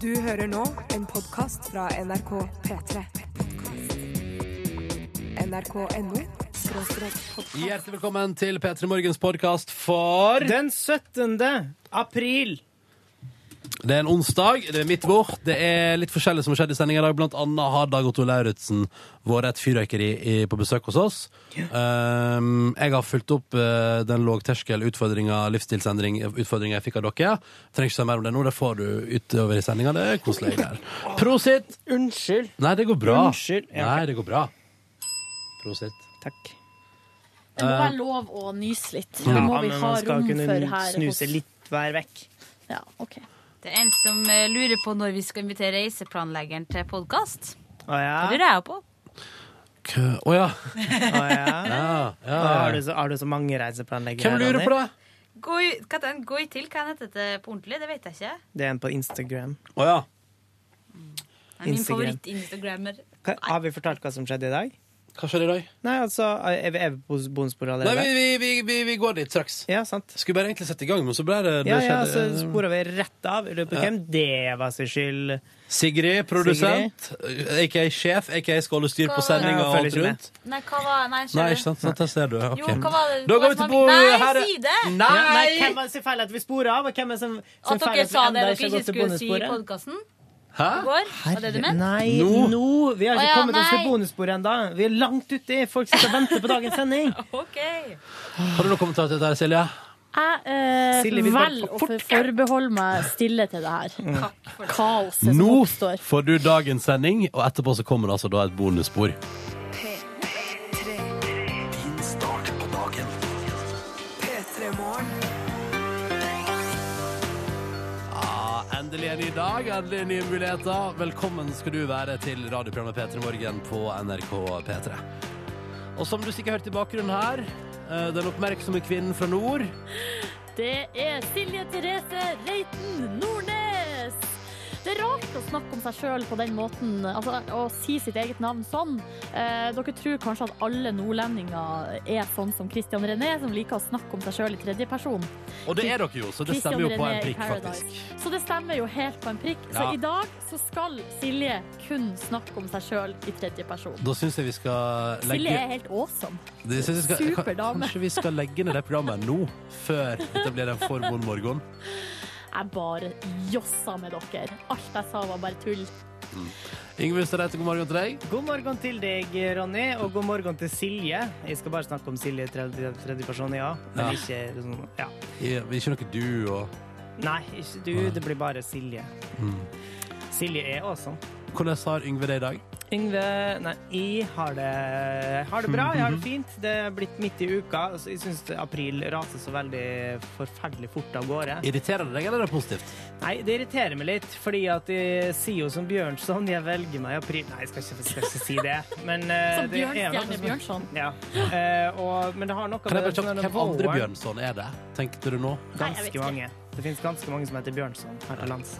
Du hører nå en podkast fra NRK P3. NRK.no. Hjertelig velkommen til P3 Morgens podkast for Den 17. april. Det er en onsdag, det er midt vår. Det er litt forskjellig som har skjedd i sendinga i dag. Blant annet har Dag Otto Lauritzen vært et fyrrøykeri på besøk hos oss. Um, jeg har fulgt opp uh, den lågterskel-utfordringa, livsstilsendring-utfordringa jeg fikk av dere. Trenger ikke si mer om det nå, det får du utover i sendinga. Det er koselig der. Prosit! Unnskyld. Nei, det går bra. Unnskyld. Ja. Nei, det går bra. Prosit. Takk. Det må være lov å nyse litt. Det Ja, må vi for ha man skal rom kunne her. snuse litt hver vekk. Ja, ok. Det er en som eh, lurer på når vi skal invitere reiseplanleggeren til podkast. Å ja? Det lurer jeg på. Kø- Å ja. Å ja? ja, ja. Har, du så, har du så mange reiseplanleggere? Hvem lurer på det? Gå i, hva den? goi til, hva heter det på ordentlig? Det vet jeg ikke. Det er en på Instagram. Å ja. Det er min favoritt-instagrammer. Har vi fortalt hva som skjedde i dag? Hva skjer i dag? Nei, altså, er vi, er vi på bonussporet allerede? Nei, vi, vi, vi, vi går dit straks. Ja, sant. Skulle bare egentlig sette i gang, men så ble det, det Ja, ja, så skjedde- spora vi rett av. Lurer på Ja. hvem det var sin skyld. Sigrid, produsent, aka sjef, aka skal holde styr på Hva- sendinga og alt rundt. Nei, hva var Nei, Nei, ikke sant? sant? Der ser du. ok. Jo, hva var det? Da går vi til bo... Nei, her er- si det! Nei, Nei! hvem var det som feil at vi spora av? og Hvem er som, som At feil dere vi sa det enda dere ikke har gått til skulle si i bonussporet? podkasten Hæ? i går. Var det du mente? Nei, Nå? nå! Vi har ikke Å ja, kommet oss til nei. bonussporet ennå. Vi er langt ute. Folk sitter og venter på dagens sending. OK. Har du noen kommentar til dette, Silje? Jeg eh, velger å forbeholde meg stille til det her. Takk. Kaoset som oppstår. Nå får du dagens sending, og etterpå så kommer det altså da et bonusspor. Ny dag, endelig nye muligheter. Velkommen skal du være til radioprogrammet P3 Morgen på NRK P3. Og som du sikkert hørte i bakgrunnen her, eh, den oppmerksomme kvinnen fra nord. Det er Silje Therese Reiten Nordnes! Det er rart å snakke om seg sjøl på den måten, altså å si sitt eget navn sånn. Eh, dere tror kanskje at alle nordlendinger er sånn som Christian René, som liker å snakke om seg sjøl i tredjeperson. Og det er dere jo, så det Christian stemmer jo på en prikk, faktisk. Så det stemmer jo helt på en prikk. Så i dag så skal Silje kun snakke om seg sjøl i tredjeperson. Da syns jeg vi skal legge Silje er helt awesome. Super dame. Kanskje vi skal legge ned det programmet nå, før det blir en for vond morgen. Jeg bare jossa med dere. Alt jeg sa var bare tull. Yngve Ustadreite, god morgen til deg. God morgen til deg, Ronny, og god morgen til Silje. Jeg skal bare snakke om Silje i tredje, tredje person, ja. Men Ja. ikke liksom, ja. ja. Ikke noe du og Nei, ikke du. Det blir bare Silje. Mm. Silje er awesome. Hvordan har Yngve det i dag? Yngve Nei, jeg har det, har det bra. Jeg har det fint. Det er blitt midt i uka. Jeg syns april raser så veldig forferdelig fort av gårde. Irriterer det deg, eller er det positivt? Nei, det irriterer meg litt, fordi at jeg sier jo som Bjørnson, jeg velger meg i april Nei, jeg skal ikke, skal ikke si det, men uh, Som det er Bjørnstjerne noe som- Bjørnson. Ja. Uh, og, men det har noe jeg med hvem andre Bjørnson er det? Tenkte du nå? Nei, jeg vet Ganske ikke. mange. Det finnes ganske mange som heter Bjørnson her til lands.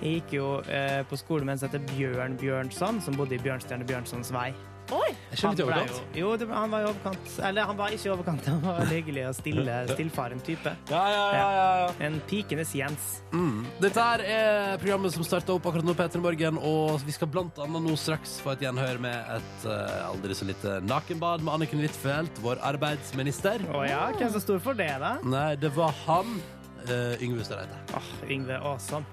Jeg gikk jo eh, på skole med en som heter Bjørn Bjørnson, som bodde i Bjørnstjerne Bjørnsons vei. Oi! Han, ble overkant. jo, jo, det, han var i overkant. Eller han var ikke i overkant, han var hyggelig og stille, stillfaren type. Ja, ja, ja, ja, ja. En pikenes Jens. Mm. Dette her er programmet som starta opp akkurat nå, Peter Morgen, og vi skal blant annet nå straks få et gjenhør med et uh, aldri så lite nakenbad med Anniken Huitfeldt, vår arbeidsminister. Å ja, hvem som sto for det, da? Nei, det var han. Uh, Yngve Ustadreite. Åh, Yngve Awesome.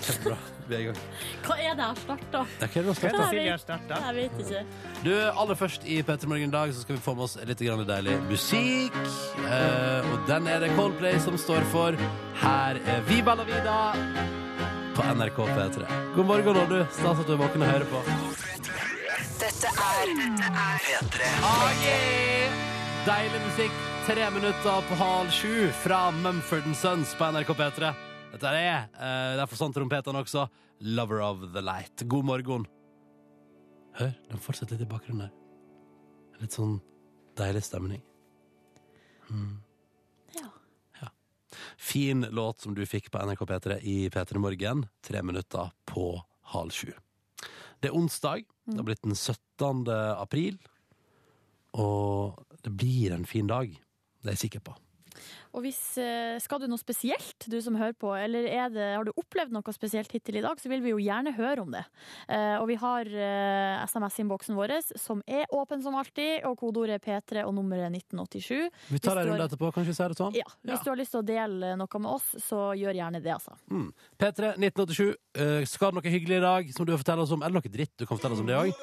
Kjempebra. Vi er i gang. Hva er det her starta? Ja, hva er det Silje har? Jeg vet ikke. Du, aller først i Petter Morgen i dag så skal vi få med oss litt grann deilig musikk. Uh, og den er det Coldplay som står for. Her er Viva la vida på NRK P3. God morgen, Oddu. du. Stas at du er våken og hører på. Dette er P3. Ah, yeah! Deilig musikk. Tre minutter på halv sju fra Mumford Sons på NRK P3. Dette er, uh, derfor sånn trompetene også, Lover of the Light. God morgen. Hør, den fortsetter litt i bakgrunnen der. Litt sånn deilig stemning. Mm. Ja. Ja. Fin låt som du fikk på NRK P3 i P3 Morgen. Tre minutter på halv sju. Det er onsdag. Det har blitt den 17. april. Og det blir en fin dag. Det er jeg sikker på. Og hvis, eh, skal du noe spesielt, du som hører på, eller er det, har du opplevd noe spesielt hittil i dag, så vil vi jo gjerne høre om det. Eh, og vi har eh, SMS-innboksen vår, som er åpen som alltid, og kodeordet er P3 og nummeret 1987. Vi tar en runde etterpå, kanskje vi sier det sånn? Ja, hvis du har lyst til å dele noe med oss, så gjør gjerne det, altså. Mm. P3 1987. eh, skal det noe hyggelig i dag som du vil fortelle oss om, eller noe dritt du kan fortelle oss om det òg?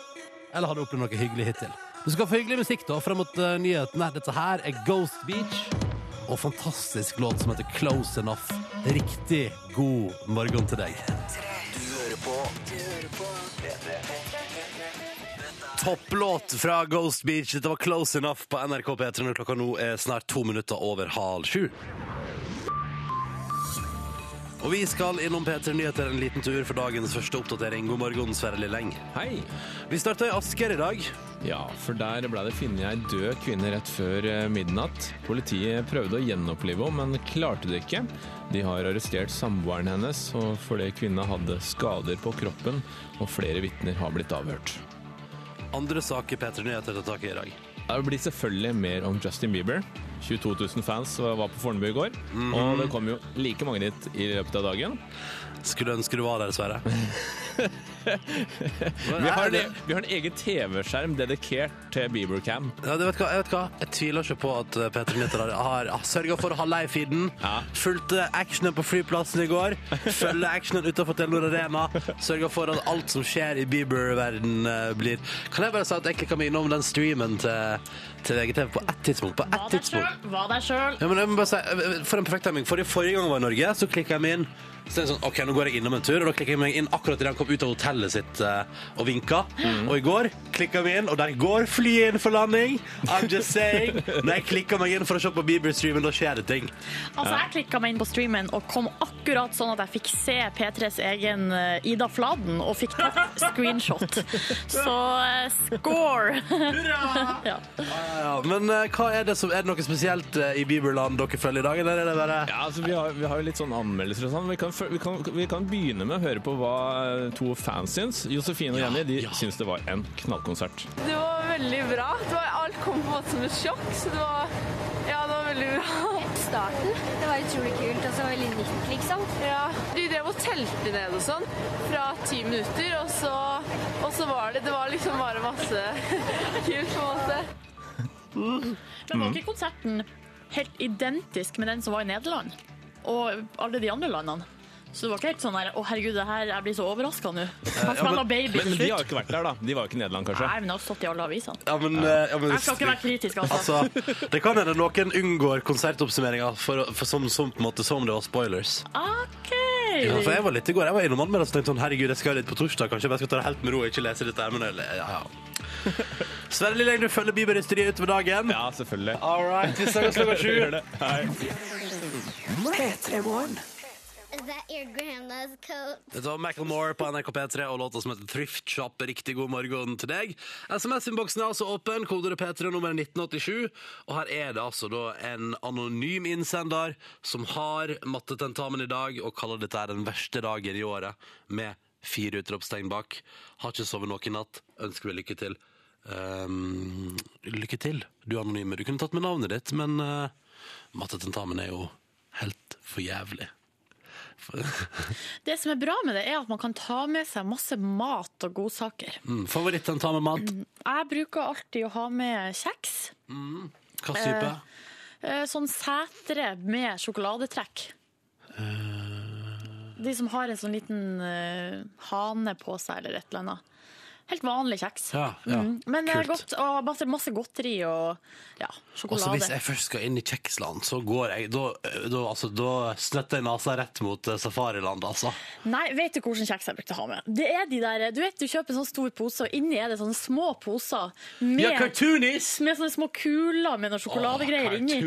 Eller har du opplevd noe hyggelig hittil? Du skal få hyggelig musikk da, frem mot uh, nyhetene. Dette her er Ghost Beach og fantastisk låt som heter Close Enough. Riktig god morgen til deg. Topplåt fra Ghost Beach. Dette var Close Enough på NRK P3 når klokka nå er snart to minutter over halv sju. Og vi skal innom P3 Nyheter en liten tur for dagens første oppdatering. God morgen, Sverre Lilleng. Hei! Vi starter i Asker i dag. Ja, for der ble det funnet ei død kvinne rett før eh, midnatt. Politiet prøvde å gjenopplive henne, men klarte det ikke. De har arrestert samboeren hennes, og fordi kvinna hadde skader på kroppen, og flere vitner har blitt avhørt. Andre saker P3 Nyheter tar tak i i dag. Det blir selvfølgelig mer om Justin Bieber. 22 000 fans var på Fornebu i går, og det kom jo like mange dit i løpet av dagen. Skulle ønske du var der, Sverre. Vi har, en, vi har en egen TV-skjerm dedikert til Bieber-cam. Ja, du vet hva, jeg vet hva? Jeg tviler ikke på at P3 har, har, har sørga for å ha live-feeden. Ja. Fulgte actionen på flyplassen i går. Følger actionen utenfor Telenor Arena. Sørga for at alt som skjer i Bieber-verden blir Kan jeg bare si at jeg klikka meg innom den streamen til, til VGTV på ett tidspunkt? På ett tidspunkt. Deg sjøl. Ja, men jeg må bare si, For en perfekt timing. Forrige, forrige gang jeg var i Norge, så klikka jeg meg inn. Så det er sånn, ok, nå går jeg innom en tur, og da klikker jeg meg inn akkurat idet han kom ut av hotellet sitt eh, og vinka. Og i går klikka vi inn, og der går flyet inn for landing. I'm just saying. Når jeg klikker meg inn for å se på Bieber-streamen, da skjer det ting. Altså, jeg klikka meg inn på streamen og kom akkurat sånn at jeg fikk se P3s egen eh, Ida Fladen og fikk tatt screenshot. Så eh, score! ja. Ja, men eh, hva er det som, er det noe spesielt eh, i Bieberland dere følger i dag, eller er det bare Ja, altså vi har, vi har jo litt sånn anmeldelser og sånn. Vi kan, vi, kan, vi kan begynne med å høre på hva eh, to fans syns. Josefine og Jenny de syns det var en knallkonsert. Det var veldig bra. Det var, alt kom på en måte som et sjokk, så det var, ja, det var veldig bra. starten. Det var utrolig kult og så veldig nytt, liksom. Ja, De drev og telte ned og sånn fra ti minutter, og så, og så var det, det var liksom bare masse kult på en måte. Men var ikke konserten helt identisk med den som var i Nederland? Og alle de andre landene? Så det var ikke helt sånn her Å, herregud, det her, jeg blir så overraska nå. Han spiller baby Men, til men de har jo ikke vært der, da. De var jo ikke i Nederland, kanskje. Nei, men det har stått i alle avisene. Ja, men, eh, ja, men Jeg skal ikke være kritisk, altså. Altså, det kan hende noen unngår konsertoppsummeringa for, for som, som, på en måte, som det var spoilers. OK! Ja, for jeg var litt i går, jeg var innom anmeldelsen og tenkte sånn, herregud, jeg skal litt på torsdag, kanskje jeg bare skal ta det helt med ro og ikke lese dette her, men jeg- ja, ja. Sverre Lilleng, du følger Bieber-hysteriet utover dagen. Ja, selvfølgelig. All right, vi snakkes klokka sju. Gjør det. Hei. P3 Morgen. Is that your grandma's? Dette var Macklemore på NRK P3 og låta som heter Thrift Shop. Riktig god morgen til deg. SMS-innboksen er altså åpen. koder er P3 nummer 1987. Og her er det altså da en anonym innsender som har mattetentamen i dag og kaller dette den verste dagen i året, med fire utropstegn bak. Har ikke sovet noe i natt. Ønsker vi lykke til. Um, lykke til, du anonyme. Du kunne tatt med navnet ditt, men uh, mattetentamen er jo helt for jævlig. Det som er bra med det, er at man kan ta med seg masse mat og godsaker. mm, med mat? Jeg bruker alltid å ha med kjeks. Hva type? Eh, Sånn setre med sjokoladetrekk. De som har en sånn liten eh, hane på seg eller et eller annet. Helt vanlig kjeks. Ja, ja. Mm. Men det er Kult. godt, og masse, masse godteri og ja, sjokolade. hvis jeg først skal inn i kjeksland, så går jeg Da, da, altså, da snetter jeg nesa rett mot eh, safariland, altså. Nei, vet du hvilken kjeks jeg brukte å ha med? Det er de der, du vet du kjøper en sånn stor pose, og inni er det sånne små poser med, Ja, med sånne små kuler med noen sjokoladegreier inni.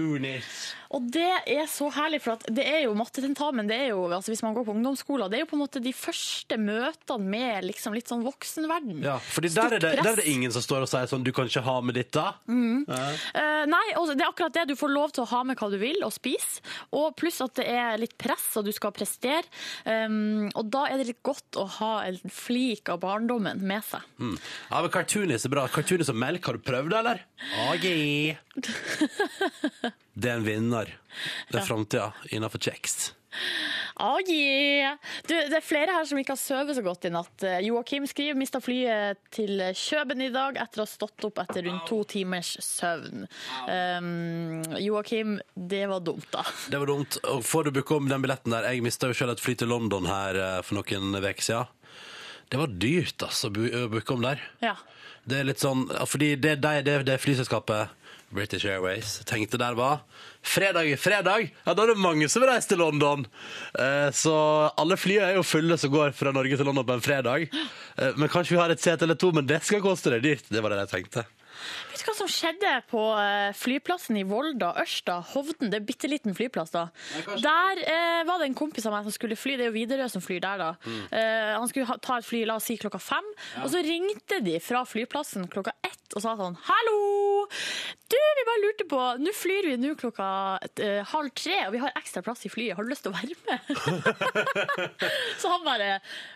Og det er så herlig, for det er jo mattetentamen, det er jo, altså hvis man går på ungdomsskolen, det er jo på en måte de første møtene med liksom litt sånn voksenverden. Ja, fordi der er, det, der er det ingen som står og sier sånn 'du kan ikke ha med dette'. Eh, nei, og det er akkurat det. Du får lov til å ha med hva du vil og spise. Og pluss at det er litt press, og du skal prestere. Um, og da er det litt godt å ha en flik av barndommen med seg. Mm. Ja, men Cartoonis er bra. Cartoonis og melk, har du prøvd det, eller? AG. Det er en vinner. Det er framtida innafor kjeks. Oh, yeah. du, det er flere her som ikke har sovet så godt i natt. Eh, Joakim skriver mista flyet til Kjøben i dag etter å ha stått opp etter rundt to timers søvn. Um, Joakim, det var dumt, da. Det var dumt. Og får du booke om den billetten der? Jeg mista jo selv et fly til London her eh, for noen uker siden. Det var dyrt, altså, å booke om der. Ja. Det er litt sånn, fordi det, det, det, det flyselskapet British Airways tenkte der var fredag, fredag, ja da er det mange som reiser til London. Eh, så alle flyene er jo fulle som går fra Norge til London på en fredag. Eh, men kanskje vi har et sete eller to, men det skal koste det dyrt. Det var det jeg tenkte. Vet du hva som skjedde på eh, flyplassen i Volda, Ørsta, Hovden? Det er bitte liten flyplass, da. Der eh, var det en kompis av meg som skulle fly. Det er jo Widerøe som flyr der, da. Eh, han skulle ha, ta et fly la oss si klokka fem, og så ringte de fra flyplassen klokka ett og sa sånn Hallo! Du, vi bare lurte på Nå flyr vi nå klokka eh, halv tre, og vi har ekstra plass i flyet. Har du lyst til å være med? så han bare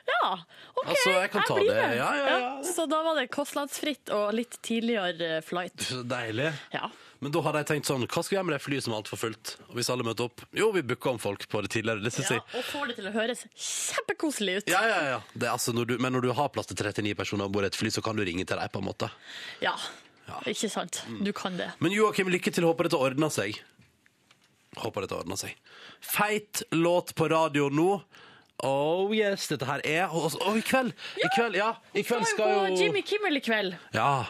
Ja, OK, Altså, jeg kan ta blir det. med. Ja, ja, ja. Så da var det kostnadsfritt og litt tidligere eh, flight. Så deilig. Ja. Men da hadde jeg tenkt sånn, hva skal vi gjøre med det flyet som er altfor fullt? Og hvis alle møter opp? Jo, vi booker om folk på det tidligere. Det synes Ja, jeg. og får det til å høres kjempekoselig ut. Ja, ja, ja. Det er altså når du, men når du har plass til 39 personer om bord i et fly, så kan du ringe til dem på en måte. Ja, ikke sant? Du kan det. Men Joakim, lykke til. Håper dette ordner seg. Håper dette ordner seg. Feit låt på radio nå. Oh yes, dette her er Og og i kveld! I kveld, ja, i kveld Skal jo Jimmy Kimmel i kveld. Ja.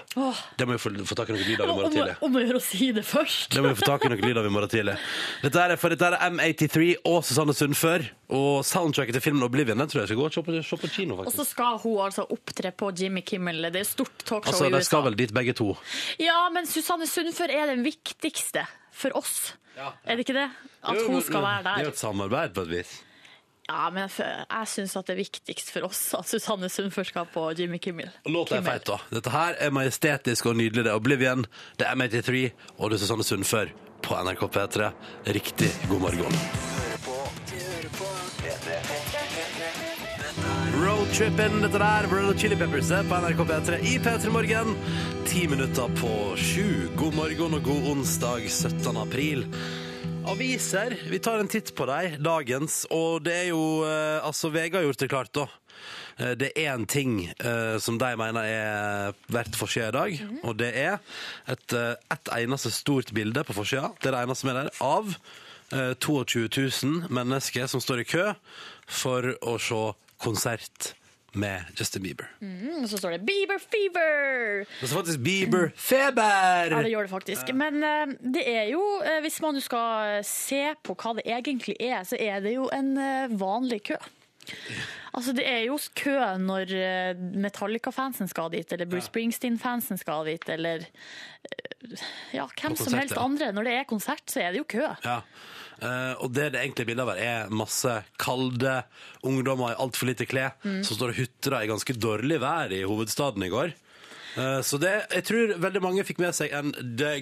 Det må vi få, få tak i noen lyd av i morgen tidlig. om å gjøre å si det først. Det må vi få tak i noen lyd av i morgen tidlig. Dette er, for dette er M83 og Susanne Sundfør. Og soundtracket til filmen Oblivion den tror jeg skal gå og se på, se på kino, Og så skal hun altså opptre på Jimmy Kimmel. Det er et stort talkshow Altså, i De USA. skal vel dit begge to. Ja, men Susanne Sundfør er den viktigste for oss. Ja. Er det ikke det? At hun skal være der. Det er jo et samarbeid på et vis. Ja, men jeg, syns at det er viktigst for oss at Susanne Sundfør skal på Jimmy Kimmel. Låta er feit, da. Dette her er majestetisk og nydelig. Det er Oblivion, det er M83 og det er Susanne Sundfør på NRK P3. Riktig god morgen. Roadtrippen, dette der, Hot Chili Peppers på NRK P3 i P3 Morgen. Ti minutter på sju. God morgen og god onsdag 17. april. Aviser, vi tar en titt på deg, dagens, og det er jo, eh, altså VG har gjort det klart da. Eh, Det er én ting eh, som de mener er verdt forsida i dag, og det er et, eh, et eneste stort bilde på forsida, det er det eneste som er der, av eh, 22 000 mennesker som står i kø for å se konsert med Justin Bieber. Mm, og så står det Bieber fever! Det så faktisk Bieber feber! Ja, det gjør det faktisk. Men uh, det er jo, uh, hvis man skal se på hva det egentlig er, så er det jo en uh, vanlig kø. Altså, det er jo kø når eh, Metallica-fansen skal dit, eller Bruce Springsteen-fansen skal dit, eller eh, ja, hvem som helst ja. andre. Når det er konsert, så er det jo kø. Ja. Eh, og det det egentlig bildet av her er masse kalde ungdommer i altfor lite klær som står og hutrer i ganske dårlig vær i hovedstaden i går. Eh, så det, jeg tror veldig mange fikk med seg en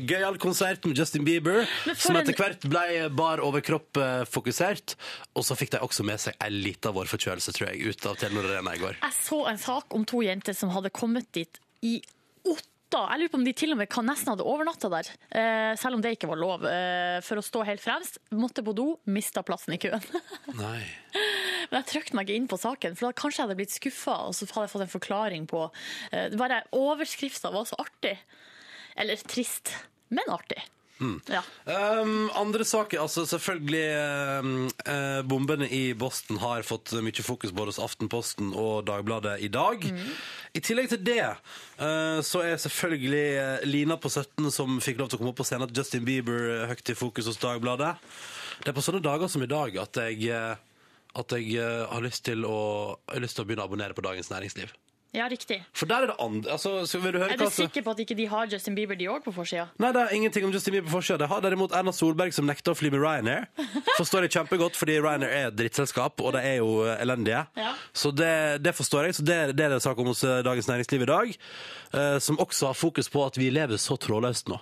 gøyal konsert med Justin Bieber, som etter hvert ble bar overkropp-fokusert. Og så fikk de også med seg en liten vårforkjølelse, tror jeg, ut av Telenor Arena i går. Jeg så en sak om to jenter som hadde kommet dit i Otta. Jeg lurer på om de til og med kan nesten hadde overnatta der, eh, selv om det ikke var lov. Eh, for å stå helt fremst, måtte på do, mista plassen i køen. Nei. Men jeg trykte meg ikke inn på saken, for da kanskje jeg hadde blitt skuffa, og så hadde jeg fått en forklaring på eh, Bare overskrifta var så artig. Eller trist, men artig. Ja. Um, andre saker, altså selvfølgelig um, eh, Bombene i Boston har fått mye fokus både hos Aftenposten og Dagbladet i dag. I tillegg til det uh, så er selvfølgelig eh, Lina på 17 som fikk lov til å komme opp på scenen at Justin Bieber er høyt i fokus hos Dagbladet. Det er på sånne dager som i dag at jeg, eh, at jeg eh, har, lyst å, jeg har lyst til å begynne å abonnere på Dagens Næringsliv. Ja, riktig. For der er det andre altså, så vil du høre Er du hva som- sikker på at ikke de har Justin Bieber de òg på forsida? Nei, det er ingenting om Justin Bieber på forsida. Det har derimot Erna Solberg som nekter å fly med Ryanair. Forstår jeg kjempegodt, fordi Ryanair er et drittselskap, og de er jo eh, elendige. Ja. Så det, det forstår jeg. Så det, det er det sak om hos eh, Dagens Næringsliv i dag, eh, som også har fokus på at vi lever så trådløst nå.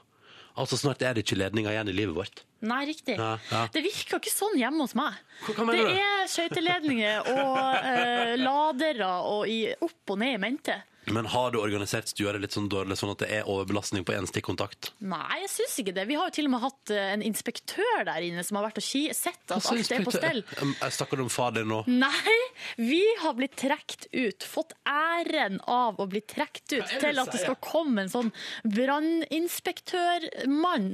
Altså Snart er det ikke ledninger igjen i livet vårt. Nei, riktig. Ja, ja. Det virker ikke sånn hjemme hos meg. Det er skøyteledninger og eh, ladere og i, opp og ned i mente. Men har du organisert stua litt sånn dårlig, sånn at det er overbelastning på én stikkontakt? Nei, jeg syns ikke det. Vi har jo til og med hatt eh, en inspektør der inne som har vært og sett at alt er på stell. Um, Jeg snakker du om far din nå? Nei, vi har blitt trukket ut. Fått æren av å bli trukket ut til at det skal komme en sånn branninspektørmann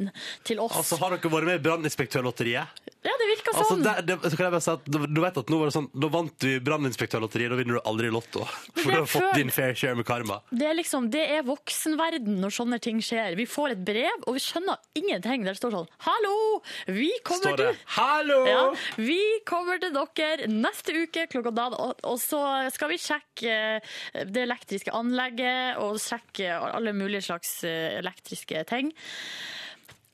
til oss. Altså, Har dere vært med i Branninspektørlotteriet? Ja, det virker Altså, sånn. det, det, så kan jeg bare si at du, du vet at nå var det sånn Da vant du Branninspektørlotteriet, da vinner du aldri Lotto. For du har fått din fair share med karma. Det er liksom, det er voksenverden når sånne ting skjer. Vi får et brev, og vi skjønner ingenting. Der står sånn Hallo! Vi kommer til 'Hallo!' Ja, vi kommer til dere neste uke klokka da, og, og så skal vi sjekke eh, det elektriske anlegget og sjekke alle mulige slags eh, elektriske ting.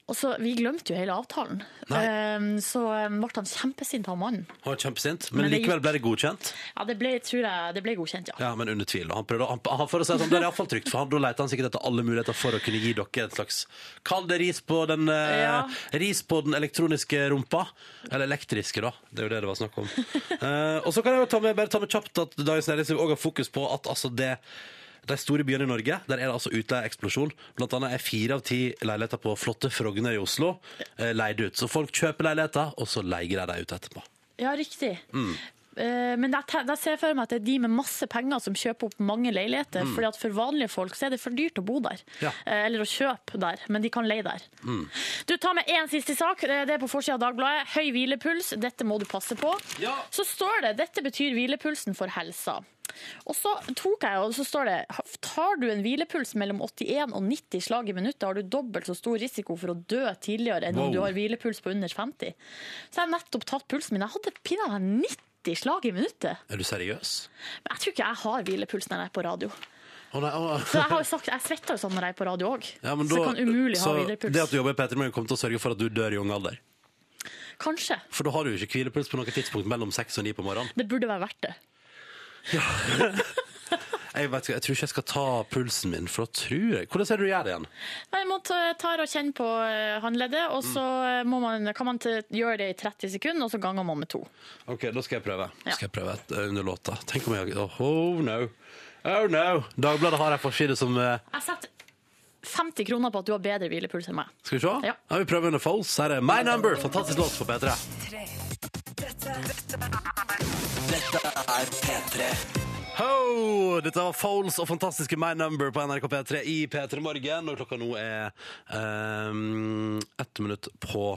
Og så, Vi glemte jo hele avtalen. Eh, så eh, ble han kjempesint, han mannen. Han var kjempesint, men, Men det likevel ble det godkjent. Ja, det ble, tror jeg, det ble godkjent, ja. Ja, men under tvil. Han prøvde, han, han, for å si sånn, det er iallfall trygt, for han, da leter han sikkert etter alle muligheter for å kunne gi dere et slags Kall det ris på den, eh, Ja. ris på den elektroniske rumpa. Eller elektriske, da. Det er jo det det var snakk om. uh, og så kan jeg jo ta med, bare ta med kjapt at Dagens Næringsliv òg har fokus på at altså det de store byene i Norge, der er det altså utleieeksplosjon. Blant annet er fire av ti leiligheter på flotte Frogner i Oslo eh, leid ut. Så folk kjøper leiligheter, og så leier de dem ut etterpå. Ja, riktig. Mm. Eh, Men da ser jeg for meg at det er de med masse penger som kjøper opp mange leiligheter. fordi at For vanlige folk så er det for dyrt å bo der. Mm. Ja. Eh, Eller å kjøpe der, men de kan leie der. Mm. Du tar med én siste sak. Eh, Det er på forsida av Dagbladet. Høy hvilepuls. Dette må du passe på. Ja. Så står det dette betyr hvilepulsen for helsa. Og så tok jeg, og så står det tar du en hvilepuls mellom 81 og 90 slag i minuttet, har du dobbelt så stor risiko for å dø tidligere enn Wow. om du har hvilepuls på under 50. Så jeg har nettopp tatt pulsen min. Jeg hadde pinadø 90 slag i minuttet. Er du seriøs? Men jeg tror ikke jeg har hvilepuls når jeg er på radio. Oh, nei, oh. Så jeg har jo sagt, jeg svetter jo sånn når jeg er på radio òg. Ja, så jeg kan umulig ha hvilepuls. Det at du jobber i P3 kommer til å sørge for at du dør i ung alder. Kanskje. For da har du jo ikke hvilepuls på noe tidspunkt mellom seks og ni på morgenen. Det burde være verdt det. Jeg, vet, jeg tror ikke jeg skal ta pulsen min, for da tror jeg Hvordan er det du gjør det igjen? Jeg må ta, ta og kjenne på eh, håndleddet, og så Mm. eh, må man, kan man gjøre det i 30 sekunder, og så ganger man med to. Ok, da skal jeg prøve. Ja. Skal jeg prøve et, uh, under låta. Tenk om jeg oh, no. Oh no. Dagbladet har en forside som uh, Jeg setter 50 kroner på at du har bedre hvilepuls enn meg. Skal vi se? Ja. vi prøver under False. Her er My Number. Fantastisk låt for P3. Ho! Dette var Foles og fantastiske My Number på NRK P3 i P3 Morgen. Og klokka nå er um, ett minutt på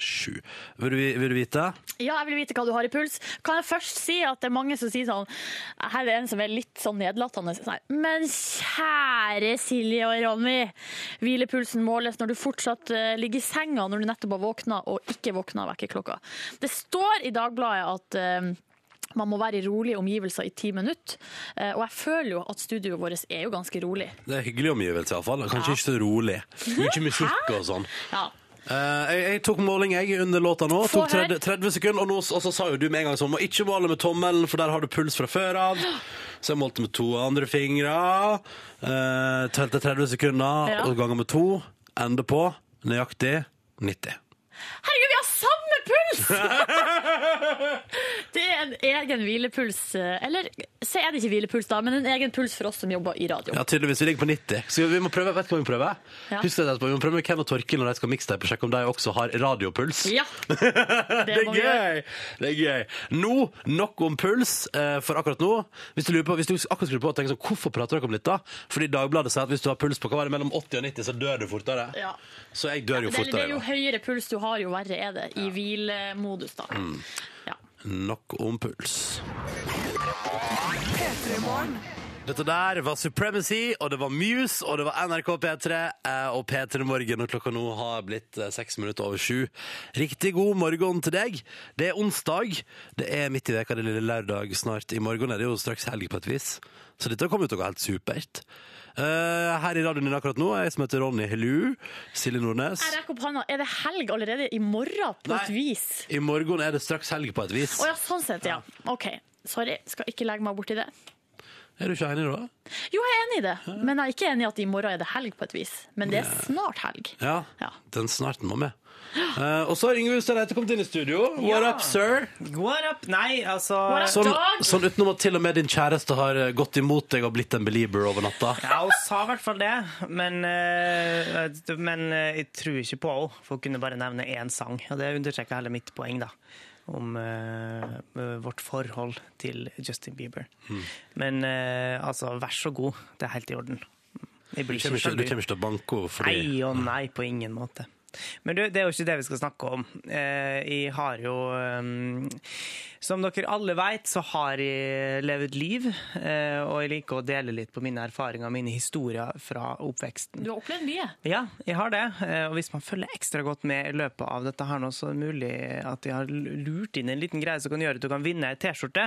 sju. Vil du, vil du vite? Ja, jeg vil vite hva du har i puls. Kan jeg først si at det er mange som sier sånn Her er det en som er litt sånn nedlatende. Nei, Men kjære Silje og Ronny. Hvilepulsen måles når du fortsatt eh, ligger i senga når du nettopp har våkna og ikke våkna av vekkerklokka. Det står i Dagbladet at eh, man må være i rolige omgivelser i ti minutter. Eh, Og jeg føler jo at studioet vårt er jo ganske rolig. Det er hyggelig omgivelse, iallfall. Kanskje ikke så rolig. Mye musikk og sånn. Ja. Eh, jeg, jeg tok måling jeg under låta nå. Få Tok 30, 30 sekunder, og, nå, og så sa jo du med en gang sånn Må ikke måle med tommelen, for der har du puls fra før av. Så jeg målte med to andre fingre. Eh, Telte 30 sekunder, Ja. og ganger med to. Ender på nøyaktig 90. Herregud, vi har samme puls! det er en egen hvilepuls. eh, Eller så er det ikke hvilepuls, da, men en egen puls for oss som jobber i radio. Ja, tydeligvis. Vi ligger på 90. Så vi må prøve, vet du hva vi må prøve? Ja. Husk det. Vi må prøve med Ken og Torkil når de skal mikse og sjekke om de også har radiopuls. Ja, Det det er gøy! Det er gøy. Nå, nok om puls eh, for akkurat nå. Hvis du, lurer på, hvis du akkurat skulle på å tenke sånn, hvorfor prater dere om dette? Fordi Dagbladet sier at hvis du har puls på hva var det, mellom 80 og 90, så dør du fortere. Ja. Så jeg dør jo fortere. det er jo høyere puls du har, jo verre er det i hvilemodus, da. Mm. Ja. Nok om puls. P3 Morgen. Dette der var Supremacy, og det var Muse, og det var NRK P3 eh, og P3 Morgen. Og klokka nå har blitt eh, seks minutter over sju. Riktig god morgen til deg. Det er onsdag. Det er midt i veka, det lille lørdag snart. I morgen er det jo straks helg på et vis. Så dette kommer til å gå helt supert. Uh, her i radioen din akkurat nå er jeg som heter Ronny Helu. Silje Nordnes. Jeg rekker opp hånda. Er det helg allerede i morgen, på Nei. et vis? I morgen er det straks helg på et vis. Å ja, sånn sett, ja. OK. Sorry, skal ikke legge meg borti det. Er du ikke enig da? Jo, jeg er enig i det, men jeg er ikke enig i at i morgen er det helg på et vis. Men det er snart helg. Ja, Ja. den snarten må med. Uh, og så har Yngve Hustad Reite kommet inn i studio. What Ja. up, sir? What up? Nei, altså What up? Sånn, Dog. sånn utenom at til og med din kjæreste har eh, gått imot deg og blitt en belieber over natta. Ja, hun sa i hvert fall det, men, uh, men uh, jeg tror ikke på henne, for hun kunne bare nevne én sang. Og det understreker heller mitt poeng, da. Om eh, vårt forhold til Justin Bieber. Men eh, altså, vær så god, det er helt i orden. Jeg Du blir kommer ikke, ikke du kommer ikke til å banke henne Nei og nei, på ingen måte. Men du, det er jo ikke det vi skal snakke om. Eh, jeg har jo eh, Som dere alle vet, så har jeg levd liv. Eh, og jeg liker å dele litt på mine erfaringer og mine historier fra oppveksten. Du har opplevd mye. Ja, jeg har det. Eh, Og hvis man følger ekstra godt med i løpet av dette her nå, så er det mulig at jeg har lurt inn en liten greie som kan gjøre at du kan vinne ei T-skjorte.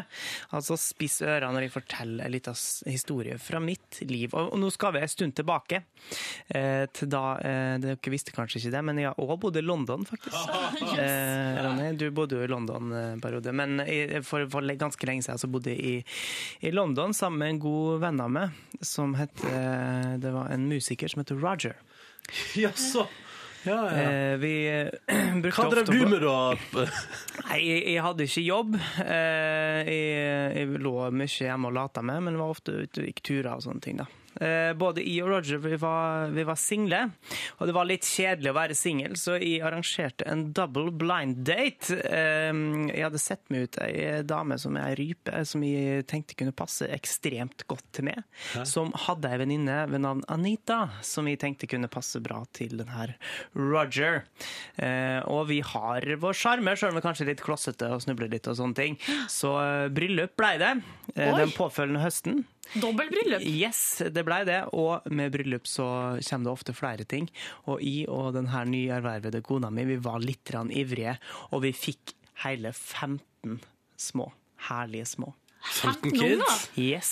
Altså spiss ørene når jeg forteller en liten historie fra mitt liv. Og nå skal vi en stund tilbake. eh, Til da eh, Dere visste kanskje ikke det, men jeg har òg bodd i London, faktisk. Eh, Ronny, du bodde jo i London en periode, men i- for, for ganske lenge siden så bodde jeg i, i London sammen med en god venn av meg, som het eh, Det var en musiker som heter Roger. Jaså? Ja, ja. Eh, vi eh, brukte Hva drev du med da? Nei, jeg, jeg hadde ikke jobb. Eh, jeg, jeg lå mye hjemme og lata med, men var ofte ute og gikk turer og sånne ting. da. Eh, både jeg og Roger vi var, vi var single, og det var litt kjedelig å være singel, så jeg arrangerte en double blind date. Eh, jeg hadde sett meg ut ei dame som er ei rype, som jeg tenkte kunne passe ekstremt godt til meg. Som hadde ei venninne ved navn Anita, som jeg tenkte kunne passe bra til den her Roger. Eh, og vi har vår sjarme, sjøl om vi kanskje er litt klossete og snubler litt og sånne ting. Så bryllup blei det Oi. den påfølgende høsten. Dobbeltbryllup. Yes, det blei det. Og med bryllup så kommer det ofte flere ting. Og jeg og den her nyervervede kona mi, vi var litt ivrige, og vi fikk hele 15 små. Herlige små. 15 unger? kids? Yes.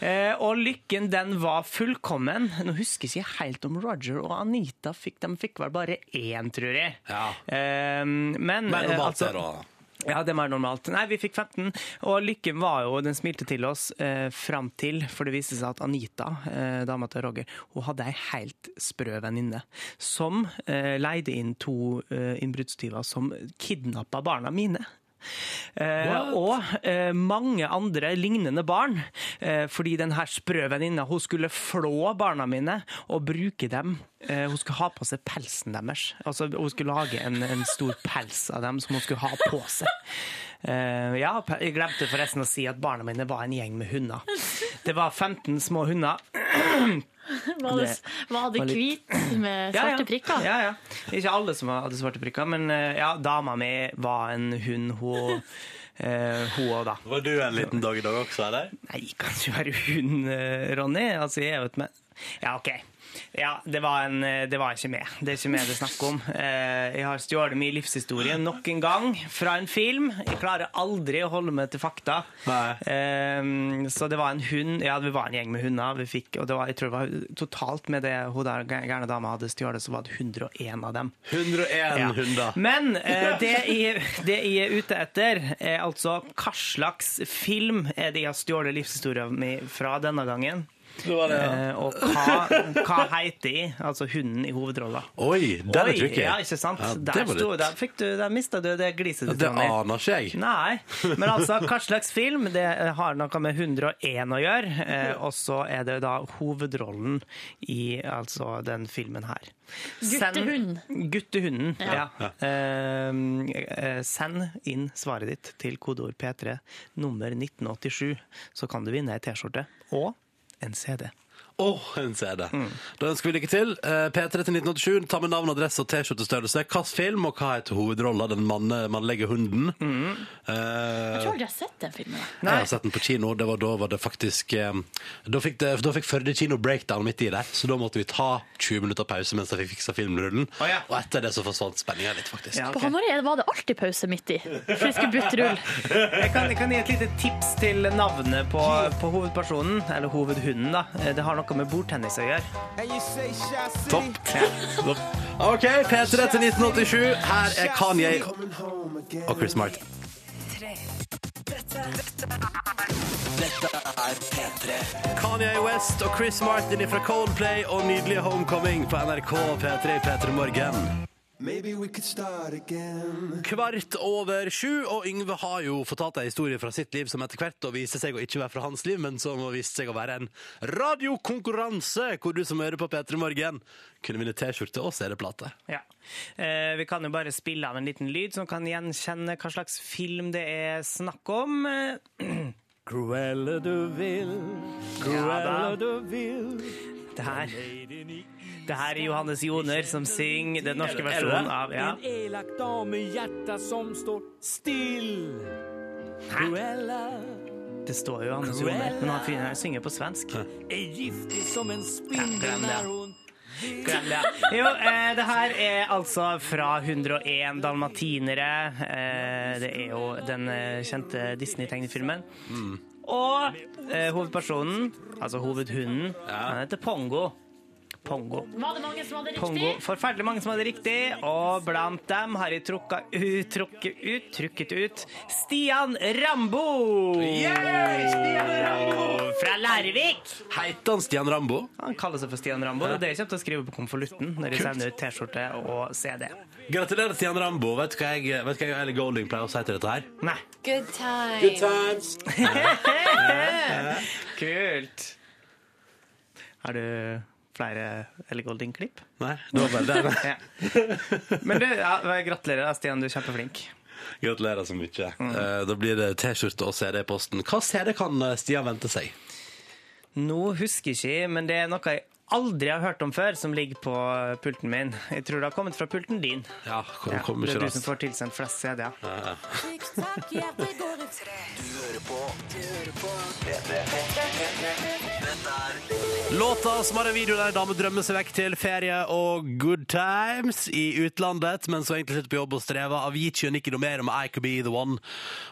Eh, og lykken den var fullkommen. Nå husker jeg ikke helt om Roger og Anita fikk De fikk vel bare én, tror jeg. Ja. Eh, men Men eh, altså- der da. Ja, det var normalt. Nei, vi fikk 15, og lykken var jo, den smilte til oss eh, fram til, for det viste seg at Anita, eh, dama til Roger, hun hadde ei helt sprø venninne som eh, leide inn to eh, innbruddstyver som kidnappa barna mine. Eh, What? og eh, mange andre lignende barn. Eh, fordi denne sprø venninna skulle flå barna mine og bruke dem. Eh, hun skulle ha på seg pelsen deres. Altså, hun skulle lage en, en stor pels av dem som hun skulle ha på seg. Uh, ja, jeg glemte forresten å si at barna mine var en gjeng med hunder. Det var 15 små hunder. Var det, Det var det hvit med svarte ja. prikker? Ja, ja. Ikke alle som hadde svarte prikker, men eh, ja, dama mi var en hund, hun eh, hun da. Var du en liten dog i dag også, eller? Nei, kan ikke være hund, eh, Ronny. Altså, jeg er jo et men... Ja, OK. Ja, det var, en, eh, det var ikke meg. Det er ikke meg det er snakk om. Eh, Jeg har stjålet min livshistorie nok en gang fra en film. Jeg klarer aldri å holde meg til fakta. Nei. Eh, Så det var en hund Ja, vi var en gjeng med hunder. Vi fikk, og det var, jeg tror det var totalt med det hun der gærne dama hadde stjålet, så var det 101 av dem. 101 Ja. hunder. Men eh, det, jeg, det jeg er ute etter, er altså hva slags film er det jeg har stjålet livshistorien min fra denne gangen? Det var det, ja. Eh, og hva, hva heter de? Altså hunden i hovedrolla. Oi, den er tricky. Ja, ikke sant? Ja, det der, sto, der, fikk du, der mista du det gliset ditt. Det aner ikke jeg. Nei, men altså, hva slags film? Det har noe med 101 å gjøre. Eh, og så er det da hovedrollen i altså den filmen her. Send- Guttehunden. Guttehunden, Ja. ja. Eh, eh, send inn svaret ditt til kodeord P3 nummer 1987, så kan du vinne ei T-skjorte og en CD. Åh, en CD. Mm. Da ønsker vi lykke til. Eh, P3 til 1987, ta med navn, adresse og T-skjortestørrelse. Hvilken film, og hva heter hovedrolla? Den manne, mannlige hunden. Mm. Uh, Jeg tror aldri jeg har sett den filmen. Nei. jeg har sett den på kino. Det var, da var det faktisk eh, Da fikk, det, da fikk Førde kino breakdown midt i der, så da måtte vi ta 20 minutter pause mens jeg fikk fiksa filmrullen. Oh, ja. Og etter det så forsvant spenninga litt, faktisk. Ja, På ok. Var det alltid pause midt i, for vi skulle bytte rull. Jeg kan, jeg kan gi et lite tips til navnet på, på hovedpersonen, eller hovedhunden. da. Det har noe med bordtennis å gjøre. Topp. OK, P3 til 1987. Her er Kanye og Chris Martin. Dette Kanye West og Chris Martin fra Coldplay og nydelige Homecoming på NRK P3 P3 Morgen. Kvart over sju, og Yngve har jo fortalt en historie fra sitt liv som etter hvert da viste seg å ikke være fra hans liv, men som viste seg å være en radiokonkurranse, hvor du som hører på P3 Morgen, kunne vinne T-skjorte og CD-plate. Ja. Eh, vi kan jo bare spille av en liten lyd som kan gjenkjenne hva slags film det er snakk om. Cruella du vil, Cruella du vil Det her, det her er Johannes Joner som synger den norske versjonen av ja. elak dame med som står still. Cruella Det står jo Johannes Joner, men han finner her synger på svensk. Er giftig som en spindel når hun det. Jo, eh, det her er altså fra 101 dalmatinere. Eh, det er jo den eh, kjente Disney-tegnefilmen. Og eh, hovedpersonen, altså hovedhunden, han heter Pongo. Pongo. Var det mange som hadde riktig? Pongo. Forferdelig mange som hadde riktig, og blant dem har jeg trukka ut, trukket ut, trukket ut Stian Rambo! Stian Rambo! Fra Lærvik! Heter han Stian Rambo? Han kaller seg for Stian Rambo. Det er det jeg kommer til å skrive på konvolutten når jeg sender ut T-skjorte og CD. Gratulerer, Stian Rambo. Vet du hva jeg, vet hva jeg og Ellie Golding pleier å si til dette her? Nei. Good time. times. Kult. Har du flere Ellie Golding-klipp? Nei, det var bare det. Ja. Men du, ja, gratulerer, da, Stian. Du er kjempeflink. Gratulerer så mye. Mm. Da blir det T-skjorte og CD i posten. Hva CD kan eh, Stian vente seg? Nå husker jeg ikke, men det er noe jeg aldri har hørt om før, som ligger på pulten min. Jeg tror det har kommet fra pulten din. Ja, kom, Ja, kom det er du som får tilsendt flest CD-er. Låta som har en video der ei dame drømmer seg vekk til ferie og good times i utlandet, men som egentlig sitter på jobb og strever. Avicii og Nikki Domero med I Could Be The One.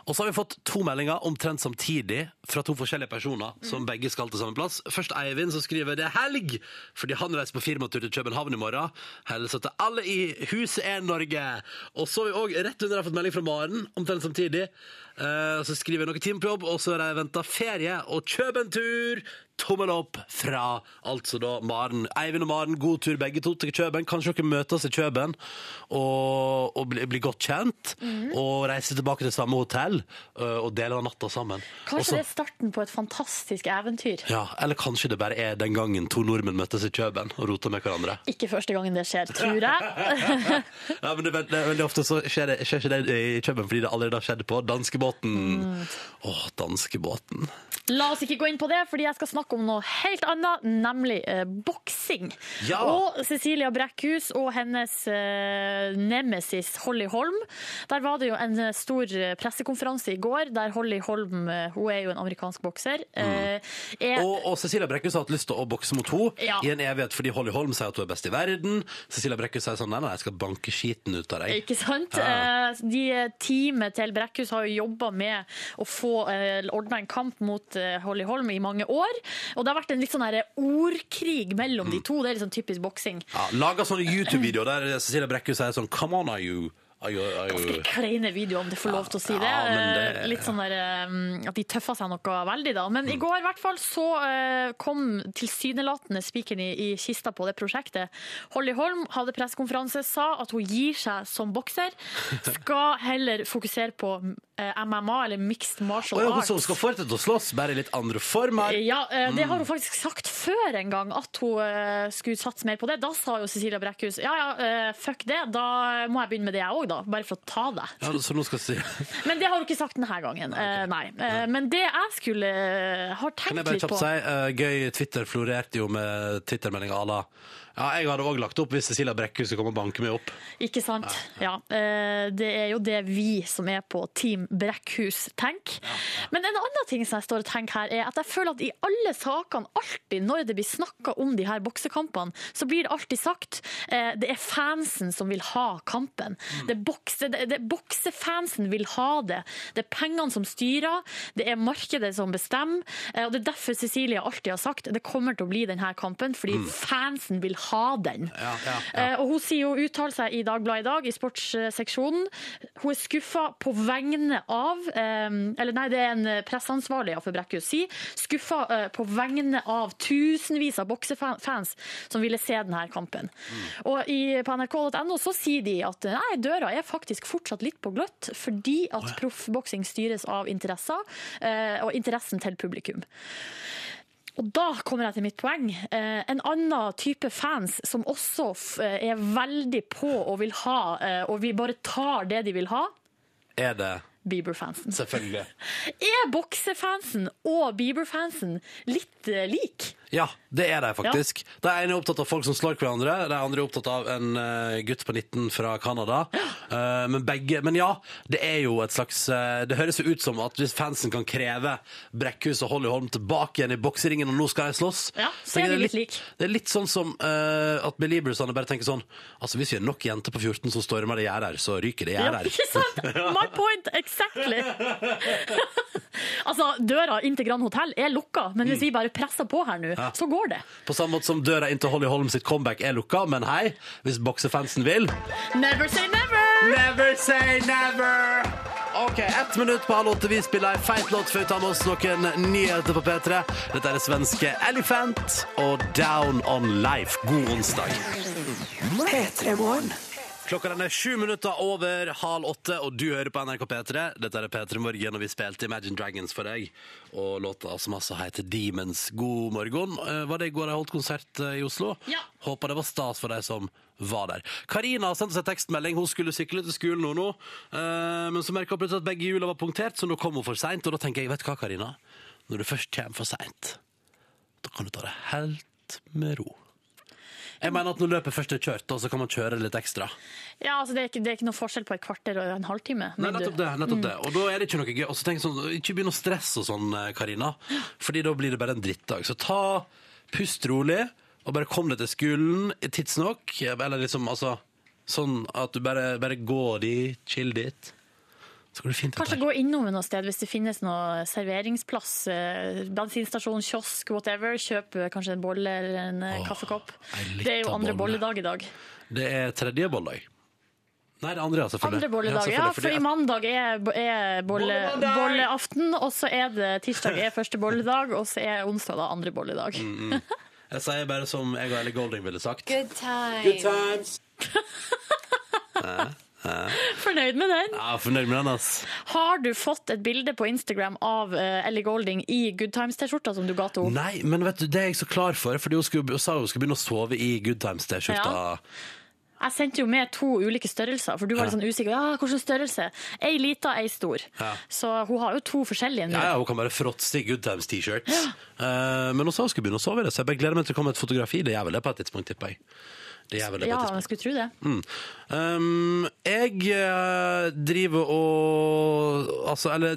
Og så har vi fått to meldinger omtrent samtidig fra to forskjellige personer, som begge skal til samme plass. Først Eivind, som skriver det er helg, fordi han reiser på firmatur til København i morgen. Hilser til alle i Huset er Norge. Og så har vi òg rett under har fått melding fra Maren, omtrent samtidig. Eh, så skriver jeg noen timer på jobb, og så har jeg venta ferie og Købentur. Tommel opp fra altså da Maren. Eivind og Maren, god tur begge to til Køben. Kanskje dere møtes i Køben og, og blir bli godt kjent. Og reiser tilbake til samme hotell øh, og deler natta sammen. Kanskje Også, det er starten på et fantastisk eventyr. ja, Eller kanskje det bare er den gangen to nordmenn møttes i Køben og rota med hverandre. Ikke første gangen det skjer, tror jeg. Ja, men det det veldig ofte så skjer, det, skjer ikke det i Køben fordi det allerede har skjedd på danskebåten. Åh, danskebåten. La oss ikke gå inn på det, fordi jeg skal snakke om noe helt annet, nemlig eh, boksing. Ja. Og Cecilia Brækhus og hennes eh, nemesis Holly Holm. Der var det jo en eh, stor eh, pressekonferanse i går, der Holly Holm, eh, hun er jo en amerikansk bokser, eh, er Og, og Cecilia Brekkhus har hatt lyst til å bokse mot henne Ja. i en evighet, fordi Holly Holm sier at hun er best i verden. Cecilia Brekkhus sier sånn nei, nei, jeg skal banke skiten ut av deg. Ikke sant? Ja. Eh, De Teamet til Brekkhus har jo jobba med å få ordna en kamp mot Holly Holm i mange år. Og det har vært en litt sånn ordkrig mellom Mm. de to. Det er litt sånn typisk boksing. Ja, Laga sånne YouTube-videoer der Cecilia Brekkhus sier sånn Come on, are you? Are? Kleine video, om det får lov til å si det. Eh, Litt sånn der, eh, At de tøffa seg noe veldig, da. Men Mm. i går i hvert fall så eh, kom tilsynelatende spikeren i, i kista på det prosjektet. Holly Holm hadde pressekonferanse, sa at hun gir seg som bokser. Skal heller fokusere på MMA, eller mixed martial arts. så hun skal fortsette å slåss, bare i litt andre former. Ja, det Mm. har hun faktisk sagt før en gang, at hun skulle satse mer på det. Da sa jo Cecilia Brekkhus ja ja, fuck det, da må jeg begynne med det jeg òg, da. Bare for å ta det. Ja, så nå skal jeg si Men det har du ikke sagt denne gangen. Eh, nei. Nei. men det jeg skulle eh, har Kan jeg tenkt bare litt kjapt på si, uh, gøy Twitter florerte jo med Twitter-meldinga à la Ja, jeg hadde òg lagt opp hvis Cecilia Brekkhus skulle komme og banke meg opp. Ikke sant? Ja. eh, det er jo det vi som er på Team Brekkhus, tenker. Men en annen ting som jeg står og tenker her, er at jeg føler at i alle sakene, alltid når det blir snakka om de her boksekampene, så blir det alltid sagt eh, det er fansen som vil ha kampen. Det er bokse, det, det, boksefansen vil ha det. Det er pengene som styrer, det er markedet som bestemmer. eh, og det er derfor Cecilia alltid har sagt det kommer til å bli denne kampen, fordi fansen vil ha den. Ja, ja, Eh, og hun sier jo uttaler seg i Dagbladet i dag, i sportsseksjonen. Hun er skuffa på vegne av eh, Eller nei, det er en presseansvarlig ja, for Brekkhus sier. Skuffa eh, på vegne av tusenvis av boksefans som ville se denne kampen. Og i, på nrk.no så sier de at nei, døra er faktisk fortsatt litt på gløtt, fordi at proffboksing styres av interesser, eh, og interessen til publikum. Og da kommer jeg til mitt poeng. Eh, en annen type fans som også f- er veldig på og vil ha, eh, og vi bare tar det de vil ha, Er det Bieber-fansen. Selvfølgelig. Er boksefansen og Bieber-fansen litt eh, lik? Ja, det er de faktisk. De ene er opptatt av folk som slår hverandre, de andre er opptatt av en eh, gutt på 19 fra Canada. Eh, men begge Men ja, det er jo et slags eh, Det høres jo ut som at hvis fansen kan kreve Brekkhus og Holly Holm tilbake igjen i bokseringen, og nå skal de slåss Ja, så tenker er jeg vi det litt lik. Det er litt sånn som eh, at Beliebersene bare tenker sånn Altså, hvis vi er nok jenter på 14 som stormer det gjerdet her, så ryker det Ja, gjerdet ikke sant? My point, exactly! altså, døra inn til Grand Hotell er lukka, men hvis vi bare presser på her nå, Ja. så går det. På samme måte som døra inn til Holly Holm sitt comeback er lukka, men hei, hvis boksefansen vil Never say never! Never say never! Ok, ett minutt på halv åtte. Vi spiller ei feit låt før vi tar med oss noen nyheter på P3. Dette er det svenske Elephant og Down on Life. God onsdag. P3 Morgen. Klokka den er sju minutter over halv åtte, og du hører på NRK P3. Dette er P3 Morgen, og vi spilte Imagine Dragons for deg. Og låta som altså heter Demons. God morgen. Eh, Var det i går de holdt konsert eh, i Oslo? Ja. Håper det var stas for de som var der. Karina har sendt oss en tekstmelding. Hun skulle sykle til skolen nå, nå. Eh, men så merka hun plutselig at begge hjula var punktert, så nå kom hun for seint. Og da tenker jeg, vet du hva, Karina? Når du først kommer for seint, da kan du ta det helt med ro. Jeg mener at når løpet først er kjørt, da, så kan man kjøre litt ekstra. Ja, altså, det er, ikke, det er ikke noe forskjell på et kvarter og en halvtime. Nei, nettopp det. nettopp det. Og da er det ikke noe gøy. Og så jeg sånn, Ikke begynn å stresse og sånn, eh, Karina. Fordi da blir det bare en drittdag. Så ta pust rolig, og bare kom deg til skolen tidsnok. Eller liksom, altså Sånn at du bare, bare går dit, chill dit. Så går det fint. Kanskje gå innom noe sted hvis det finnes noe serveringsplass. eh, Bensinstasjon, kiosk, whatever. Kjøp eh, kanskje en bolle eller en Åh, kaffekopp. Det er jo andre bolle. bolledag i dag. Det er tredje bolledag. Nei, det andre, ja, selvfølgelig. Andre bolledag, ja. For i mandag er, er bolle, bolleaften, og så er det tirsdag er første bolledag, og så er onsdag da andre bolledag. Mm. Jeg sier bare som jeg og Ellie Golding ville sagt. Good times. Good times. Fornøyd med den? Ja, fornøyd med den, ass. Har du fått et bilde på Instagram av eh, Ellie Golding i Good Times-T-skjorta som du ga til henne? Nei, men vet du, det er jeg så klar for, fordi hun, skulle, hun sa hun skulle begynne å sove i Good Times-T-skjorta. Ja. Jeg sendte jo med to ulike størrelser, for du var litt sånn usikker. Ja, hvilken størrelse? Ei lita, ei stor. Ja. Så hun har jo to forskjellige nå. Ja, ja, hun kan bare fråtse i Good Times-T-shirts. Eh, men hun sa hun skulle begynne å sove i det, så jeg bare gleder meg til det kommer et fotografi. Det gjør vel det på et tidspunkt, tipper jeg. Det gjør vel det Ja, jeg skulle tro det. Mm. Um, jeg eh, driver og Altså, eller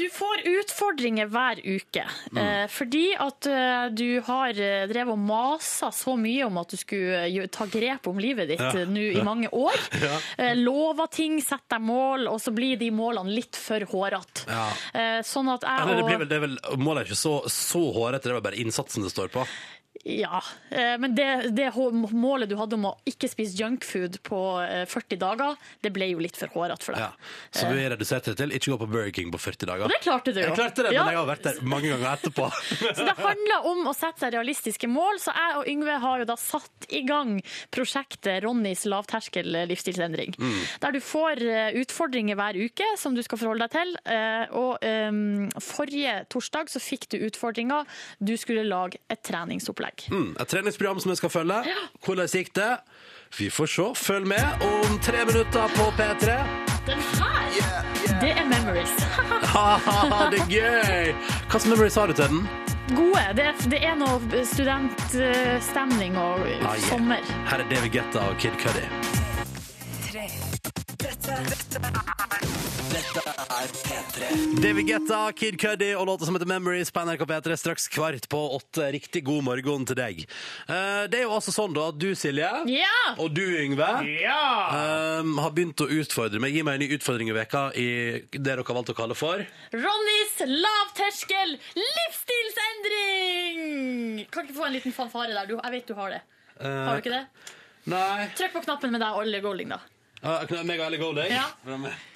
Du får utfordringer hver uke, Mm. fordi at eh, du har eh, drevet og masa så mye om at du skulle eh, ta grep om livet ditt Ja. eh, nå i mange år. Ja. Eh, lova ting, sett deg mål, og så blir de målene litt for hårete. Ja. Eh, sånn at jeg Eller det og blir vel, det er vel Målet er ikke så, så hårete, det er vel bare innsatsen det står på. Ja, eh, men det, det målet du hadde om å ikke spise junkfood på eh, 40 dager, det ble jo litt for hårete for deg. Ja. Så du er det til ikke gå på Burger King på 40 dager. Og det klarte du jo. Jeg klarte det, Ja. men jeg har vært der mange ganger etterpå. Så det handler om å sette seg realistiske mål. Så jeg og Yngve har jo da satt i gang prosjektet Ronnys lavterskel livsstilsendring. Mm. Der du får eh, utfordringer hver uke som du skal forholde deg til. Eh, Og eh, forrige torsdag så fikk du utfordringa. Du skulle lage et treningsopplegg. Mm, et treningsprogram som vi skal følge. Hvordan gikk det? Vi får se. Følg med om tre minutter på P3. Den her, det er memories. Det er gøy! Hva slags memories har du til den? Gode. Det er, det er noe studentstemning og Ah, yeah. sommer. Her er David Guetta og Kid Cudi. Dette, dette, Dette er P3. David Guetta, Kid Cuddy og låta som heter Memories på NRK P3 straks kvart på åtte. Riktig god morgen til deg. Eh, Det er jo altså sånn da at du, Silje, Ja! og du, Yngve, eh, har begynt å utfordre meg. Gi meg en ny utfordring i veka i det dere har valgt å kalle for Ronnys lavterskel livsstilsendring! Kan ikke få en liten fanfare der? Du, jeg vet du har det. Har du ikke det? Nei Trykk på knappen med deg, Olje Golding, da. Uh, Meg og Ellie Golding? Ja.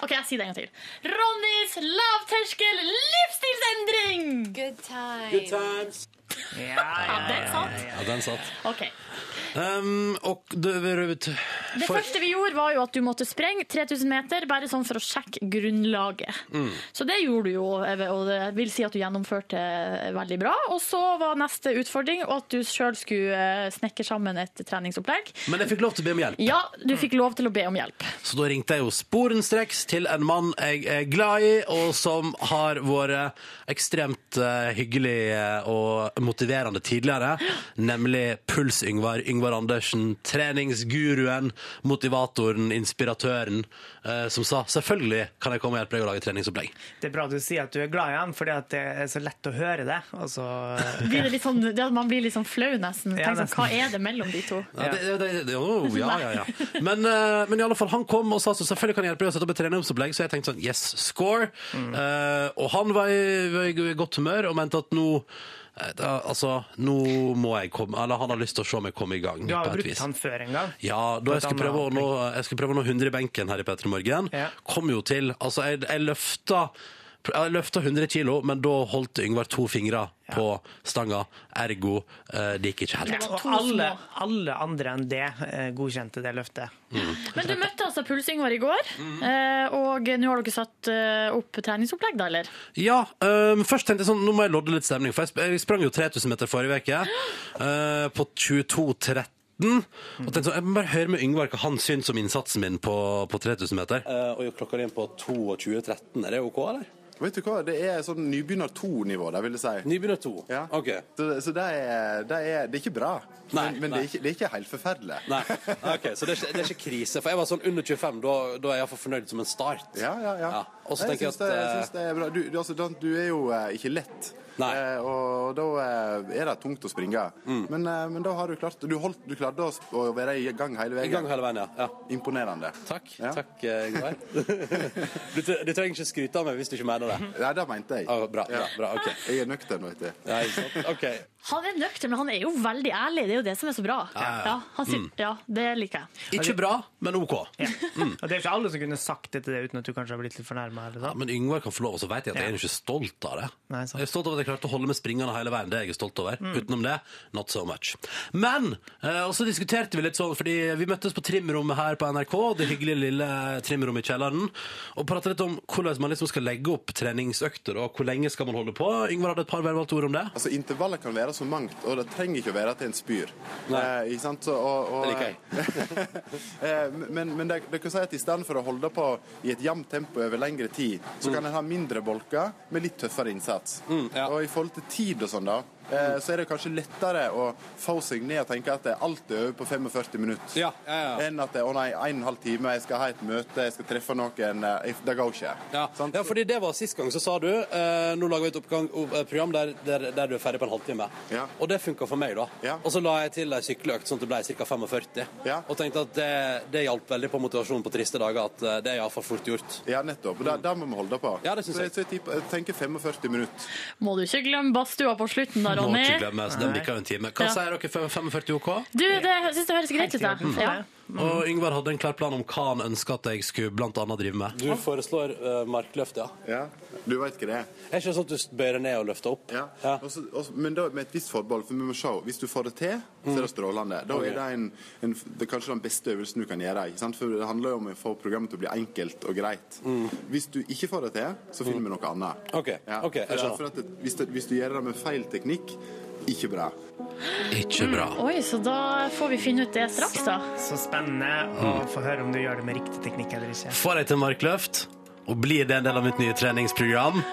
OK, jeg sier det en gang til. Ronnys lavterskel livsstilsendring! Good time. Good times. Ja, Ja, den satt. Ja, den satt. OK. Um, og det, Det første vi gjorde, var jo at du måtte sprenge 3000 meter, bare sånn for å sjekke grunnlaget. Mm. Så det gjorde du jo, og det vil si at du gjennomførte veldig bra. Og så var neste utfordring at du sjøl skulle eh, snekre sammen et treningsopplegg. Men jeg fikk lov til å be om hjelp. Ja, du fikk lov til å be om hjelp. Så da ringte jeg jo sporenstreks til en mann jeg er glad i, og som har vært ekstremt eh, hyggelig eh, og motiverende tidligere, nemlig Puls-Yngvar. Yngvar Andersen, treningsguruen, motivatoren, inspiratøren, eh, som sa selvfølgelig kan jeg komme og hjelpe deg å lage treningsopplegg. Det er bra du sier at du er glad i han, fordi det er så lett å høre det. Altså, så Blir det litt sånn, det man blir litt sånn flau nesten. Ja, nesten. sånn. Hva er det mellom de to? Ja, det, det, det, jo, ja, ja, ja. Men, eh, men i alle fall, han kom og sa så selvfølgelig kan jeg hjelpe deg å sette opp et treningsopplegg, så jeg tenkte sånn, yes, score. Eh, og han var i, var i godt humør og mente at nå da, altså, nå må jeg komme Eller han har lyst til å se meg komme i gang. Du har jo brukt han før en gang. Ja, da jeg skal, prøve å nå, jeg skal prøve å nå 100 i benken her i P3 Morgen, Ja. kom jo til Altså, jeg, jeg løfta jeg løfta 100 kilo, men da holdt Yngvar to fingre på stanga. Ergo, eh, det gikk ikke helt. Ja, Og alle, alle andre enn det eh, godkjente det løftet. Men du møtte altså Puls-Yngvar i går, eh, og nå har dere satt eh, opp treningsopplegg, da, eller? Ja, Um, først tenkte jeg sånn, nå må jeg lodde litt stemning, for jeg, jeg sprang jo 3000 meter forrige uke, Uh, på 22.13. Og tenkte sånn, jeg må bare høre med Yngvar hva han syns om innsatsen min på, på 3000 meter. og klokka inn på 22.13, er det ok, eller? Vet du hva, det er sånn nybegynner to-nivå, det vil jeg si. Nybegynner 2. Ja. Ok. Så, så det, er, det, er, det er ikke bra, Nei, men, men. Det, er ikke, det er ikke helt forferdelig. Nei, ok, så det er, ikke, det er ikke krise. For jeg var sånn under 25, da, da er jeg iallfall fornøyd som en start. Ja, ja, ja. Ja, og så Nei, tenker jeg syns det, jeg eh, syns det er bra. Du, du, altså, du er jo eh, ikke lett. Nei. Eh, og da eh, er det tungt å springe. Mm. Men, eh, men da har du klart Du, holdt, du klarte å, være i gang hele veien. I gang hele veien, ja. ja. Imponerende. Takk, Ja. takk, Ingvar. Du, du trenger ikke skryte av meg hvis du ikke mener det. Nei, det mente jeg. Ah, bra, bra, bra, ok. Jeg er nøktern, vet du. Ja, ikke sant? Ok. Han er nøktern, men han er jo veldig ærlig. Det er jo det som er så bra. Ja, ja. han sier, ja det liker jeg. Ikke bra, men OK. Ja. Og det er ikke alle som kunne sagt det til deg uten at du kanskje har blitt litt fornærma. Ja, men Yngvar kan få lov, og så vet jeg at jeg er ikke stolt av det. Nei, sant. jeg er stolt av at jeg klarte å holde med springende hele veien. Det er jeg stolt over. Utenom det, not so much. Men eh, og så diskuterte vi litt sånn, fordi vi møttes på trimrommet her på NRK, det hyggelige lille trimrommet i kjelleren, og pratet litt om hvordan man liksom skal legge opp treningsøkter, og hvor lenge skal man holde på. Yngvar hadde et par velvalgte ord om det. Altså, intervallet kan være så mangt, og det trenger ikke å være til en spyr. Nei. Eh, ikke sant? Så, og, og, Det liker jeg. Eh, men men det, det kan si at i stedet for å holde på i et jevnt tempo over lengre tid, så kan en ha mindre bolker med litt tøffere innsats. Mm, ja. Og i forhold til tid og sånn, da, eh, så er det kanskje lettere å få seg ned og tenke at det alt er over på 45 minutter. Ja, ja, ja. Enn at det, å nei, en og en halv time, jeg skal ha et møte, jeg skal treffe noen. Det går ikke. Ja. Sant? ja, fordi det var sist gang, så sa du eh, nå lager vi et oppgang, opp- eh, program der, der, der du er ferdig på en halvtime. Ja. Og det funka for meg, da. Ja. Og så la jeg til ei sykkeløkt sånn at det ble ca. 45. Ja. Og tenkte at det, det hjalp veldig på motivasjonen på triste dager. At eh, det er iallfall fort gjort. Ja, nettopp. Det, det må vi holde på. Ja, det synes jeg. Så jeg, tenker 45 minutter. Må du ikke glemme badstua på slutten da, Må ikke glemme, så den bikker jo en time. Hva Ja. sier dere for 45 OK? Du, det jeg synes det høres greit ut, for Ja. Det. Og Yngvar hadde en klar plan om hva han ønska at jeg skulle blant annet drive med. Du foreslår uh, markløft, ja. Ja, Du veit hva det er? Er ikke det sånn at du bøyer deg ned og løfter opp? Ja. Også, også, men da med et visst forbehold, for vi må se. Hvis du får det til, så er det strålende. Da er det, en, en, det er kanskje den beste øvelsen du kan gjøre. Ikke sant? For det handler jo om å få programmet til å bli enkelt og greit. Hvis du ikke får det til, så finner vi noe annet. OK, Ja, ok, jeg for, skjønner. for at det, hvis, det, hvis du gjør det med feil teknikk, ikke bra. Ikke bra. Oi, så da får vi finne ut det straks, da. Så spennende å få høre om du gjør det med riktig teknikk eller ikke. Får jeg til markløft, og blir det en del av mitt nye treningsprogram?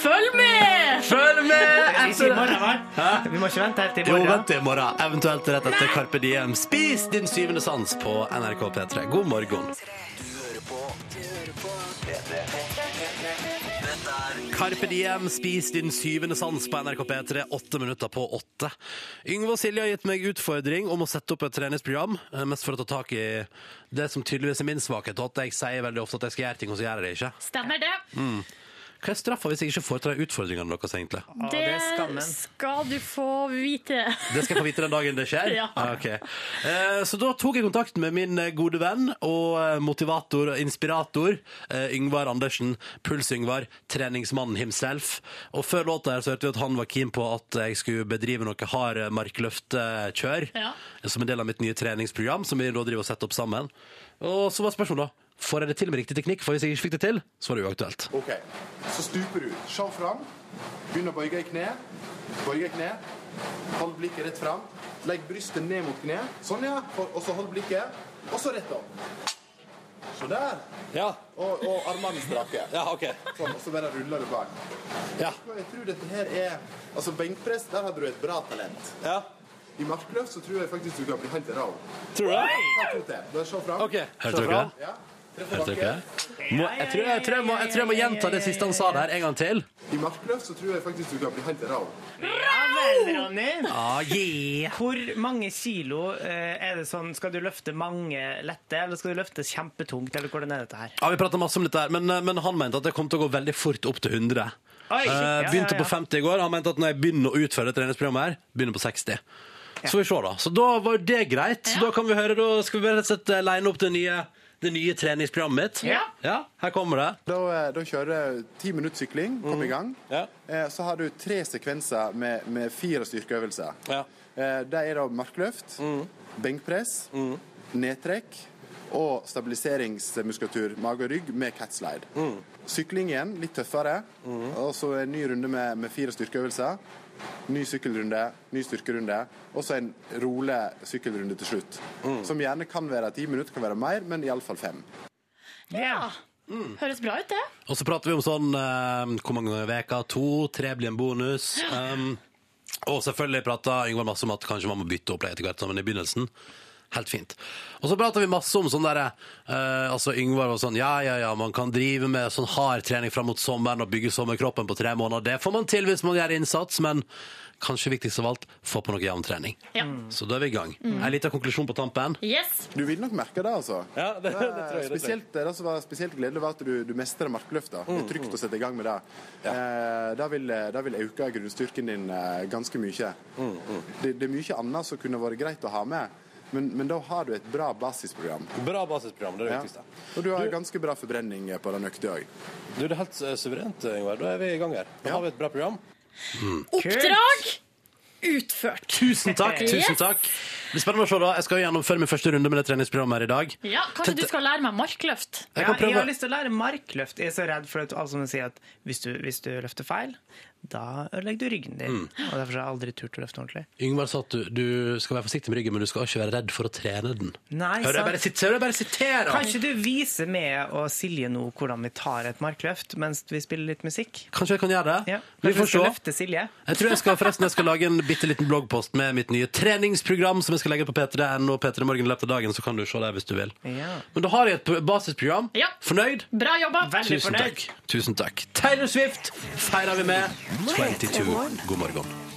Følg med! Følg med! Etter... morgen. Vi må ikke vente helt til i Jo, vent til i morgen. Eventuelt rett etter Carpe Diem. Spis din syvende sans på NRK P3. God morgen. Carpe Diem, spis din syvende sans på NRK P3, åtte minutter på åtte. Yngve og Silje har gitt meg utfordring om å sette opp et treningsprogram, eh, mest for å ta tak i det som tydeligvis er min svakhet, og at jeg sier veldig ofte at jeg skal gjøre ting, og så gjør jeg det ikke. Stemmer det. Mm. Hva er straffa hvis jeg ikke får til de utfordringene deres, egentlig? Det skal du få vite. Det skal jeg få vite den dagen det skjer? Ja. Ah, ok. Eh, Så da tok jeg kontakt med min eh, gode venn og eh, motivator og inspirator Yngvar Andersen, Puls-Yngvar, treningsmannen himself. Og før låta her så hørte vi at han var keen på at jeg skulle bedrive noe hard markløftekjør Ja. som en del av mitt nye treningsprogram, som vi da driver og setter opp sammen. Og så var spørsmålet da, får jeg det til med riktig teknikk? For hvis jeg ikke fikk det til, så var det uaktuelt. Ok, så stuper du. Se fram. Begynn å bøye i kne. Bøye i kne. Hold blikket rett fram. Legg brystet ned mot kne. Sånn, ja. Og så hold blikket. Og så rett opp. Så der. Ja. Og, og armene strake. Ja, ok. Sånn, og så bare ruller du bak. Ja. Jeg tror dette her er Altså, benkpress, der hadde du et bra talent. Ja. I markløft så tror jeg faktisk du kan bli helt rå. Tror du det? Ta to til. Bare se fram. Okay. Ja. Hørte dere det? Må, jeg, tror, jeg, tror jeg, må, jeg tror jeg må gjenta det siste han sa der en gang til. I markløft så tror jeg faktisk du kan bli helt rå. Ja vel, Ronny. Ah, yeah. Hvor mange kilo eh, er det sånn Skal du løfte mange lette, eller skal du løfte kjempetungt, eller hvordan er dette her? Ja, Vi prata masse om dette, her, men, eh, men han mente at det kom til å gå veldig fort opp til 100. Oi, shit, Eh, ja, begynte ja, ja. på 50 i går. Han mente at når jeg begynner å utføre treningsprogrammet her, begynner på 60. Så får vi ser, da. Så da var det greit. Da kan vi høre, da skal vi bare rett og slett eh, line opp det nye, det nye treningsprogrammet mitt. Ja. her kommer det. Da, eh, da kjører du ti minutter sykling, kom i gang. Ja. Eh, Så har du tre sekvenser med, med fire styrkeøvelser. Ja. Eh, Det er da markløft, benkpress, nedtrekk og stabiliseringsmuskulatur, mage og rygg, med catslide. Sykling igjen, litt tøffere. Og så en ny runde med, med fire styrkeøvelser. Ny sykkelrunde, ny styrkerunde, og så en rolig sykkelrunde til slutt. Som gjerne kan være ti minutter, kan være mer, men iallfall fem. Ja. Høres bra ut, det. Og så prater vi om sånn eh, hvor mange ganger i veka? To, tre blir en bonus. Um, og selvfølgelig prata Yngvar masse om at kanskje man må bytte opplegg etter hvert, men i begynnelsen helt fint. Og så prater vi masse om sånn derre eh, Altså Yngvar var sånn Ja, ja, ja, man kan drive med sånn hard trening fram mot sommeren og bygge sommerkroppen på tre måneder. Det får man til hvis man gjør innsats, men kanskje viktigst av alt, få på noe jevn trening. Ja. Så da er vi i gang. Mm. En liten konklusjon på tampen. Yes. Du vil nok merke det, altså. Ja, det, det tror jeg. Det tror jeg. spesielt, det som var spesielt gledelig, var at du, du mestrer markløfta. Det er trygt å sette i gang med det. Eh, det, vil, det vil øke grunnstyrken din eh, ganske mye. Det, det er mye annet som kunne vært greit å ha med, men, men da har du et bra basisprogram. Bra basisprogram, det er det Ja. viktigste. Og du har ganske bra forbrenning eh, på den økta òg. Du, det er helt eh, suverent, Ingvar. Da er vi i gang her. Da har vi et bra program. Oppdrag utført. Tusen takk. tusen takk. Det blir spennende å se da. Jeg skal gjennomføre min første runde med det treningsprogrammet her i dag. Ja, kanskje du skal lære meg markløft? Jeg Ja, kan prøve. jeg har lyst til å lære markløft. Jeg er så redd for at, altså, man sier at hvis du, hvis du løfter feil, da ødelegger du ryggen din. Mm. Og Derfor har jeg aldri turt å løfte ordentlig. Yngvar sa at du, du skal være forsiktig med ryggen, men du skal ikke være redd for å trene den. Nei, Hører jeg bare, sit- jeg bare sitere? Kanskje du viser meg og Silje nå hvordan vi tar et markløft mens vi spiller litt musikk? Kanskje jeg kan gjøre det? Ja. Vi får se. løfte Silje? Jeg tror jeg skal forresten jeg skal lage en bitte liten bloggpost med mitt nye treningsprogram som jeg skal legge på P3N og P3 Morgen i løpet av dagen, så kan du se det hvis du vil. Ja. Men da har jeg et basisprogram. Ja. Fornøyd? Bra jobba. Veldig Tusen fornøyd. takk. Tusen takk. Taylor Swift feirer vi med 22. God morgen.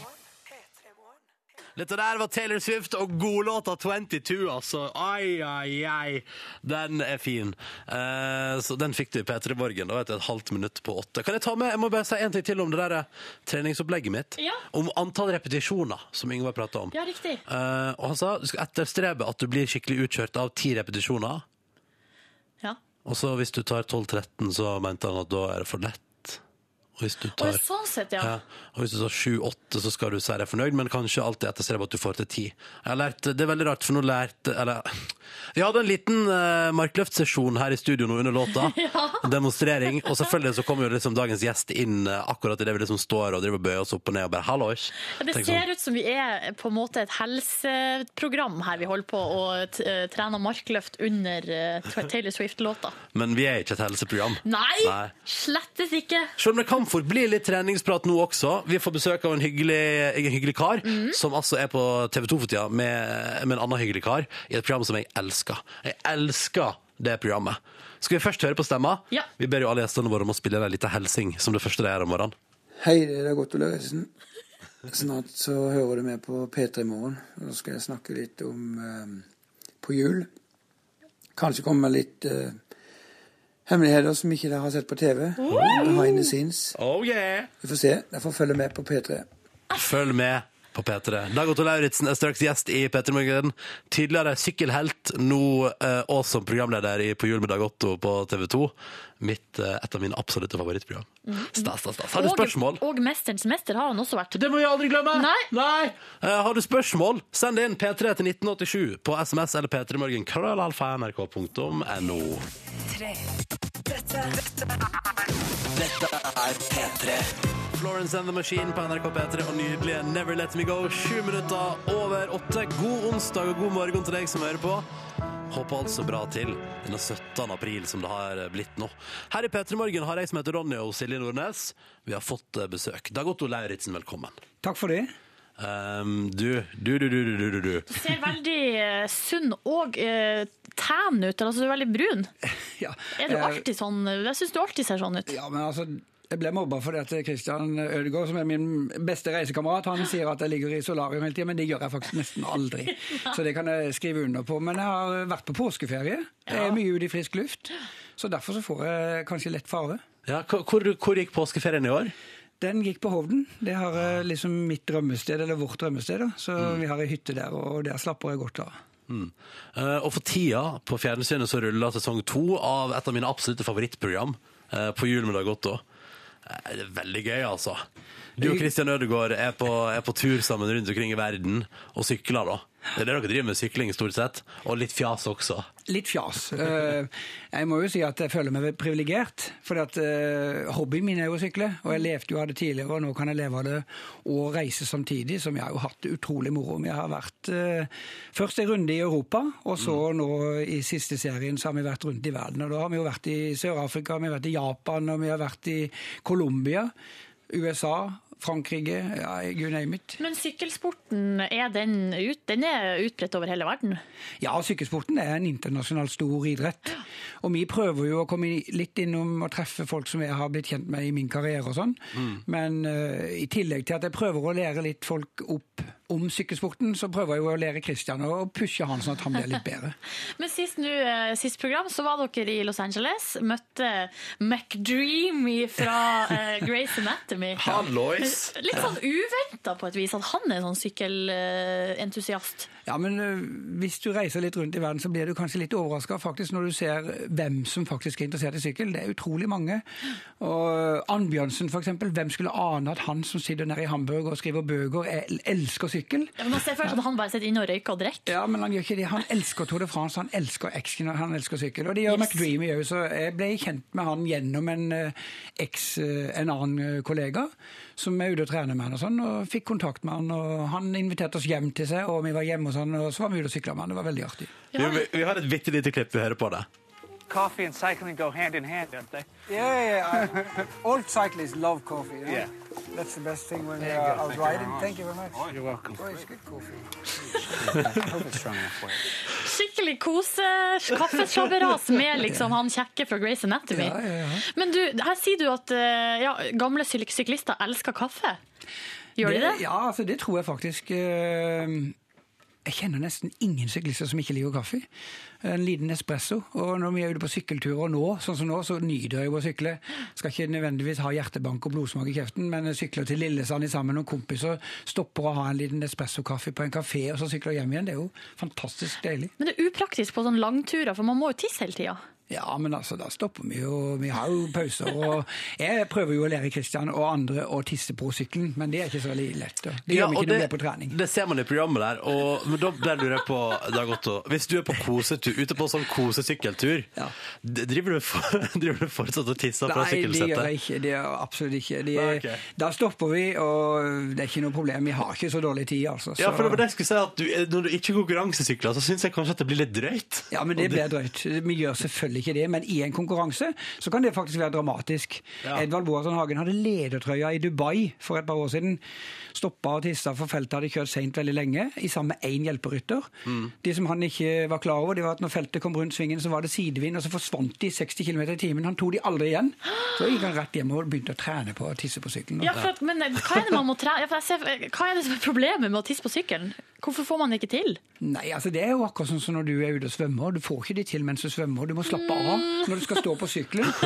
Dette der var Taylor Swift og godlåta 22, altså. Ai, ai, ai. Den er fin. Uh, så den fikk du i P3 Borgen Da var det et halvt minutt på åtte. Kan jeg ta med, jeg må bare si en ting til om det der eh, treningsopplegget mitt. Ja. Om antall repetisjoner, som Ingvar prata om. Ja, riktig. Uh, og han sa du skal etterstrebe at du blir skikkelig utkjørt av ti repetisjoner. Ja. Og så hvis du tar 12-13, så mente han at da er det for lett. Og hvis du tar sånn sett, ja. ja. Og hvis du tar 7-8, så skal du si deg fornøyd, men kanskje alltid etterstrebe at du får til 10. Jeg har lært, Det er veldig rart, for nå lærte Eller Vi hadde en liten uh, markløftsesjon her i studio nå under låta. En demonstrering. Og selvfølgelig så kommer jo liksom dagens gjest inn uh, akkurat idet vi liksom står og driver og bøyer oss opp og ned og bare 'hallois'. Ja, Det Tenk ser sånn, ut som vi er på en måte et helseprogram her vi holder på å eh, trene markløft under uh, Taylor Swift-låta. Men vi er ikke et helseprogram. Nei, Nei. slettes ikke. Selv om det kan fort bli litt treningsprat nå også. Vi får besøk av en hyggelig, en hyggelig kar, som altså er på TV 2 for tida med, med en annen hyggelig kar, i et program som jeg elsker. Jeg elsker det programmet. Skal vi først høre på stemma? Ja. Vi ber jo alle gjestene våre om å spille en liten helsing som det første de gjør om morgenen. Hei, det er Godt Ole Reisen. Snart så hører du med på P3 Morgen. Nå skal jeg snakke litt om eh, på jul. Kanskje komme med litt eh, hemmeligheter som ikke dere har sett på TV. Behind the scenes. Oh yeah! Vi får se. Dere får følge med på P3. Følg med på P3. Dag Otto Lauritzen er straks gjest i P3 Morgen. Tidligere sykkelhelt, nå eh, som programleder i På jul med Dag Otto på TV 2. Mitt, eh, et av mine absolutte favorittprogram. Stas, stas, stas. Har du spørsmål? Og, og Mesterens mester har han også vært. Det må vi aldri glemme! Nei. Eh, har du spørsmål, send det inn P3 til 1987 på SMS eller p3morgen. Krøllalfa nrk.no. Dette er P3. Florence and the Machine på NRK P3 og nydelige Never Let Me Go. Sju minutter over åtte. God onsdag og god morgen til deg som hører på. Håper altså bra til denne 17. april som det har blitt nå. Her i P3 Morgen har jeg som heter Ronny og Silje Nordnes. Vi har fått besøk. Dag Otto Lauritzen, velkommen. Takk for det. Um, du, du, du, du, du, du, du. Du ser veldig eh, sunn og uh, tan ut. Altså, du er veldig brun. Ja. Er du Eh, alltid sånn? Jeg syns du alltid ser sånn ut. Ja, men altså, jeg ble mobba fordi at Christian Ødegaard, som er min beste reisekamerat, han sier at jeg ligger i solarium hele tida, men det gjør jeg faktisk nesten aldri. Så det kan jeg skrive under på. Men jeg har vært på påskeferie. Jeg er mye ute i frisk luft. Så derfor så får jeg kanskje lett farve. Ja, hvor- hvor gikk påskeferien i år? Den gikk på Hovden. Det har eh, liksom mitt drømmested, eller vårt drømmested. da. Så vi har ei hytte der, og der slapper jeg godt av. Mm. Eh, og for tida på fjernsynet så ruller sesong to av et av mine absolutte favorittprogram, eh, På jul med Dag Otto. Eh, det er veldig gøy, altså. Du og Christian Ødegaard er på, er på tur sammen rundt omkring i verden og sykler, da. Det er det dere driver med, sykling stort sett. Og litt fjas også. Litt fjas. Eh, Jeg må jo si at jeg føler meg privilegert. For eh, hobbyen min er jo å sykle, og jeg levde jo av det tidligere, og nå kan jeg leve av det og reise samtidig, som jeg har jo hatt det utrolig moro med. Jeg har vært eh, først en runde i Europa, og så nå i siste serien så har vi vært rundt i verden. Og da har vi jo vært i Sør-Afrika, vi har vært i Japan, og vi har vært i Colombia, USA, Frankrike, ja, you name it. Men sykkelsporten, er den, ut, den er utbredt over hele verden? Ja, sykkelsporten er en internasjonal stor idrett. Og vi prøver jo å komme litt innom og treffe folk som jeg har blitt kjent med i min karriere og sånn. Men uh, i tillegg til at jeg prøver å lære litt folk opp om sykkelsporten, så prøver jeg jo å lære Christian å pushe han sånn at han blir litt bedre. Men sist, nå, eh, sist program så var dere i Los Angeles, møtte McDreamy fra uh, Grace Anatomy. Hallois! Litt sånn uventa på et vis at han er en sånn sykkelentusiast. Ja, men eh, hvis du reiser litt rundt i verden, så blir du kanskje litt overraska når du ser hvem som faktisk er interessert i sykkel. Det er utrolig mange. Og Annbjørnsen, for eksempel. Hvem skulle ane at han som sitter nede i Hamburg og skriver bøker, elsker sykkel? Ja, men Man ser først at han bare sitter inne og røyker og drikker. Ja, men han gjør ikke det. Han elsker Tour de France, han elsker og han elsker sykkel. Og det gjør Yes. McDreamy òg, så jeg ble kjent med han gjennom en ex, eh, en annen eh, kollega som er ute og trener med han og sånn, og fikk kontakt med han. Og han inviterte oss hjem til seg, og vi var hjemme hos han, og så var vi ute og sykla med han. Det var veldig artig. Vi, vi, vi har et bitte lite klipp vi hører på det. Coffee and cycling go hand in hand, don't they? Yeah, yeah. I, all cyclists love coffee. you know? Yeah. That's the best thing when you're out Thank you riding. You. Thank you very much. Oh, you're welcome. Oh, it's good coffee. Skikkelig kose kaffeslabberas med liksom han kjekke fra Grace Anatomy. Ja, ja, ja. Men du, her sier du at eh, ja, gamle syklister elsker kaffe. Gjør de det? Ja, altså det tror jeg faktisk. eh, Jeg kjenner nesten ingen syklister som ikke liker kaffe. En liten espresso. Og når vi er ute på sykkelturer nå, sånn som nå, så nyter jeg å sykle. Skal ikke nødvendigvis ha hjertebank og blodsmak i kjeften, men sykler til Lillesand sammen med noen kompiser, stopper å ha en liten espressokaffe på en kafé, og så sykler hjem igjen. Det er jo fantastisk deilig. Men det er upraktisk på sånne langturer, for man må jo tisse hele tida. Ja, men altså, da stopper vi jo. Vi har jo pauser. Og jeg prøver jo å lære Kristian og andre å tisse på sykkelen, men det er ikke så veldig lett. Det Ja, gjør vi ikke når vi er på trening. Det ser man i programmet der. Og, men da der lurer jeg på, Dag Otto, hvis du er på kosetur, ute på sånn kosesykkeltur, ja. driver, du for, driver du fortsatt og tisser fra Nei, det gjør jeg ikke. Det gjør jeg absolutt ikke. De, Nei, okay. Da stopper vi, og det er ikke noe problem. Vi har ikke så dårlig tid, altså. Ja, for det var det jeg skulle si at du, Når du ikke konkurransesykler, så syns jeg kanskje at det blir litt drøyt. Ja, men det blir drøyt. Vi gjør selvfølgelig ikke det, men i en konkurranse så kan det faktisk være dramatisk. Ja. Edvald Boasson Hagen hadde ledertrøya i Dubai for et par år siden. Stoppa og tissa for feltet hadde kjørt seint veldig lenge, i sammen med én hjelperytter. Mm. Det som han ikke var klar over, det var at når feltet kom rundt svingen, så var det sidevind, og så forsvant de 60 km i timen. Han tok de aldri igjen. Så gikk han rett hjem og begynte å trene på å tisse på sykkelen. Ja, for, men eh, hva er det man må trene? Ja, for jeg ser, hva er det som er problemet med å tisse på sykkelen? Hvorfor får man det ikke til? Nei, altså det er jo akkurat sånn som når du er ute og svømmer. Du får ikke det til mens du svømmer. Du må slappe av når du skal stå på sykkelen.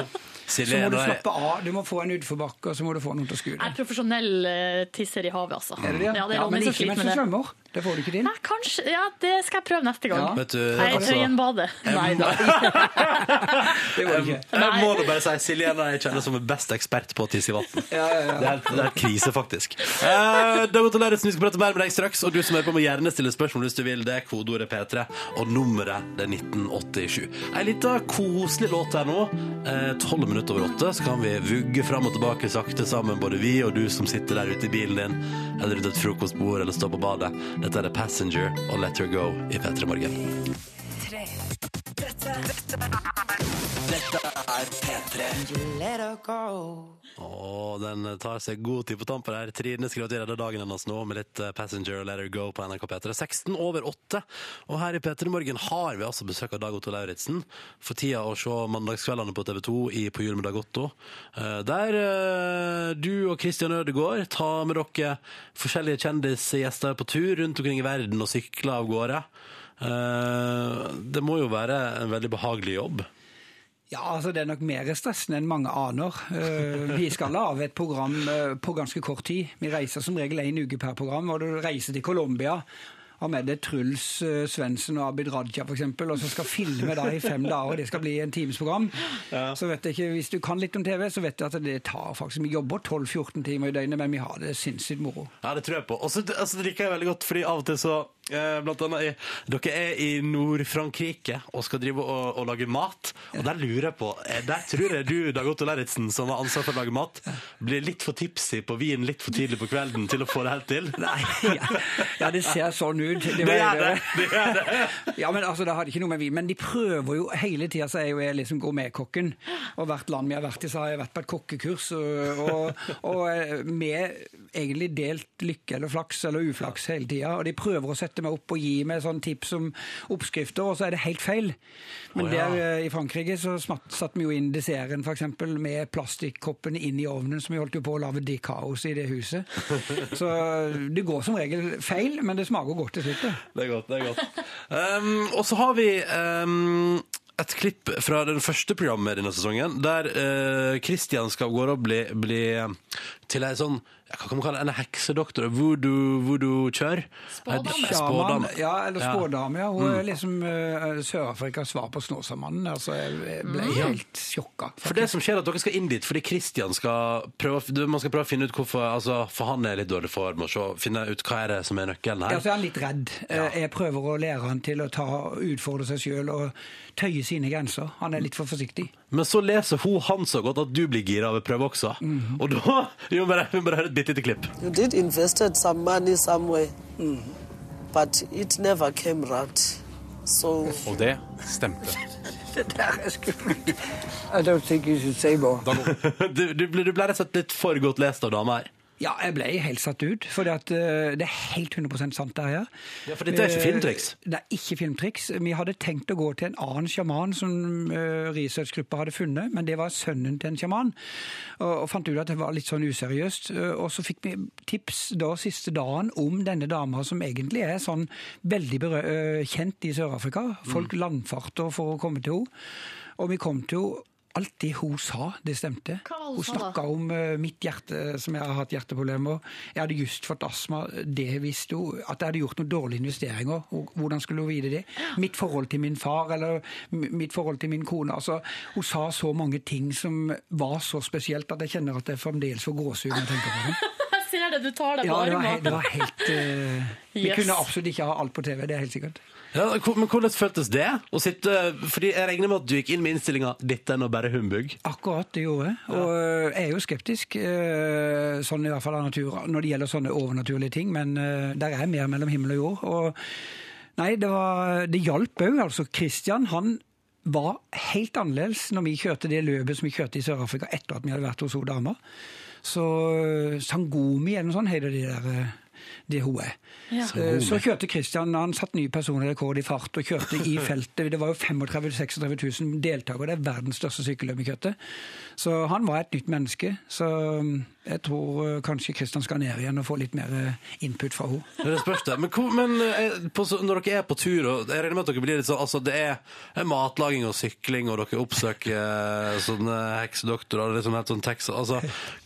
Så må du er- slappe av. Du må få en utforbakke, og så må du få noen til å skue Jeg er profesjonell eh, tisser i havet, altså. Er det det? Ja, det er Ja, men ikke mens du det. svømmer. Det får du ikke til. Nei, kanskje, ja, det skal jeg prøve neste gang. Ja. Vet du, Jeg er i altså- Tøyenbadet. Nei da. Jeg, jeg må da bare si Silje er jeg kjenner som er best ekspert på å tisse i vann. Det, er, helt- det er helt krise, faktisk. Eh, Dag Otto vi skal prate mer med deg straks. Og du som hører på, må gjerne stille spørsmål hvis du vil. Det er kodeordet P3, og nummeret det er 1987. Ei lita koselig låt her nå. Eh, Tolv minutter over åtte så kan vi vugge fram og tilbake sakte sammen, både vi og du som sitter der ute i bilen din, eller rundt et frokostbord eller står på badet. Dette er The Passenger og Let Her Go i P3 Morgen. Dette er P3. Let. Og den tar seg god tid på tampen her. Trine skriver at vi redder dagen hennes nå med litt eh, Passenger Let Her Go på NRK P3. 16 over 8. Og her i P3 Morgen har vi altså besøk av Dag Otto Lauritzen. For tida å se mandagskveldene på TV 2 i På jul med Dag Otto. Eh, Der eh, du og Christian Ødegaard tar med dere forskjellige kjendisgjester på tur rundt omkring i verden og sykler av gårde. Eh, Det må jo være en veldig behagelig jobb. Ja, altså Det er nok mer stressende enn mange aner. Eh, Vi skal lage et program eh, på ganske kort tid. Vi reiser som regel én uke per program. og Du reiser til Colombia. Har med deg Truls Svendsen og Abid Raja f.eks. Og så skal filme da i fem dager. og Det skal bli en times program. Så vet jeg ikke, Hvis du kan litt om TV, så vet du at det tar faktisk Vi jobber 12-14 timer i døgnet, men vi har det sinnssykt moro. Ja, det tror jeg på. Og så altså, liker jeg veldig godt, fordi av og til så Blant annet i, Dere er i Nord-Frankrike og skal drive og, og lage mat. Og der lurer jeg på eh, Der tror jeg du, Dag Otto Lauritzen, som har ansvar for å lage mat, blir litt for tipsy på vin litt for tidlig på kvelden til å få det helt til. Nei, ja, ja det ser sånn ut. Det var- gjør det, det gjør det. Ja, men altså, det hadde ikke noe med vin. Men de prøver jo hele tida, så er jo jeg liksom gourmetkokken. Og hvert land vi har vært i, så har jeg vært på et kokkekurs. Og, og, og eh, med egentlig delt lykke eller flaks eller uflaks hele tida. Og de prøver å sette meg opp og gi meg sånn tips om oppskrifter, og så er det helt feil. Men oh, ja. der eh, i Frankrike så smatt, satte vi jo inn desserten f.eks. med plastikkoppene inn i ovnen, som vi holdt jo på å lage de kaos i det huset. Så det går som regel feil, men det smaker godt til slutt. det. Er godt. det er godt. Um, og så har vi um, et klipp fra den første programmet denne sesongen, der uh, Christian skal gå og bli, bli til ei sånn hva kan man kalle en heksedoktor? Voodoo- Voodoo-kjør? Voodoo Spådame. ja, eller spådame. Ja. Hun Mm. er liksom uh, Sør-Afrikas svar på Snåsamannen. Altså, jeg ble Mm. helt sjokka. For det som skjer er at dere skal inn dit fordi Christian skal prøve, man skal prøve å finne ut hvorfor altså, For han er litt dårlig form, og så finne ut hva er det som er nøkkelen her. Ja, så er han litt redd. Ja. Jeg prøver å lære han til å ta, utfordre seg sjøl og tøye sine grenser. Han er litt for forsiktig. Men så leser hun han så godt at du blir gira av å prøve også. Og da Vi må bare, vi må bare høre et bitte lite klipp. You did invested some money somewhere, but it never came right. So Og det stemte. Det der er skummelt. I don't think you should say more. du, du, du ble rett og slett litt for godt lest av dama her. Ja, jeg ble helt satt ut, for det er helt 100 sant det her. Ja, for dette er ikke Eh, filmtriks. Det er ikke filmtriks. Vi hadde tenkt å gå til en annen sjaman som uh, researchgruppa hadde funnet, men det var sønnen til en sjaman, og, fant ut at det var litt sånn useriøst. Eh, og så fikk vi tips da siste dagen om denne dama som egentlig er sånn veldig eh, kjent i Sør-Afrika. Folk landfarter for å komme til henne. Og vi kom til henne Alt det hun sa, det stemte. Hun snakka om eh, mitt hjerte, som jeg har hatt hjerteproblemer. Jeg hadde just fått astma, det visste hun. At jeg hadde gjort noen dårlige investeringer. Hvordan skulle hun vite det? Mitt forhold til min far, eller mitt forhold til min kone. Altså, hun sa så mange ting som var så spesielt at jeg kjenner at jeg fremdeles får gåsehud når jeg tenker på det. Det, du tar deg Ja, på det var, he- det var helt eh, Vi Yes. kunne absolutt ikke ha alt på TV, det er helt sikkert. Ja, men hvordan føltes det? Å sitte, fordi Jeg regner med at du gikk inn med innstillinga 'dette er nå bare humbug'. Akkurat, det gjorde jeg. Og øh, jeg er jo skeptisk, øh, sånn i hvert fall av natur, når det gjelder sånne overnaturlige ting, men der er mer mellom himmel og jord. Og nei, det, var, det hjalp òg. Altså, Christian han var helt annerledes når vi kjørte det løpet som vi kjørte i Sør-Afrika etter at vi hadde vært hos hun dama. Så eh, Sangomi eller noe sånt heter det der eh, det hun er. Ja. Eh, Så kjørte Kristian, han satt ny personlig rekord i fart og kjørte i feltet. Det var jo 35 000-36 000 deltakere, det er verdens største sykkelløp i kjøttet. Så han var et nytt menneske. Så jeg tror eh, kanskje Kristian skal ned igjen og få litt mer eh, input fra henne. Det spørs det. Men, hvor, men eh, på, når dere er på tur, og jeg regner med at dere blir litt sånn Altså, det er, matlaging og sykling, og dere oppsøker sånne heksedoktorer liksom helt sånn tekst Altså,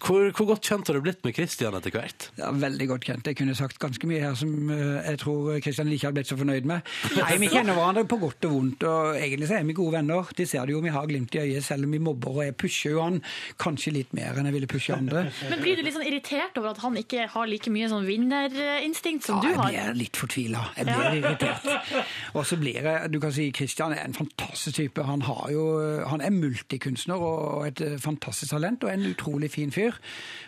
hvor, hvor godt kjent har du blitt med Kristian etter hvert? Ja, veldig godt kjent. Jeg kunne sagt ganske mye her som jeg tror Kristian ikke hadde blitt så fornøyd med. Nei, Vi kjenner hverandre på godt og vondt, og egentlig så er vi gode venner. De ser det jo, vi har glimt i øyet, selv om vi mobber, og jeg pusher jo han kanskje litt mer enn jeg ville pushe andre. Men blir du litt sånn irritert over at han ikke har like mye sånn vinnerinstinkt som du Ja, har? jeg blir litt fortvila. Jeg blir Ja. irritert. Og så blir jeg Du kan si Kristian er en fantastisk type. Han, har jo, han er multikunstner og et eh, fantastisk talent og en utrolig fin fyr.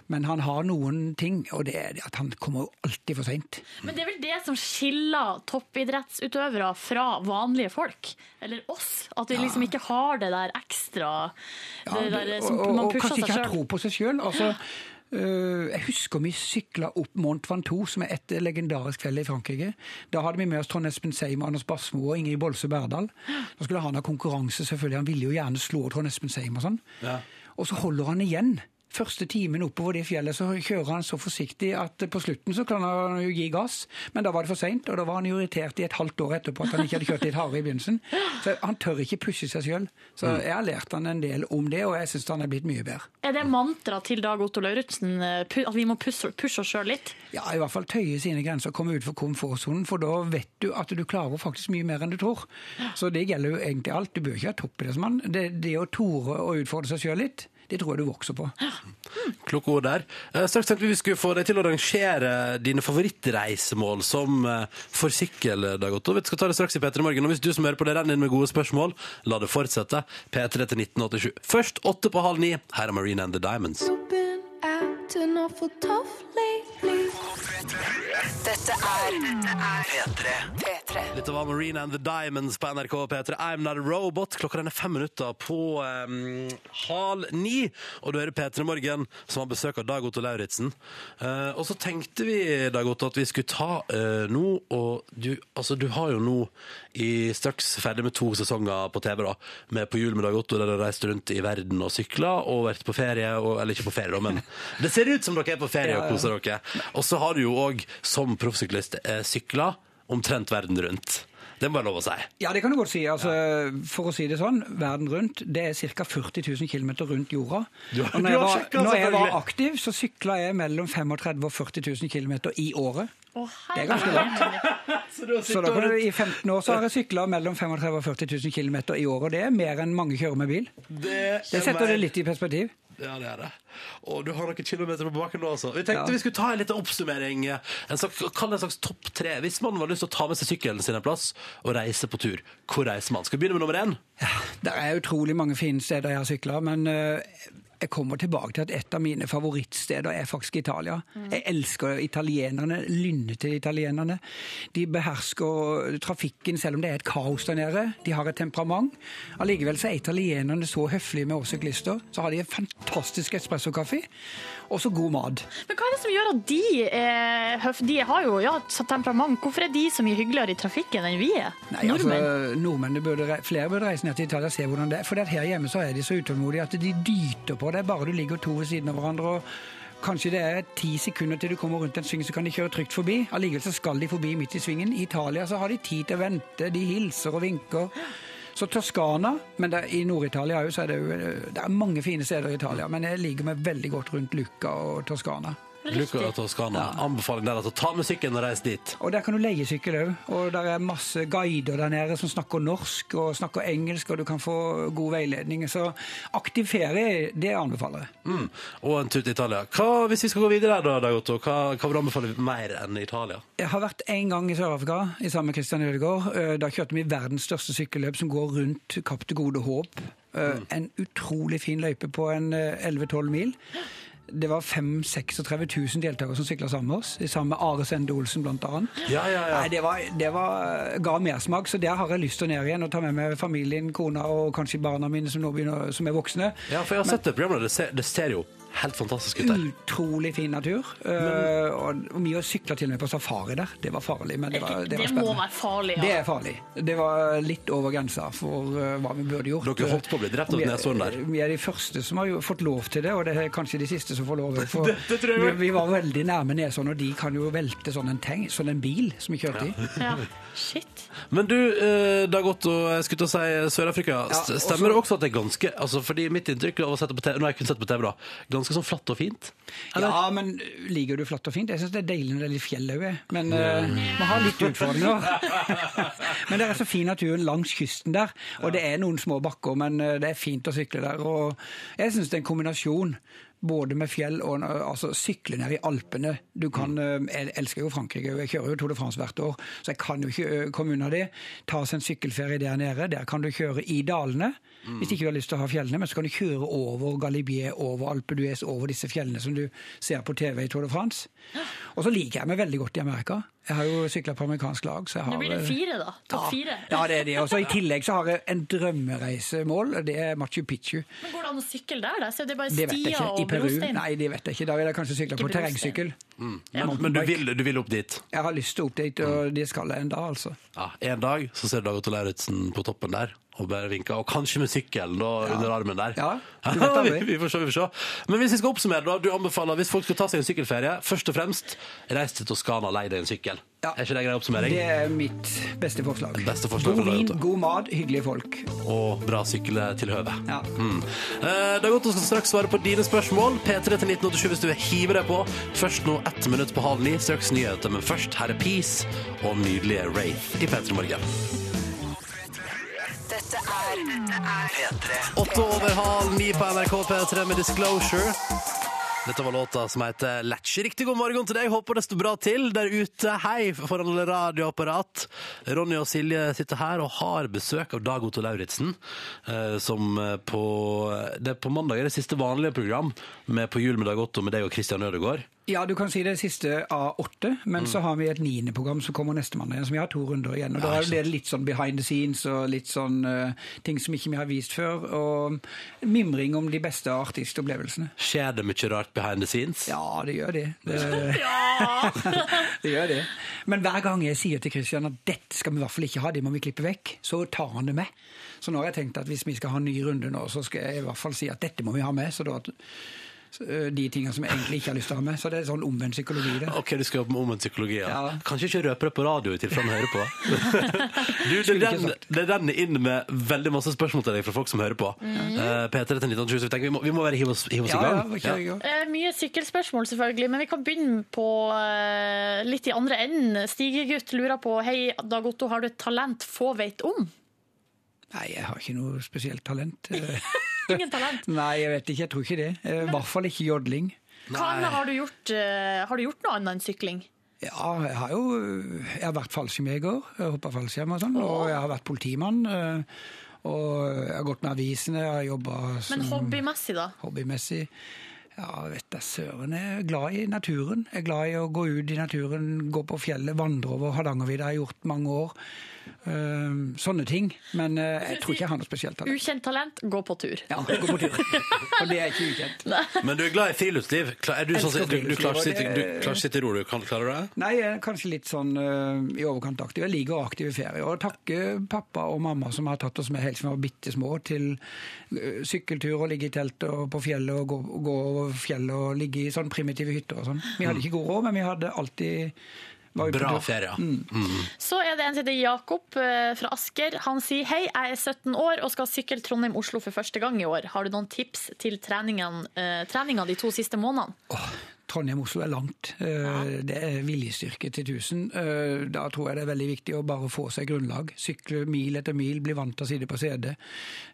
Men han har noen ting, og det er at han kommer jo alltid for seint. Men det er vel det som skiller toppidrettsutøvere fra vanlige folk, eller oss. At vi liksom ikke har det der ekstra det der som og, seg man og kanskje ikke har tro på seg sjøl. Altså, jeg husker vi sykla opp Mont Ventoux, som er et legendarisk fjell i Frankrike. Da hadde vi med oss Trond Espen Seim, Anders Basmo og Ingrid Bolse Berdal. Da skulle han ha konkurranse, selvfølgelig. Han ville jo gjerne slå Trond Espen Seim og sånn. Og så holder han igjen. Første timen oppover det fjellet så kjører han så forsiktig at på slutten så kan han jo gi gass, men da var det for seint, og da var han jo irritert i et halvt år etterpå at han ikke hadde kjørt litt hardere i begynnelsen. Så han tør ikke pushe seg sjøl. Så Mm. jeg har lært han en del om det, og jeg syns han er blitt mye bedre. Er det mantra til Dag Otto Lauritzen eh, at vi må pushe, pushe oss sjøl litt? Ja, i hvert fall tøye sine grenser og komme utfor komfortsonen, for da vet du at du klarer faktisk mye mer enn du tror. Så det gjelder jo egentlig alt. Du bør ikke være toppidrettsmann. Det, det å tore å utfordre seg sjøl litt, det tror jeg du vokser på. Kloke ord der. Eh, Straks tenkte vi vi skulle få deg til å rangere dine favorittreisemål som eh, for sykkel, Dag Otto. Vi skal ta det straks i P3 Morgen. Og hvis du som hører på det renner inn med gode spørsmål, la det fortsette. P3 til 1987. Først åtte på halv ni. Her er Marine and the Diamonds. Dette er P3. P3. Litt av Marina and the Diamonds på NRK P3. I'm not a robot. Klokka den er fem minutter på um, halv ni. Og du hører P3 Morgen, som har besøk av Dag Otto Lauritzen. Uh, og så tenkte vi, Dag Otto, at vi skulle ta uh, nå og du, altså, du har jo nå i straks ferdig med to sesonger på TV, da, med På hjul med Dag Otto, der du reiste rundt i verden og sykla, og vært på ferie, og, eller ikke på ferie, da, men det ser ut som dere er på ferie og koser dere. Og så har du jo òg, som proffsyklist, eh, sykla omtrent verden rundt. Det må være lov å si. Ja, det kan du godt si. Altså, For å si det sånn, verden rundt, det er ca. 40 000 km rundt jorda. Og når jeg var, når jeg var aktiv, så sykla jeg mellom 35 og 40 000 km i året. Det er ganske langt. Så da kan du, I 15 år så har jeg sykla mellom 35 og 40 000 km i året, og det er mer enn mange kjører med bil. Det, Det setter det litt i perspektiv. Ja, det er det. Og du har noen kilometer på baken nå, altså. Vi tenkte Ja. vi skulle ta en liten oppsummering. En slags, kall det en slags topp tre. Hvis man har lyst til å ta med seg sykkelen sin en plass og reise på tur, hvor reiser man? Skal vi begynne med nummer én? Det er utrolig mange fine steder jeg har sykla, men eh, jeg kommer tilbake til at et av mine favorittsteder er faktisk Italia. Jeg elsker italienerne, lynnet til italienerne. De behersker trafikken selv om det er et kaos der nede. De har et temperament. Allikevel så er italienerne så høflige med oss syklister. Så har de en fantastisk espressokaffe og så god mat. Men hva er det som gjør at de er. De har jo ja, temperament. Hvorfor er de så mye hyggeligere i trafikken enn vi er? Nei, altså, Nordmenn. burde, flere burde reise ned til Italia og se hvordan det er. For her hjemme så er de så utålmodige at de dyter på deg bare du ligger to ved siden av hverandre. og Kanskje det er ti sekunder til du kommer rundt en sving, så kan de kjøre trygt forbi. Allikevel så skal de forbi midt i svingen. I Italia så har de tid til å vente, de hilser og vinker. Så Toskana, men det, i Nord-Italia er det jo det er mange fine steder i Italia. Men jeg liker meg veldig godt rundt Lucca og Toskana. Luca Toscana. Ja. Anbefaling der, altså. Ta med sykkelen og reis dit. Og der kan du leie sykkel òg. Og der er masse guider der nede som snakker norsk og snakker engelsk, og du kan få god veiledning. Så aktiv ferie, det anbefaler jeg. Mm. Og en tur til Italia. Hva, hvis vi skal gå videre, da, Dag Otto, hva, hva vil du anbefale mer enn Italia? Jeg har vært en gang i Sør-Afrika i sammen med Christian Ødegaard. Eh, Da kjørte vi verdens største sykkelløp som går rundt Kapp til Gode Håp. Mm. En utrolig fin løype på en eh, 11-12 mil. Det var 5 36 000 deltakere som sykla sammen med oss, sammen med Are Sende Olsen blant annet. Ja, ja, ja. Nei, det, var, det var, ga mersmak, så der har jeg lyst til å ned igjen og ta med meg familien, kona og kanskje barna mine som nå begynner, som er voksne. Ja, for jeg har sett det programmet, det ser, det ser jo helt fantastisk ut der. Utrolig fin natur. Men, og, og mye å sykle til og med på safari der. Det var farlig, men det var, det Det må være farlig, ja. Det er farlig. Det var litt over grensa for eh, hva vi burde gjort. Dere holdt på å bli drept av den er- der. Vi er de første som har jo fått lov til det, og det er kanskje de siste som får lov. For Det- det tror jeg vi, vi var veldig nærme neshorn, og de kan jo velte sånn en, teng, sånn en bil som vi kjørte i. Ja. Shit. Men du, det har gått og jeg skulle til å si Sør-Afrika. Ja, St- også- Stemmer det også at det er ganske altså fordi Mitt inntrykk av å sette på TV, nå har jeg kun sett på TV da, ganske sånn flatt og fint? Ja, men liker du flatt og fint? Jeg syns det er deilig når det er litt fjell òg, men uh, vi har litt utfordringer. men det er så fin natur langs kysten der, og det er noen små bakker, men eh, det er fint å sykle der. Og jeg syns det er en kombinasjon. Både med fjell og altså, sykle ned i Alpene. Du kan, eh, Jeg elsker jo Frankrike, jeg kjører jo Tour de France hvert år, så jeg kan jo ikke eh, komme unna det. Ta oss en sykkelferie der nede. Der kan du kjøre i dalene. Hvis ikke du har lyst til å ha fjellene, men så kan du kjøre over Galibier, over Alpe d'Huez, over disse fjellene som du ser på TV i Tour de France. Og så liker jeg meg veldig godt i Amerika. Jeg har jo sykla på amerikansk lag. så jeg har... Nå blir det fire, da. Topp fire. Ja, det er det. Og så I tillegg så har jeg en drømmereisemål, og det er Machu Picchu. Men Går det an å sykle der? da? Så det er bare Det stier. I og Peru? brostein? Nei, det vet jeg ikke. Da vil jeg kanskje sykle på terrengsykkel. Mm. Men, men du, vil, du vil opp dit? Jeg har lyst til å opp dit, og det skal jeg en dag, altså. Ja, En dag så ser Dag Otto Lauritzen på toppen der og bare vinka. og kanskje med sykkel da, under armen der. Ja, vi, vi får se, vi får se. Men hvis vi skal oppsummere, da, du anbefaler hvis folk skal ta seg en sykkelferie, først og fremst reis til Toskana og lei deg en sykkel. Er ikke det grei oppsummering? Det er mitt beste forslag. Beste forslag God vin, god mat, hyggelige folk. Og bra sykletilhøve. Ja. Mm. Eh, Dag Otto skal straks svare på dine spørsmål. P3 til 1987 hvis du vil hive deg på. Først nå ett minutt på halv ni. Straks nyheter, men først her er Peace og nydelige Wraith i P3 Morgen. Dette P3. Åtte over halv ni på NRK P3 med Disclosure. Dette var låta som heter Latch. Riktig god morgen til deg. Håper det står bra til der ute. Hei foran alle radioapparat. Ronny og Silje sitter her og har besøk av Dag Otto Lauritzen. eh, Som eh, på Det er på mandag er det siste vanlige program med På jul med Dag Otto med deg og Christian Ødegaard. Ja, du kan si det siste av åtte, men Mm. så har vi et niende program som kommer neste mandag igjen, som vi har to runder igjen. Og Ja, Da er det litt sånn behind the scenes og litt sånn uh, ting som ikke vi har vist før, og mimring om de beste artistopplevelsene. Skjer det mye rart behind the scenes? Ja, det gjør det. Det, det gjør det. Men hver gang jeg sier til Christian at dette skal vi i hvert fall ikke ha, det må vi klippe vekk, så tar han det med. Så nå har jeg tenkt at hvis vi skal ha en ny runde nå, så skal jeg i hvert fall si at dette må vi ha med. så da så, ø, de tingene som jeg egentlig ikke har lyst til å ha med. Så det er sånn omvendt psykologi. det. Ok, du skal jobbe med omvendt psykologi, ja. Ja. Kanskje ikke røpe det på radio i tilfelle han hører på. du, det, renner, sagt. det renner inn med veldig masse spørsmål til deg fra folk som hører på. Mm. Uh, P3 til 1920, så vi må, vi må bare hive oss, hive oss Ja, i gang. Ja, gang. Eh, mye sykkelspørsmål, selvfølgelig, men vi kan begynne på uh, litt i andre enden. Stigegutt lurer på Hei, Dag Otto, har du et talent få vet om? Nei, jeg har ikke noe spesielt talent. Eh, Ingen talent. Nei, jeg vet ikke. Jeg tror ikke det. Eh, I hvert fall ikke jodling. Hva annet har du gjort? eh, har du gjort noe annet enn sykling? Ja, jeg har jo jeg har vært fallskjermjeger, hoppa fallskjerm og sånn, og jeg har vært politimann. eh, Og jeg har gått med avisene, jeg har jobba Men hobbymessig, da? hobbymessig. Ja, vet du. søren. Jeg er glad i naturen. Jeg er glad i å gå ut i naturen, gå på fjellet, vandre over Hardangervidda. Jeg har gjort mange år. Eh, sånne ting. Men eh, jeg tror ikke jeg har noe spesielt talent. Ukjent talent, gå på tur. Ja, gå på tur. For det er ikke ukjent. Men du er glad i friluftsliv. Er du sånn, du, du klarer ikke å sitte- i ro, du kan klare det? Nei, jeg er kanskje litt sånn eh, i overkant aktiv. Jeg liker aktive ferier. Og takke pappa og mamma som har tatt oss med helt siden vi var bitte små, til eh, sykkeltur og ligge i telt og på fjellet og gå, gå over fjellet og ligge i sånn primitive hytter og sånn. Vi hadde ikke god råd, men vi hadde alltid Bra ferie. Mm. Mm. Så er det en som heter Jakob eh, fra Asker. Han sier hei, jeg er 17 år og skal sykle Trondheim-Oslo for første gang i år. Har du noen tips til treningen, eh, treninga de to siste månedene? Trondheim-Oslo er langt. Eh, Det er viljestyrke til 1000. Eh, Da tror jeg det er veldig viktig å bare få seg grunnlag. Sykle mil etter mil, bli vant til å sitte på CD.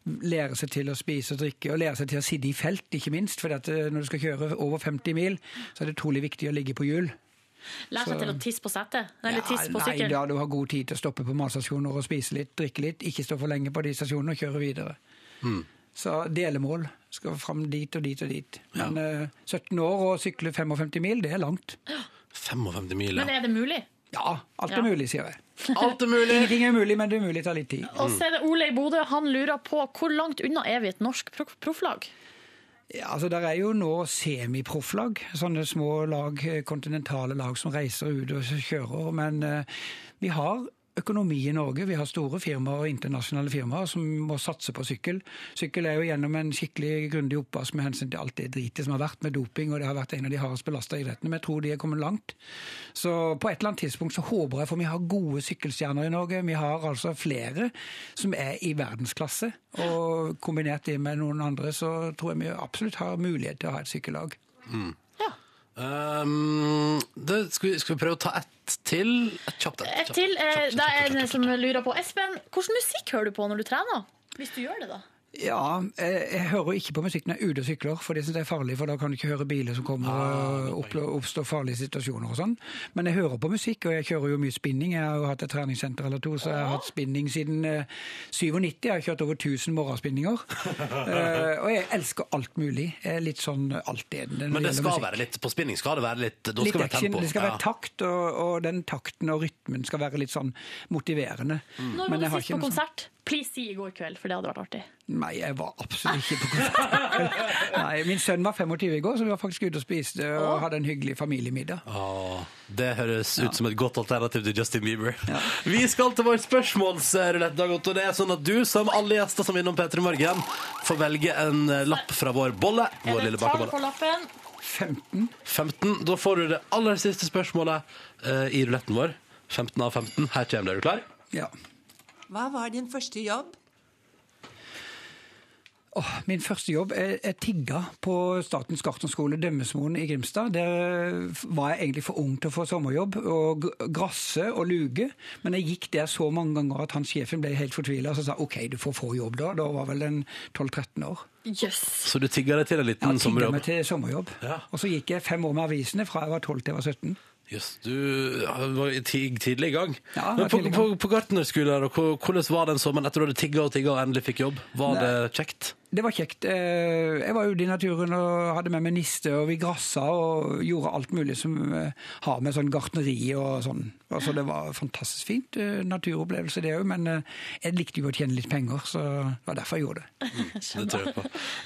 Lære seg til å spise og drikke, og lære seg til å sitte i felt, ikke minst. For når du skal kjøre over 50 mil, så er det utrolig viktig å ligge på hjul. Lær seg til å tisse på setet? Eller tisse på nei, da du har god tid til å stoppe på matstasjoner og spise litt, drikke litt. Ikke stå for lenge på de stasjonene og kjøre videre. Mm. Så delemål. Skal fram dit og dit og dit. Men uh, 17 år og sykle 55 mil, det er langt. 55 mil, ja. Men er det mulig? Ja, alt er Ja. mulig, sier jeg. Alt er mulig! Ingenting er mulig, men det er mulig tar litt tid. Og så er det Ole i Bodø. Han lurer på hvor langt unna er vi et norsk profflag? profflag? Ja, altså Der er jo nå semiprofflag, sånne små lag, eh, kontinentale lag som reiser ut og kjører. Men eh, vi har økonomi i Norge. Vi har store firmaer, internasjonale firmaer som må satse på sykkel. Sykkel er jo gjennom en skikkelig grundig oppvask med hensyn til alt det dritet som har vært med doping, og det har vært en av de hardest belasta idrettene. Men jeg tror de er kommet langt. Så på et eller annet tidspunkt så håper jeg, for vi har gode sykkelstjerner i Norge. Vi har altså flere som er i verdensklasse. Og kombinert det med noen andre, så tror jeg vi absolutt har mulighet til å ha et sykkellag. Mm. Um, det, skal, vi, skal vi prøve å ta ett til? Et kjapt et. Et til. eh, Det er en som lurer på Espen, hvordan musikk hører du på når du trener? Hvis du gjør det, da. Ja, jeg, jeg hører ikke på musikk når jeg er ute og sykler, for det synes jeg er farlig, for da kan du ikke høre biler som kommer og opp, oppstår farlige situasjoner og sånn. Men jeg hører på musikk, og jeg kjører jo mye spinning. Jeg har jo hatt et treningssenter eller to, så jeg har hatt spinning siden eh, 97. Jeg har kjørt over 1000 morgenspinninger. Eh, og jeg elsker alt mulig. Jeg er litt sånn altetende. når Men det gjelder skal musikk. være litt på spinning. Skal det være litt Da Litt skal det være tempo. det skal være Ja. takt, og, og den takten og rytmen skal være litt sånn motiverende. Mm. Når Men var du sist på konsert? sånn- konsert? Please si i går kveld, for det hadde vært artig. Nei, jeg var absolutt ikke på konsert. Nei, Min sønn var 25 i går, så vi var faktisk ute og spiste og hadde en hyggelig familiemiddag. Åh, det høres ut som et godt alternativ til Justin Bieber. Vi skal til vår spørsmålsrulett, Dag Otto. Det er sånn at du, som alle gjester som er innom P3 Morgen, får velge en eh, lapp fra vår bolle. Vår lille bakebolle. 15. 15. Da får du det aller siste spørsmålet uh, i ruletten vår. 15 av 15. Her kommer det. Er du klar? Ja. Hva var din første jobb? Åh, min første jobb Jeg, jeg tigga på Statens gartnerskole Dømmesmoen i Grimstad. Der var jeg egentlig for ung til å få sommerjobb, og grasse og luge. Men jeg gikk der så mange ganger at han sjefen ble helt fortvila og sa OK, du får få jobb da. Da var vel en 12-13 år. Yes. Så du tigga deg til en Ja, liten tigga sommerjobb? meg til sommerjobb. Og så gikk jeg fem år med avisene fra jeg var 12 til jeg var 17. Jøss, du ja, var tig- tidlig i gang. Ja, Men på, på, gang. på gartnerskolen, hvordan var den sommeren etter at du hadde tigga og tigga og endelig fikk jobb? Var Nei. det kjekt? Det var kjekt. Eh, Jeg var ute i naturen og hadde med meg niste, og vi grassa og gjorde alt mulig som eh, har med sånn gartneri og sånn. Altså, det var fantastisk fint. eh, Naturopplevelse, det òg, men jeg likte jo å tjene litt penger, så det var derfor jeg gjorde det. Det tror jeg på.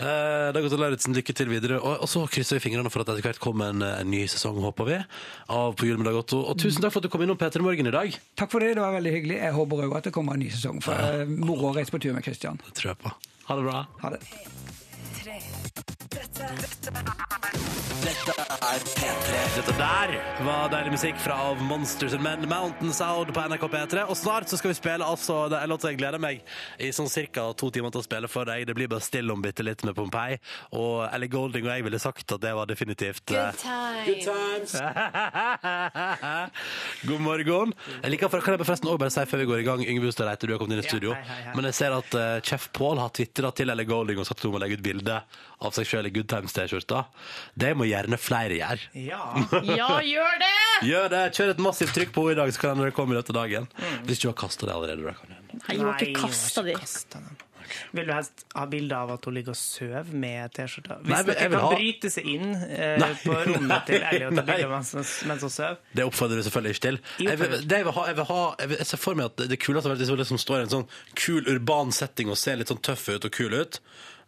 Eh, Dag Otto Lauritzen, lykke til videre. Og, så krysser vi fingrene for at etter hvert kommer en, en ny sesong, håper vi, av På jul med Dag Otto. Og tusen takk for at du kom innom P3 Morgen i dag. Takk for det, det var veldig hyggelig. Jeg håper òg at det kommer en ny sesong, for det er moro å reise på tur med Christian. Det tror jeg på. Ha det bra. Ha det. Dette er P3. Dette der var deilig musikk fra Monsters and Men, Mountain Sound på NRK P3. Og snart så skal vi spille altså, det er en låt jeg gleder meg i sånn cirka to timer til å spille for deg. Det blir bare stille om bitte litt med Pompeii. Og Ellie Golding og jeg ville sagt at det var definitivt eh, Good times. God morgen. Jeg liker for, Kan jeg forresten også bare si før vi går i gang, Yngve Hustad Reite, du har kommet inn i studio. hei, hei, hei. Men jeg ser at eh, Chef Paul har tvitra til Ellie Golding og sagt at hun må legge ut bilde av seg sjøl i Good Times-T-skjorta. Det må gjerne flere gjøre. Ja. Ja, gjør det! Gjør det! Kjør et massivt trykk på henne i dag, så kan det komme i løpet av dagen. Hvis du har kasta det allerede. Da kan det hende. Nei, hun har ikke Nei, kasta de. Vil du helst ha bilde av at hun ligger og sover med T-skjorta? Hvis nei, jeg dere vil kan ha- bryte seg inn eh, Nei. på rommet til Elliot og bilde mens, mens hun sover Det oppfordrer du selvfølgelig ikke til. Jeg, vil, det jeg, vil ha, jeg, vil ha, jeg, jeg ser for meg at det kuleste hadde vært hvis hun liksom står i en sånn kul urban setting og ser litt sånn tøff ut og kul ut,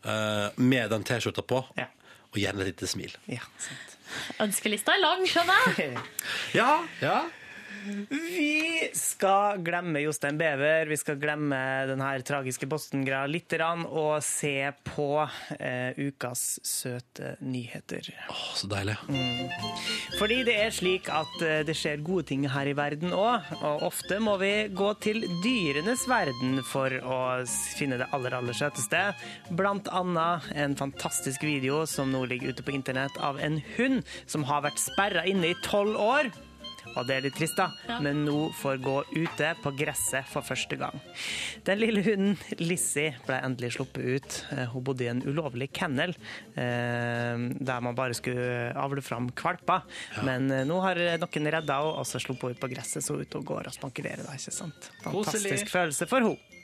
eh, med den T-skjorta på, og gjerne et lite smil. Ønskelista er lang, skjønner jeg. Ja, ja. Vi skal glemme Jostein Bever, vi skal glemme den her tragiske Boston-greia grann, og se på eh, ukas søte nyheter. Åh, så deilig. Fordi det er slik at eh, det skjer gode ting her i verden òg, og ofte må vi gå til dyrenes verden for å finne det aller, aller søteste. Blant annet en fantastisk video som nå ligger ute på internett av en hund som har vært sperra inne i tolv år. Og det er litt trist, da, men nå får gå ute på gresset for første gang. Den lille hunden Lizzie ble endelig sluppet ut. Eh, Hun bodde i en ulovlig kennel eh, der man bare skulle avle fram valper. Men eh, nå har noen redda henne, og så sluppet hun ut på gresset, så hun er ute og går og spankulerer. Da, ikke sant? Koselig. Fantastisk følelse for henne.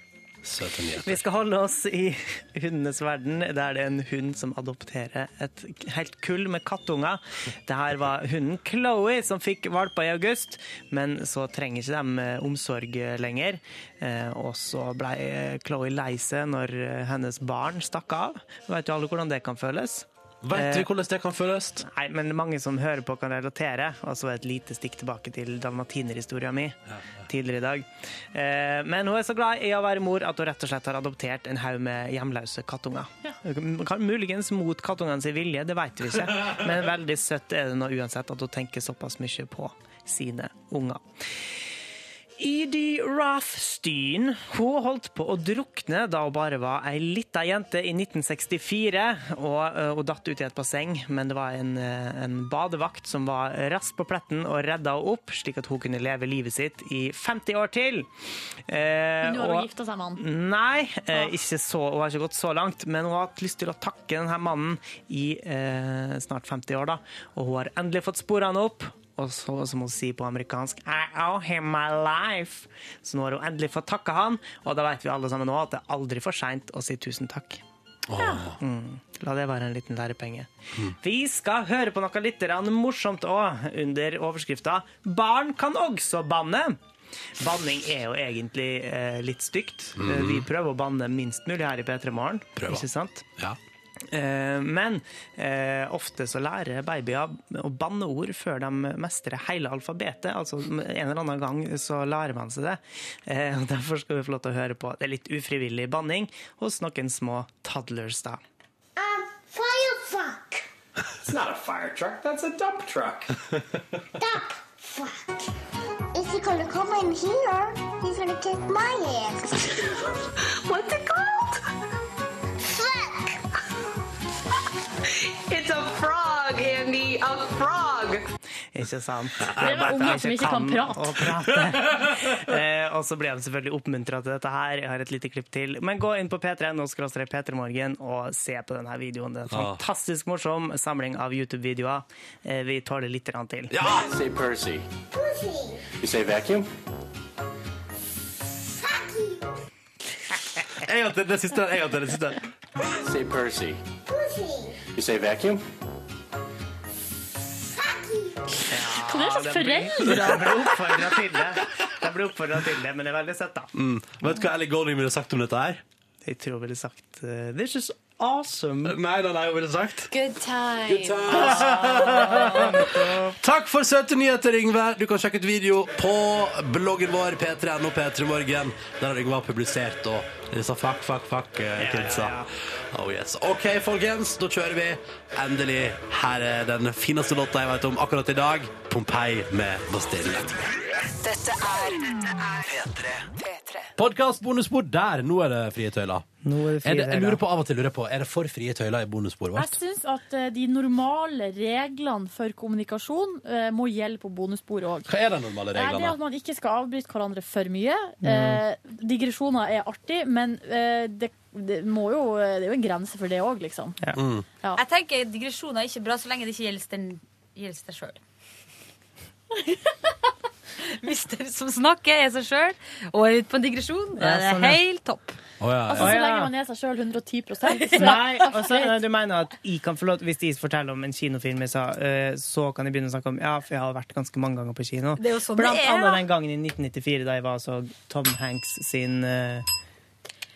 Søte nyheter. Vi skal holde oss i hundenes verden, der det er en hund som adopterer et helt kull med kattunger. Det her var hunden Chloé som fikk valper i august, men så trenger ikke de eh, omsorg lenger. Eh, Og så ble Chloé lei seg når eh, hennes barn stakk av. Vet jo alle hvordan det kan føles? Vet vi hvordan det kan føles? Nei, men mange som hører på kan relatere. Og så et lite stikk tilbake til dalmatinerhistoria mi tidligere i dag. Eh, Men hun er så glad i å være mor at hun rett og slett har adoptert en haug med hjemløse kattunger. Kan- Muligens mot kattungene sin vilje, det vet vi ikke. Men veldig søtt er det nå uansett at hun tenker såpass mye på sine unger. Edie Rothstein hun holdt på å drukne da hun bare var ei lita jente i 1964. Og eh, Hun datt ut i et basseng, men det var en, eh, en badevakt som var raskt på pletten og redda henne opp, slik at hun kunne leve livet sitt i 50 år til. Eh, Men nå har hun gifta seg med han. Nei, eh, ikke så, hun har ikke gått så langt, men hun har hatt lyst til å takke denne mannen i eh, snart 50 år. da. Og hun har endelig fått sporene opp. Og så, som hun sier på amerikansk I owe him my life. Så nå har hun endelig fått takke han, og da vet vi alle sammen nå at det er aldri for seint å si tusen takk. Mm. La det være en liten lærepenge. Vi skal høre på noe litt morsomt òg, under overskrifta 'Barn kan også banne'. Banning er jo egentlig eh, litt stygt. Mhm. Eh, Vi prøver å banne minst mulig her i P3 Morgen. Ikke sant? Ja. Eh, men eh, ofte så lærer babyer å banne ord før de mestrer hele alfabetet. Altså En eller annen gang så lærer man seg det. Eh, og Derfor skal vi få lov til å høre på det er litt ufrivillig banning hos noen små toddlers. da. Firefuck. It's not a fire truck, that's a dump truck. Dump truck. If you're gonna come in here, you're gonna kick my ass. What's it called? It's a frog, Andy. A frog. Ikke sant? Det er vel unge som ikke kan prate. prate. eh, og så blir de selvfølgelig oppmuntra til dette her. Jeg har et lite klipp til. Men gå inn på p3.no P3morgen og se på denne videoen. Det er en fantastisk morsom samling av YouTube-videoer. Eh, vi tåler litt til. til. Say Percy. You say vacuum? En gang til det siste. En gang til det siste. Say Percy. You say vacuum? Hva er det foreldre? Det blir oppfordra til det. Det blir oppfordret til det, men det er veldig søtt, da. Mm. Vet du hva Ellie Golding ville sagt om dette her? Jeg tror hun ville sagt uh, This is awesome. Nei, nei, nei, ville sagt Good time. Good Takk for søte nyheter, Yngve. Du kan sjekke ut video på bloggen vår p3.no P3morgen. Der har Yngve publisert og disse fuck, fuck, fuck-kidsa. Yeah, yeah. Oh yes. OK, folkens, da kjører vi. Endelig. Her er den fineste låta jeg vet om akkurat i dag. Pompeii med Bastille. Dette er P3. Podkast bonusspor der. Nå er det frie tøyler. Nå er det Er det, jeg lurer på av og til lurer på, er det for frie tøyler i bonussporet Jeg vårt? syns at eh, de normale reglene for kommunikasjon uh, må gjelde på bonussporet òg. Hva er de normale reglene? Det er det at man ikke skal avbryte hverandre for mye. Mm. Uh, digresjoner er artig, men det, det, må jo, det er jo en grense for det òg, liksom. Mm. Ja. Jeg tenker digresjoner er ikke bra så lenge det ikke gjelder den gjelder deg sjøl. Den som snakker, er seg sjøl og er ute på en digresjon, Det er sånn, ja. helt topp. Altså, så lenge man er seg sjøl 110% så Nei, altså, du mener at jeg kan få lov, Hvis de forteller om en kinofilm jeg sa, eh, så kan jeg begynne å snakke om Ja, for jeg har vært ganske mange ganger på kino. Det er jo sånn Blant annet den gangen i 1994 da jeg var så Tom Hanks sin uh,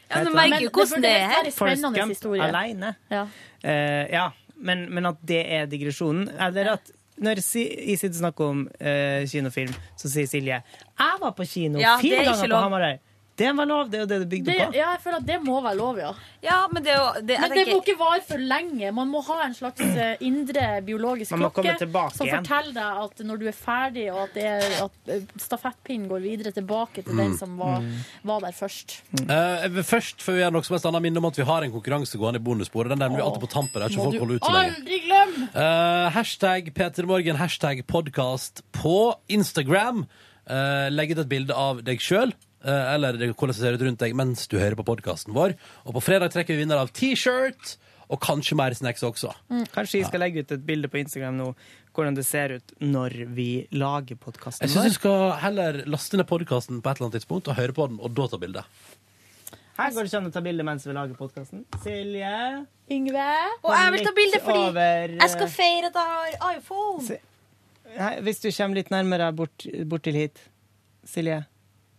Ja, men merker jo hvordan det er her. Forrest Gump alene. Ja. Uh, ja, men, men at det er digresjonen Eller at når Isid snakker om uh, kinofilm, så sier Silje Jeg var på kino Ja, fire er ganger på. Hamarøy. Det var lov, det er jo det du bygde Det, på. ja, jeg føler at det må være lov, ja. Ja, men det, er jo- det, Men det må ikke vare for lenge. Man må ha en slags eh, indre biologisk klokke som igjen. forteller deg at når du er ferdig, og at, det er, at eh, stafettpinnen går videre tilbake til den Mm. som var, Mm. var der først. Mm. Uh, først, før vi gjør noe som helst annet, minne om at vi har en konkurranse gående i bonussporet. Den der blir alltid på tampen. Det er ikke Må folk holder ut så lenge. aldri glemme! Eh, hashtag Petermorgen, hashtag podcast på Instagram. Uh, legg ut et bilde av deg sjøl, eller hvordan det ser ut rundt deg mens du hører på podkasten vår. Og på fredag trekker vi vinner av T-shirt, og kanskje mer snacks også. Kanskje jeg skal legge ut et bilde på Instagram nå hvordan det ser ut når vi lager podkasten Jeg syns du skal heller laste ned podkasten på et eller annet tidspunkt og høre på den, og da ta bilde. Her går det ikke an å ta bilde mens vi lager podkasten. Silje. Yngve. Og jeg vil ta bilde fordi Over, eh, jeg skal feire at jeg har iPhone. Se. Nei, hvis du kommer litt nærmere bort, bort til hit, Silje,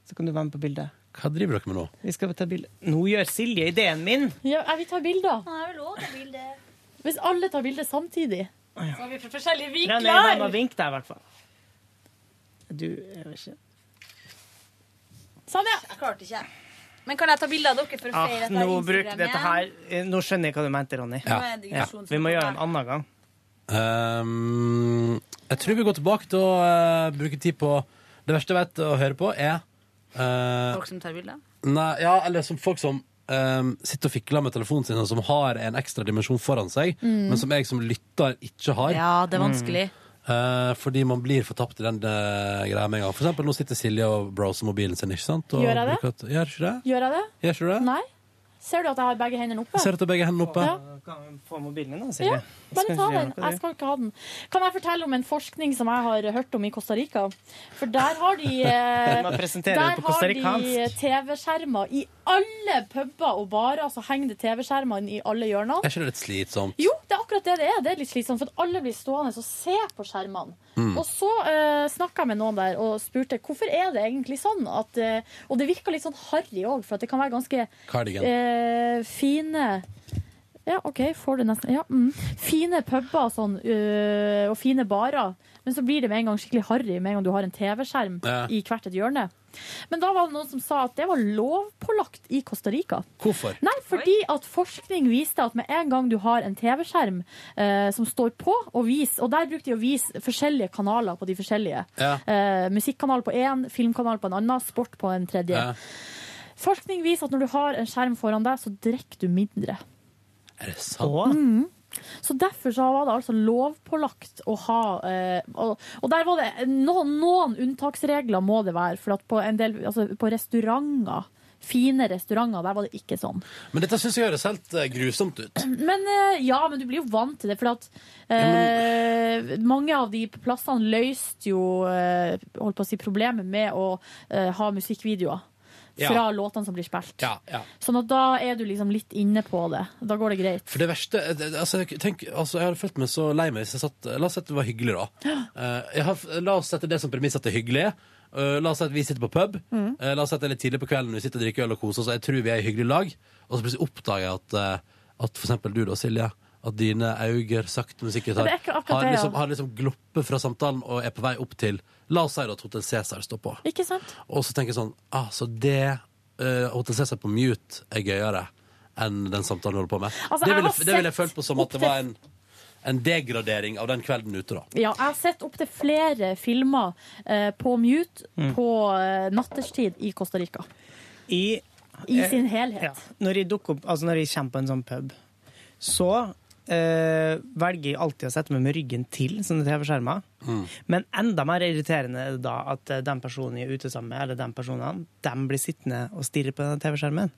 så kan du være med på bildet. Hva driver dere med nå? Vi skal ta bilde. Nå gjør Silje ideen min. Ja, jeg vil ta bilder. Jeg vil også ta bilder. Hvis alle tar bilde samtidig. Så har vi fra forskjellige vinkler! Nei, meg med å deg, i hvert fall. Du jeg vet ikke. Sånn, ja. Jeg klarte ikke. Men kan jeg ta bilde av dere for å Ah, feire dette? nå, bruk dette her. eh, nå skjønner jeg hva du mente, Ronny. Ja. Ja. Vi må gjøre en annen gang. Um, jeg tror vi går tilbake til å uh, bruke tid på Det verste jeg vet å høre på, er Folk som tar bilder? Nei, ja, eller som folk som um, sitter og fikler med telefonen sin, og som har en ekstra dimensjon foran seg, Mm. men som jeg som lytter ikke har. Ja, det er vanskelig. Eh, fordi man blir fortapt i den uh, greia med en gang. For eksempel, nå sitter Silje og browser mobilen sin, ikke sant? Og Gjør jeg det? bruker at- Gjør ikke det? Gjør jeg det? Gjør ikke det? Nei. Ser du at jeg har begge hendene oppe? Ser du at jeg har begge hendene oppe. Ja. Kan vi få mobilen din, da, Ja, Silje? Bare ta den. Jeg skal ikke ha den. Kan jeg fortelle om en forskning som jeg har hørt om i Costa Rica? For der har de eh, Der har de. TV-skjermer i alle puber og barer. Så henger det TV-skjermer i alle hjørnene. Er ikke det litt slitsomt? Jo, det er akkurat det det er. Det er litt slitsomt, for at alle blir stående og se på skjermene. Mm. Og så uh, snakka jeg med noen der og spurte hvorfor er det egentlig sånn at uh, Og det virka litt sånn harry òg, for at det kan være ganske eh, fine ja, OK, får du nesten ja, mm. Fine puber og sånn, øh, og fine barer. Men så blir det med en gang skikkelig harry med en gang du har en TV-skjerm Ja. i hvert et hjørne. Men da var det noen som sa at det var lovpålagt i Costa Rica. Hvorfor? Nei, fordi at forskning viste at med en gang du har en TV-skjerm eh, som står på, og, vis, og der brukte de å vise forskjellige kanaler på de forskjellige. Ja. Eh, musikkanal på én, filmkanal på en annen, sport på en tredje. Ja. Forskning viser at når du har en skjerm foran deg, så drikker du mindre. Er det sant? Mm. Så derfor så var det altså lovpålagt å ha eh, og, og der var det noen, noen unntaksregler må det være, for at på en del altså på restauranter Fine restauranter, der var det ikke sånn. Men dette syns jeg høres helt eh, grusomt ut. Men eh, ja, men du blir jo vant til det, for at eh, mange av de plassene løste jo eh, holdt på å si, problemet med å eh, ha musikkvideoer Ja. Fra låtene som blir spilt. Ja, ja. Sånn at da er du liksom litt inne på det. Da går det greit. For det verste eh, altså, tenk, altså, Jeg hadde følt meg så lei meg hvis jeg satt La oss si at det var hyggelig, da. Eh, har, la oss sette det som premiss at det er hyggelig. Uh, la oss si at vi sitter på pub. Mm. Uh, la oss si at det er litt tidlig på kvelden vi sitter og drikker øl og koser oss. Jeg tror vi er i hyggelig lag. Og så plutselig oppdager jeg at, uh, at for eksempel du da, Silje, at dine øyne sakte, men sikkert har, har, liksom, har liksom gloppet fra samtalen og er på vei opp til La oss si at Hotel Cæsar står på. Ikke sant? Og så tenker jeg sånn ah, Så det uh, Hotel Cæsar på mute er gøyere enn den samtalen du holder på med. Altså, det, ville, jeg, vil jeg følt på som at det var en, en degradering av den kvelden ute, da. Ja, jeg har sett opptil flere filmer eh, på mute Mm. på eh, natterstid i Costa Rica. I, I eh, sin helhet. Ja. Når jeg dukker opp, altså når jeg kommer på en sånn pub, så eh, velger alltid å sette meg med ryggen til sånne TV-skjermer. Men enda mer irriterende er det da at eh, den personen jeg er ute sammen med, eller den personen, den blir sittende og stirre på den TV-skjermen.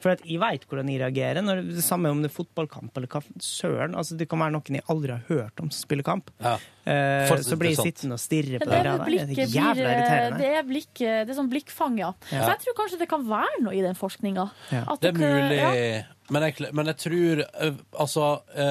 For at jeg veit hvordan jeg reagerer. Når det, det samme om det er fotballkamp eller hva søren. Altså, det kan være noen jeg aldri har hørt om som spiller kamp. Ja. Eh, så blir jeg sittende og stirre på Det, det er. Det blikket er jævla eh, irriterende. det er, blikk, det er sånn blikkfang, ja. Ja. Så jeg tror kanskje det kan være noe i den forskninga. Det er mulig, men, jeg, men jeg tror ø, Altså ø,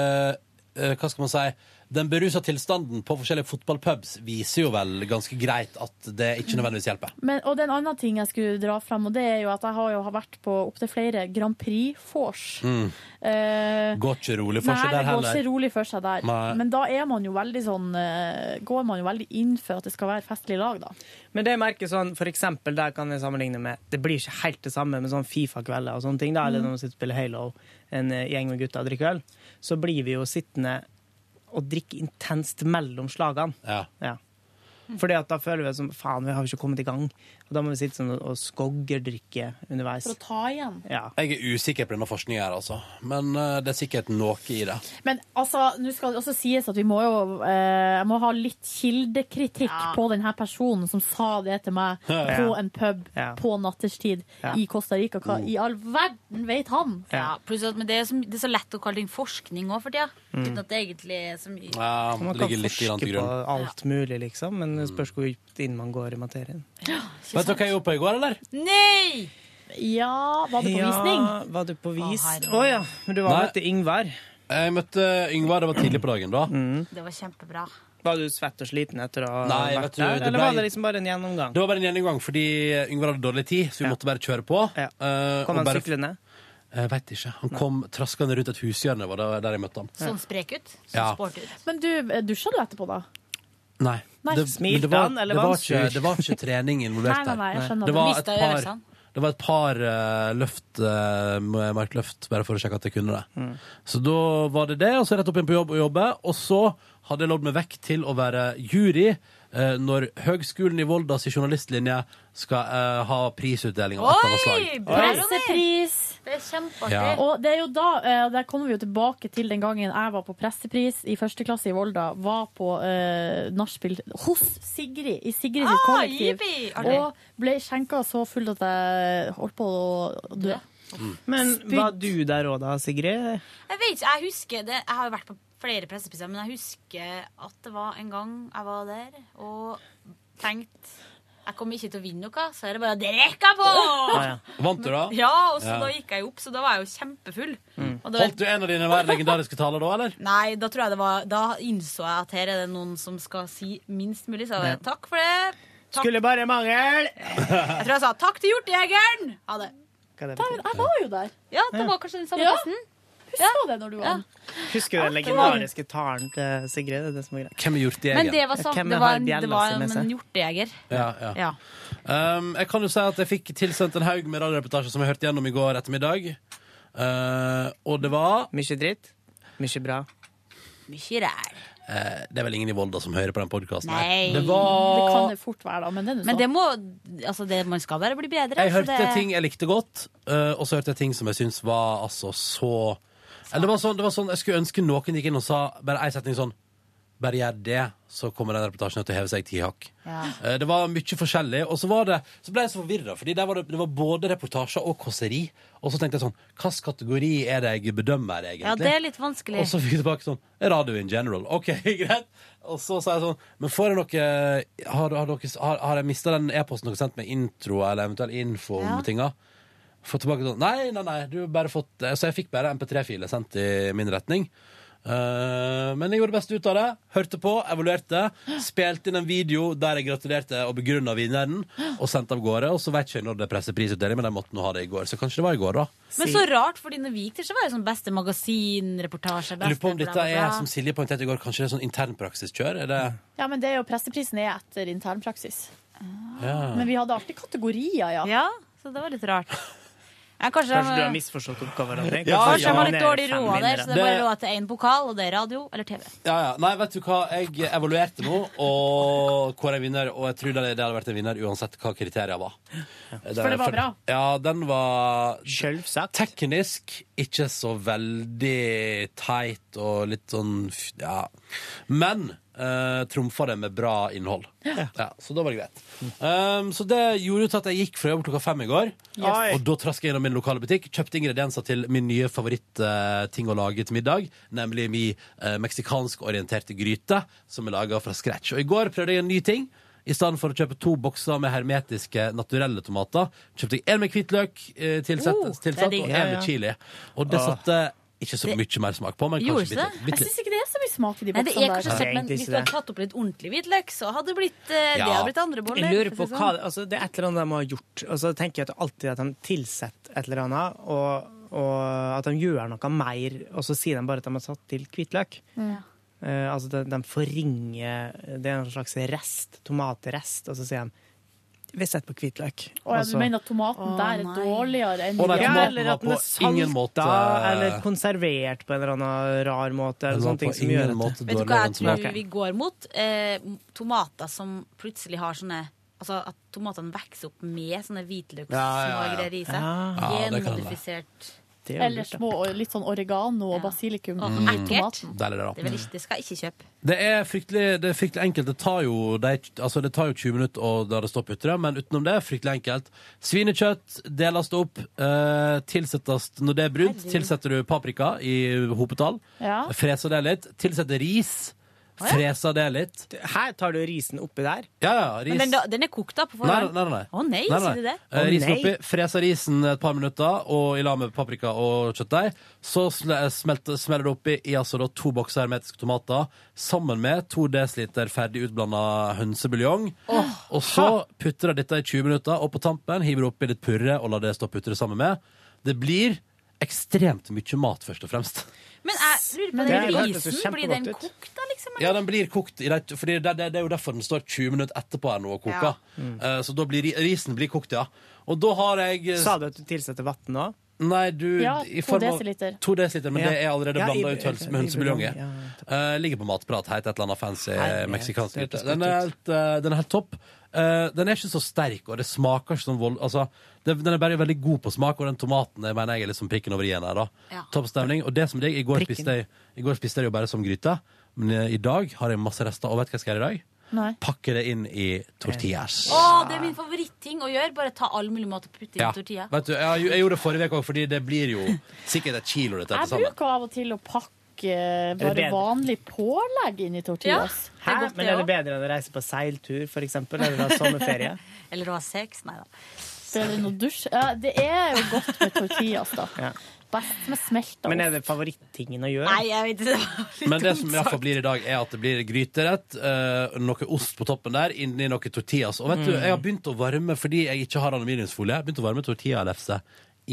ø, Hva skal man si? Den berusa tilstanden på forskjellige fotballpubs viser jo vel ganske greit at det ikke nødvendigvis hjelper. Men, og det er en annen ting jeg skulle dra fram, og det er jo at jeg har jo vært på opptil flere Grand Prix-vors. Mm. Eh, Går ikke rolig for Nei, seg der det går ikke rolig for seg der. Nei. Men da er man jo veldig sånn eh, Går man jo veldig inn for at det skal være festlig lag, da. Men det jeg merker sånn, for eksempel, der kan jeg sammenligne med Det blir ikke helt det samme med sånn Fifa-kvelder og sånne ting, da, eller Mm. når man sitter og spiller Halo, en eh, gjeng med gutter og drikker øl, så blir vi jo sittende og drikke intenst mellom slagene. Ja. Fordi at da føler vi som faen, vi har jo ikke kommet i gang. Og da må vi sitte sånn og skoggerdrikke underveis. For å ta igjen. Ja. Jeg er usikker på denne forskninga her, altså. Men uh, det er sikkert noe i det. Men altså, nå skal det også sies at vi må jo uh, jeg må ha litt kildekritikk på denne personen som sa det til meg Ja. på en pub Ja. på nattestid Ja. i Costa Rica. Hva i all verden vet han? Ja, pluss at men det, er så, det er så lett å kalle ting forskning òg for tida. Mm. Uten at det egentlig er så mye. Ja, man kan forske på alt mulig, liksom, men det spørs hvor dypt inn man går i materien. Vet dere hva jeg gjorde på i går, eller? Nei! Ja, var det på visning? Ja, var du på vis? Å oh, ja. Men du var Nei. møtte Yngvar. Jeg møtte Yngvar, det var tidlig på dagen da. Det var kjempebra. Var du svett og sliten etter å ha Nei, vært du, der, eller ble- var det liksom bare en gjennomgang? Det var bare en gjennomgang, fordi Yngvar hadde dårlig tid, så vi måtte bare kjøre på. Ja. Kom han bare- syklende? Jeg vet ikke. Han kom traskende rundt et hushjørne, var det der jeg møtte ham. Sånn sprek ut. Sånn Ja. ut. Men du, dusja du etterpå, da? Nei. Nei. Det, Smilte det var, han, eller det var han ikke, sur? det var ikke trening involvert Nei, nei, nei, jeg der. skjønner Det det. var et Mistet par, øvelsene. det var et par eh, løft, uh, markløft, bare for å sjekke at jeg kunne det. Mm. Så da var det det, og så rett opp igjen på jobb og jobbe. Og så hadde jeg lovd meg vekk til å være jury eh, når Høgskolen i Voldas i journalistlinje skal uh, ha prisutdeling av et eller annet slag. Pressepris! Det er kjempeartig. Ja. Og det er jo da, uh, der kommer vi jo tilbake til den gangen jeg var på pressepris i første klasse i Volda. Var på uh, nachspiel hos Sigrid, i Sigrid sitt Ah, kollektiv. Og ble skjenka så full at jeg holdt på å dø. Men Spytt. var du der òg da, Sigrid? Jeg vet ikke, jeg husker det. Jeg har jo vært på flere pressepriser, men jeg husker at det var en gang jeg var der og tenkte jeg kommer ikke til å vinne noe, så er det bare å drikke på! Vant du, da? Ja, og så Ja. da gikk jeg opp, så da var jeg jo kjempefull. Og da, Holdt du en av dine hver legendariske taler da, eller? nei, da tror jeg det var Da innså jeg at her er det noen som skal si minst mulig, så jeg sa takk for det. Takk. Skulle bare mangle! Jeg tror jeg sa takk til hjortejegeren! Ha det. Hva det jeg var jo der. Ja, det var kanskje den samme Ja. Husker det når du var Husker du den legendariske talen til Sigrid? Det er det som er greit. Hvem er hjortejegeren? Men det var, så, det var, en- det var en, en hjortejeger. Ja, ja. Ja. Um, jeg kan jo si at jeg fikk tilsendt en haug med radioreportasjer som jeg hørte gjennom i går ettermiddag. Uh, og det var Mykje dritt, Mykje bra. Mykje ræl. eh, Det er vel ingen i Volda som hører på den podkasten. Det Det kan det fort være, da. Men Men det må Altså, det, man skal bare bli bedre. Jeg hørte det, ting jeg likte godt, eh, og så hørte jeg ting som jeg syntes var altså så Eller det var sånn, det var sånn Jeg skulle ønske noen gikk inn og sa bare ei setning sånn Bare gjør det, så kommer den reportasjen til å heve seg ti hakk. Ja. Eh, Det var mye forskjellig. Og så, var det, så ble jeg så forvirra, var det, det var både reportasjer og kåseri. Og så tenkte jeg sånn Hvilken kategori er det jeg bedømmer, egentlig? Ja, det er litt vanskelig. Og så fikk jeg tilbake sånn Radio in general. OK, greit. Og så sa jeg sånn Men får jeg noe Har, har, har, har jeg mista den e-posten dere sendte med intro eller eventuell info om Ja. tinga? Fått tilbake sånn Nei, nei, nei. Du har bare fått Så jeg fikk bare MP3-filer sendt i min retning. Eh, men jeg gjorde det beste ut av det. Hørte på, evaluerte. Spilte inn en video der jeg gratulerte og begrunna vinneren, og sendte av gårde. Og så vet ikke jeg når det er presseprisutdeling, men jeg måtte nå ha det i går. Så kanskje det var i går, da. Men så rart, for når vi gikk til, så var det sånn beste magasinreportasje. Jeg lurer på om dette bla, bla, er, bla. som Silje poengterte i går, kanskje det er sånn internpraksiskjør? Er det Ja, men det er jo presseprisen er etter internpraksis. Ja. Men vi hadde alltid kategorier, ja. Ja, så det var litt rart. Ja, kanskje Kanskje du har misforstått misforstått oppgaven? Ronny? Ja, Kanskje ja. de har litt dårlig råd der, så det er bare råd til én pokal, og det er radio eller TV. Ja, ja. Nei, vet du hva? Jeg evaluerte nå, og hvor jeg vinner, og jeg tror det det hadde vært en vinner uansett hva kriteriene var. For det var bra? Ja, den var Selvsagt. teknisk ikke så veldig teit og litt sånn Ja. Men uh, trumfa det med bra innhold. Ja. Så da var det greit. Um, så det gjorde jo til at jeg gikk fra jobb klokka fem i går. Yes. Og da traska jeg innom min lokale butikk, kjøpte ingredienser til min nye favorittting å lage til middag. Nemlig min uh, meksikansk-orienterte gryte, som er laga fra scratch. Og i går prøvde jeg en ny ting. I stedet for å kjøpe to bokser med hermetiske, naturelle tomater, kjøpte jeg en med hvitløk eh, tilsatt, Oh, tilsatt og Ja, en med chili. Og det satte ikke så mye mer smak på, men kanskje bitte, bitte Jeg syns ikke det er så mye smak i de Nei, boksene kanskje der. søtt, men hvis du hadde tatt opp litt ordentlig hvitløk, så hadde det blitt, ja. det hadde blitt andre boller. Jeg lurer på hva sånn. altså, Det er et eller annet de har gjort. Og så tenker jeg at alltid at de tilsetter et eller annet, og, og at de gjør noe mer, og så sier de bare at de har satt til hvitløk. Ja. Uh, altså de, de forringer Det er en slags rest, tomatrest, og så sier de vi setter på hvitløk. Å, ja, du så- mener at tomaten der er dårligere enn Å, nei, ja, tomaten eller var at den er på ingen måte- eller konservert på en eller annen rar måte. Eller sånne ting som gjør at Vet du hva jeg tror vi går mot? Eh, tomater som plutselig har sånne Altså at tomatene vokser opp med sånne hvitløkssmå Ja, ja, ja. i seg. Genmodifisert. Det er Eller små litt sånn oregano og Ja. basilikum Og i tomaten. Er det, da. Det, ikke, det skal jeg ikke kjøpe. Det er fryktelig, det er fryktelig enkelt. Det tar jo, det, altså det tar jo 20 minutter å la det stå på ytre, men utenom det fryktelig enkelt. Svinekjøtt deles opp, eh, tilsettes Når det er brunt, tilsetter du paprika i hopetall. Ja. Freser det litt. Tilsetter ris. Fresa det litt. Her tar du risen oppi der. Ja, ja, ris. Men den, den er kokt da på forhånd? nei, nei. Å nei, sier du det? Eh, risen oppi, fresa risen et par minutter, og i lag med paprika og kjøttdeig. Så smelter, smelte- smeller det oppi i altså da to bokser hermetiske tomater, sammen med to dl ferdig utblanda hønsebuljong. og så putter du dette i 20 minutter, og på tampen hiver du oppi litt purre og lar det stå og putre sammen med. Det blir ekstremt mye mat, først og fremst. Men jeg lurer på Det den hørtes jo risen, blir den kjempegodt ut. kokt da, liksom? Ja, den blir kokt. I det, fordi det, det, det er jo derfor den står 20 minutter etterpå her nå og koker. Ja. Mm. Eh, så da blir ri- risen blir kokt, ja. Og da har jeg Sa du at du tilsetter vann nå? Nei, du Ja, i to form av- desiliter. To desiliter, men Ja. det er allerede Ja, i- blanda ut høls- med hønsebuljong i. buljong, Eh, ligger på Matprat, heter et eller annet fancy Herlighet, meksikansk det hørtes Den, godt er helt, eh, den er helt topp. Eh, den er ikke så sterk, og det smaker ikke som vold... Altså, det, den er bare veldig god på smak, og den tomaten jeg mener jeg er liksom prikken over i-en her. da. Ja. Topp stemning. Og det som det, i går Prikken. spiste jeg I går spiste jeg jo bare som gryte, men eh, i dag har jeg masse rester. Og vet du hva jeg skal gjøre i dag? Nei. Pakke det inn i tortillas. Å, det er min favoritting å gjøre. Bare ta all mulig mat og putte i Ja. tortilla. Vet du, jeg, jeg gjorde det forrige uke òg, fordi det blir jo sikkert et kilo dette Jeg til sammen. bruker av og til å pakke eh, det bare bedre? vanlig pålegg inn i tortillas. Det er godt, Men det er det også. bedre enn å reise på seiltur, for eksempel? Eller ha sommerferie? Eller å ha sex. Nei da. Bedre enn å dusje. Ja, det er jo godt med tortillas, da. Ja. Best med smelta Men er det favorittingen å gjøre? Nei, jeg vet ikke. Men det som i hvert fall blir i dag, er at det blir gryterett, eh, noe ost på toppen der, inni noe tortillas. Og vet du, Mm. jeg har begynt å varme, fordi jeg ikke har aluminiumsfolie, jeg har begynt å varme tortillalefse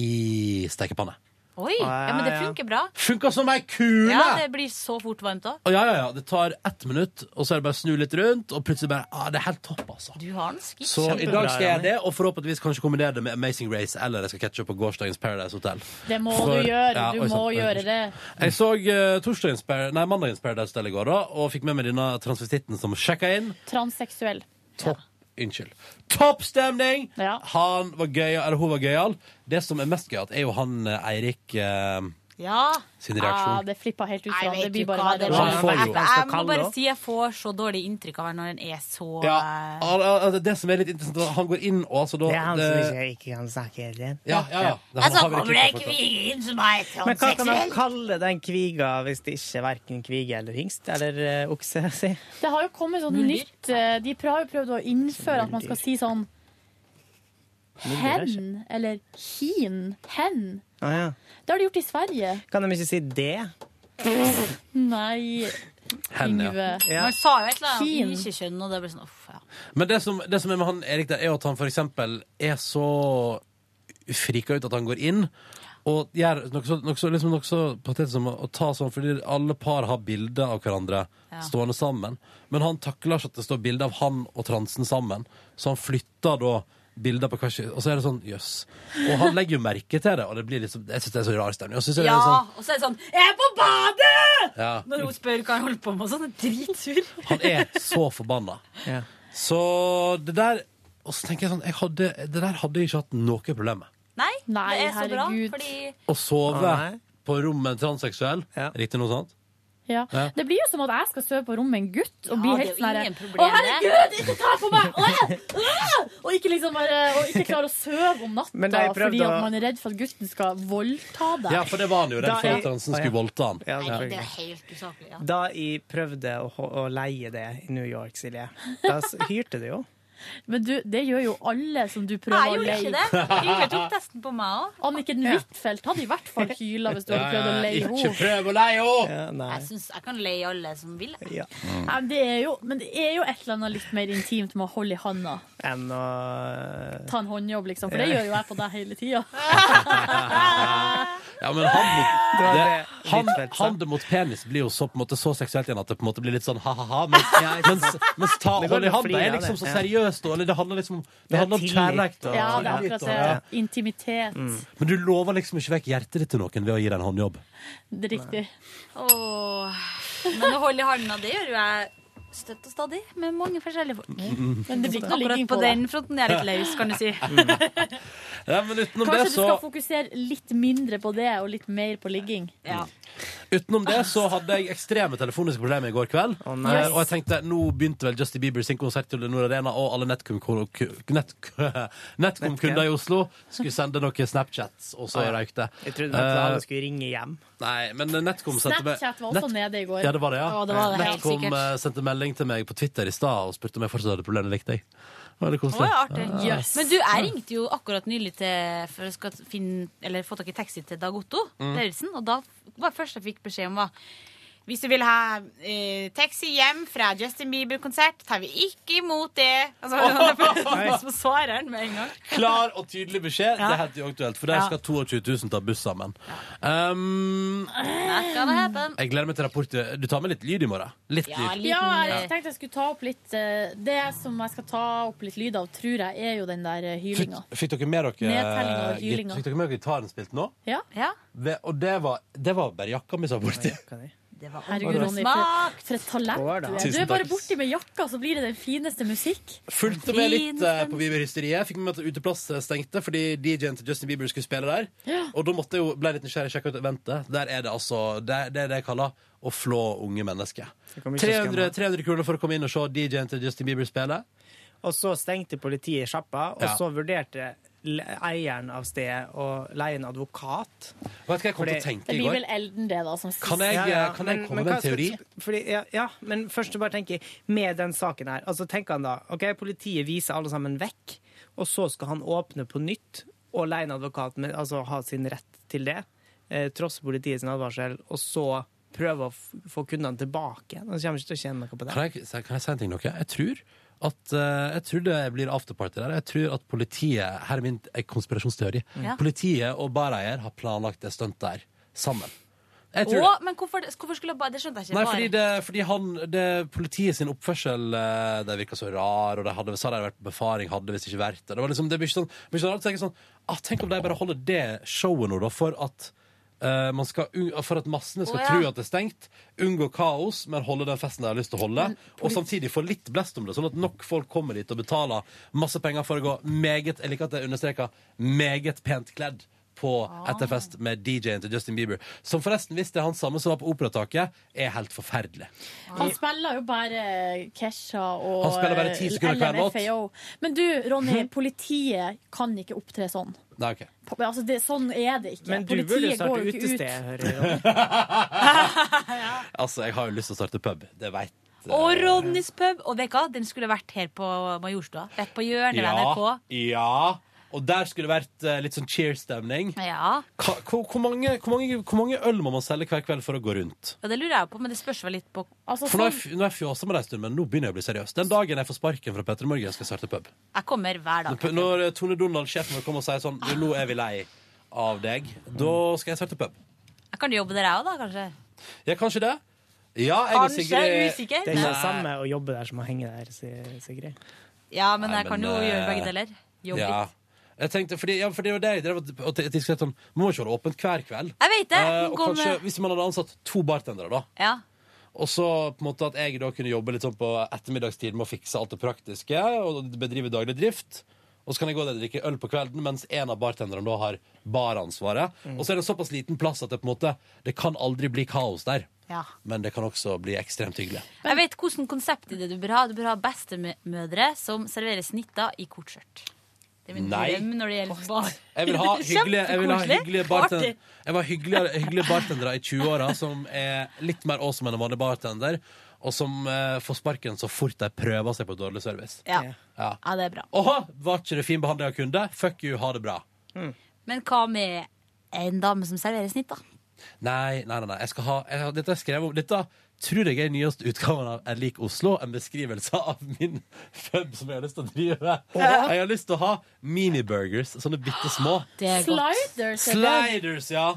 i stekepanne. Oi, ja, men det Ja, ja. funker bra. Funka som ei kule! Ja, det blir så fort varmt òg. Ja, ja, ja, det tar ett minutt, og så er det bare å snu litt rundt, og plutselig bare ah, Det er helt topp, altså. Du har den skitt. Så i dag skal jeg gjøre det, og forhåpentligvis kanskje kombinere det med Amazing Race, eller jeg skal catche opp på gårsdagens Paradise Hotel. Det må For- du gjøre. Ja, Du oi, må sant. gjøre det. Jeg så uh, torsdagens nei, mandagens Paradise Hotel i går, da, og fikk med meg denne transvestitten som sjekka inn. Transseksuell. Topp. Unnskyld. Topp stemning! Ja. Han var gøy, eller hun var gøyal. Det som er mest gøyalt, er jo han eh, Eirik eh, Ja. sin Ja, reaksjon. det flippa helt ut Det blir bare verre. jeg, jeg må bare si jeg får så dårlig inntrykk av henne når den er så Ja, eh, al- al- det som er litt interessant, er at han går inn og altså da Det er han det- som ikke, ikke kan snakke helt igjen. Ja, ja, ja. Det Altså, har vi kommer det en kvige inn som er Men hva kan man kalle den kviga hvis det ikke er verken kvige eller hingst eller uh, okse? Si? Det har jo kommet sånn nytt eh, De har jo prøvd å innføre at man skal si sånn hen eller hin. Hen. Ah, ja. Det har de gjort i Sverige. Kan de ikke si det? Nei, Hen, ja. Ja. Man sa jo et eller annet ikke-kjønn, og det ble sånn uff, ja. Men det som, det som er med han Erik, der, er at han for eksempel er så frika ut at han går inn og gjør noe så, noe så, liksom noe så patetisk som å ta sånn, fordi alle par har bilder av hverandre Ja. stående sammen. Men han takler ikke at det står bilde av han og transen sammen, så han flytter da bilder på hver sin Og så er det sånn, jøss. Og han legger jo merke til det, og det blir liksom, jeg syns det er så rar stemning. Og så synes det ja, sånn, og så er det sånn 'Jeg er på badet!' ja, Når hun spør hva jeg holder på med, sånn. Dritsur. han er så forbanna. Ja. Så det der Og så tenker jeg sånn jeg hadde, Det der hadde jeg ikke hatt noe problem med. Nei, Nei, det er så bra, fordi Å sove på rom med en transseksuell, Ja. riktig noe sånt? Ja. Ja. Det blir jo som at jeg skal sove på rom med en gutt og Ja, bli helt sånn Å, herregud, ikke ta på meg! Åh! Og ikke liksom bare Og ikke klare å sove om natta fordi at man er redd for at gutten skal voldta deg. Ja, for det var han jo redd Da for at skulle voldta han. Ja, Nei, det er helt usaklig. Ja. Da jeg prøvde å, å leie det i New York, Silje, da hyrte det jo. Men du, det gjør jo alle som du prøver jeg å gjorde ikke leie. det. Yngve tok testen på meg òg. Anniken Huitfeldt hadde i hvert fall hyla hvis du hadde prøvd å leie henne. ikke prøv å leie henne! Jeg syns jeg kan leie alle som vil. Ja. Ja, men det er jo, men det er jo et eller annet litt mer intimt med å holde i handa. Enn å Ta en håndjobb, liksom. For det gjør jo jeg på deg hele tida. Ja, men hand mot, hand, mot penis blir jo så, på en måte, så seksuelt igjen at det på en måte blir litt sånn ha-ha-ha. Mens, mens, mens ta og går hold i handa er liksom så ja. seriøst. Og- Eller det handler liksom om, det Det er handler om kjærlighet. Og, Ja, det er akkurat det. ja. Intimitet. Men du lover liksom ikke vekk hjertet ditt til noen ved å gi deg en håndjobb. Det er riktig. Åh. Men å holde i handa, det gjør jo jeg støtt og stadig med mange forskjellige folk. Men det blir ikke noe Akkurat ligging på på den fronten jeg er litt løs, kan du si. Ja, men utenom Kanskje det, du skal fokusere litt mindre på det og litt mer på ligging. Ja. Utenom det så hadde jeg ekstreme telefoniske problemer i går kveld. Oh, Eh, og jeg tenkte, nå begynte vel Justin Bieber sin konsert til Nord Arena, og alle Netcom-kunder i Oslo skulle sende noen Snapchats, og så røyk det. Jeg trodde at alle Eh, skulle ringe hjem. Nei, men Netcom sendte meg Snapchat var også nede i går. Ja, det var det, ja. Ja, det var det helt Netcom sikkert. eh, sendte melding til meg på Twitter i stad og spurte om jeg fortsatt hadde problemer. Likte jeg. Litt Å, koselig. ja, artig. Ja. Men du, jeg ringte jo akkurat nylig til, for å skal finne, eller få tak i taxi til Dag Otto Mm. Lauritzen, og da var det første jeg fikk beskjed om var hvis du vil ha eh, taxi hjem fra Justin Bieber-konsert, tar vi ikke imot det. Altså, så svarer han med en gang. Klar og tydelig beskjed. Ja. Det er helt uaktuelt, for der skal 22 000 ta buss sammen. Um, jeg gleder meg til rapportet. Du tar med litt lyd i morgen? Litt Ja, lyd. jeg tenkte jeg skulle ta opp litt eh, Det som jeg skal ta opp litt lyd av, tror jeg er jo den der eh, Fikk, hylinga. fikk dere med dere hylinga. Fikk dere med dere gitaren spilt nå? Ja. Ve- Og det var, det var bare jakka mi som var borti. Herregud, Ronny, for, for et talent du er. Du Tusen er bare takk. borti med jakka, så blir det den fineste musikk. Fulgte med litt eh, på Bieber-hysteriet. Fikk med meg at uteplass stengte fordi DJ-en til Justin Bieber skulle spille der. Ja. Og da måtte jeg jo ble litt nysgjerrig sjekke ut eventet. Der er det altså Det, det er det jeg kaller å flå unge mennesker. kommer ikke til å 300, 300 kroner for å komme inn og se DJ-en til Justin Bieber spille. Og så stengte politiet sjappa, og Ja. så vurderte eieren av stedet å leie en advokat. Vet du hva jeg kom til å tenke i går? Det blir vel Elden, det, da. Som Kan jeg- kan jeg komme med en teori? Fordi, ja, ja, men først bare tenke med den saken her, altså tenker han da, ok, politiet viser alle sammen vekk, og så skal han åpne på nytt og leie en advokat, med, altså ha sin rett til det, eh, tross politiets advarsel, og så prøve å f få kundene tilbake. Han kommer ikke til å tjene noe på det. Kan jeg, kan jeg si en ting? Noe? Jeg tror at eh, jeg tror det blir afterparty der. Jeg tror at politiet Her er min eh, konspirasjonsteori. Ja. Politiet og bareier har planlagt det stuntet der sammen. Jeg tror Å, det. men hvorfor, hvorfor skulle bare Det skjønte jeg ikke. Nei, bare. fordi, det, fordi han, det, politiet sin oppførsel eh, Det virka så rar, og de hadde, sa de hadde vært på befaring, hadde visst ikke vært det. Det var liksom, det blir ikke sånn, blir ikke sånn, sånn ah, Tenk om de bare holder det showet nå, da, for at eh, man skal, un- for at massene skal Å, ja. tro at det er stengt, unngå kaos, men holde den festen de har lyst til å holde. Og samtidig få litt blest om det, sånn at nok folk kommer dit og betaler masse penger for å gå meget Jeg liker at jeg understreker meget pent kledd på etterfest med DJ-en til Justin Bieber. Som forresten, hvis det er han samme som var på Operataket, er helt forferdelig. Han spiller jo bare Kesha og Han spiller bare 10 sekunder hver låt. LMFAO. Men du, Ronny, politiet kan ikke opptre sånn. Nei, ok. Altså, det, sånn er det ikke. Men du burde jo starte utested, hører jeg. Altså, jeg har jo lyst til å starte pub. Det veit Og Ronnys pub. Og vet du hva? Den skulle vært her på Majorstua. Rett på hjørnet ved NRK. ja. Og der skulle det vært eh, litt sånn cheer-stemning. Ja. Hvor, hvor, mange, hvor, mange, hvor mange øl må man selge hver kveld for å gå rundt? ja, det lurer jeg på, men det spørs vel litt på Altså, For nå har sånn- jeg, f- nå har jeg fjåsa med deg en stund, men nå begynner jeg å bli seriøs. Den dagen jeg får sparken fra Petter Morgen, skal jeg starte pub. Jeg kommer hver dag. Når, når eh, Tone Donald, sjefen vår, kommer og sier sånn «Du, Nå er vi lei av deg. Da skal jeg starte pub. Jeg kan jobbe der, jeg òg, da, kanskje. Ja, kanskje det? Ja, jeg og Kanskje, Sigrid usikker. Det er ikke det samme å jobbe der som å henge der, sier Sigrid. Ja, men Nei, jeg kan men, jo eh, gjøre begge deler. Jobbe Ja. litt. Jeg tenkte, fordi, ja, fordi det var det jeg drev og- og diskuterte om. Man må ikke holde åpent hver kveld. Jeg vet det. Eh, og Gå kanskje, med- hvis man hadde ansatt to bartendere, da. Ja. Og så på en måte at jeg da kunne jobbe litt sånn på ettermiddagstid med å fikse alt det praktiske og bedrive daglig drift. Og så kan jeg gå der og drikke øl på kvelden, mens en av bartenderne da har baransvaret. Mm. Og så er det såpass liten plass at det på en måte Det kan aldri bli kaos der. Ja. Men det kan også bli ekstremt hyggelig. Jeg vet hvilket konsept i det du bør ha. Du bør ha bestemødre som serverer snitter i kortskjørt. Det er min Nei. drøm når det gjelder bar. Jeg vil ha hyggelige, jeg vil ha hyggelige, bartender. jeg vil ha hyggelige, hyggelige bartendere i 20-åra som er litt mer awesome enn en vanlig bartender, og som eh, får sparken så fort de prøver seg på dårlig service. Ja. Ja. ja, det er bra. Åha, var ikke det fin behandling av kunde? Fuck you, ha det bra. Men hva med en dame som serverer snitt, da? Nei, nei, nei, nei. Jeg skal ha, jeg dette har jeg skrevet om. Dette tror jeg er nyeste utgaven av Jeg liker Oslo. En beskrivelse av min pub som jeg har lyst til å drive. Jeg har lyst til å ha miniburgers, sånne bitte små. Det godt. Sliders. er? Sliders, ja.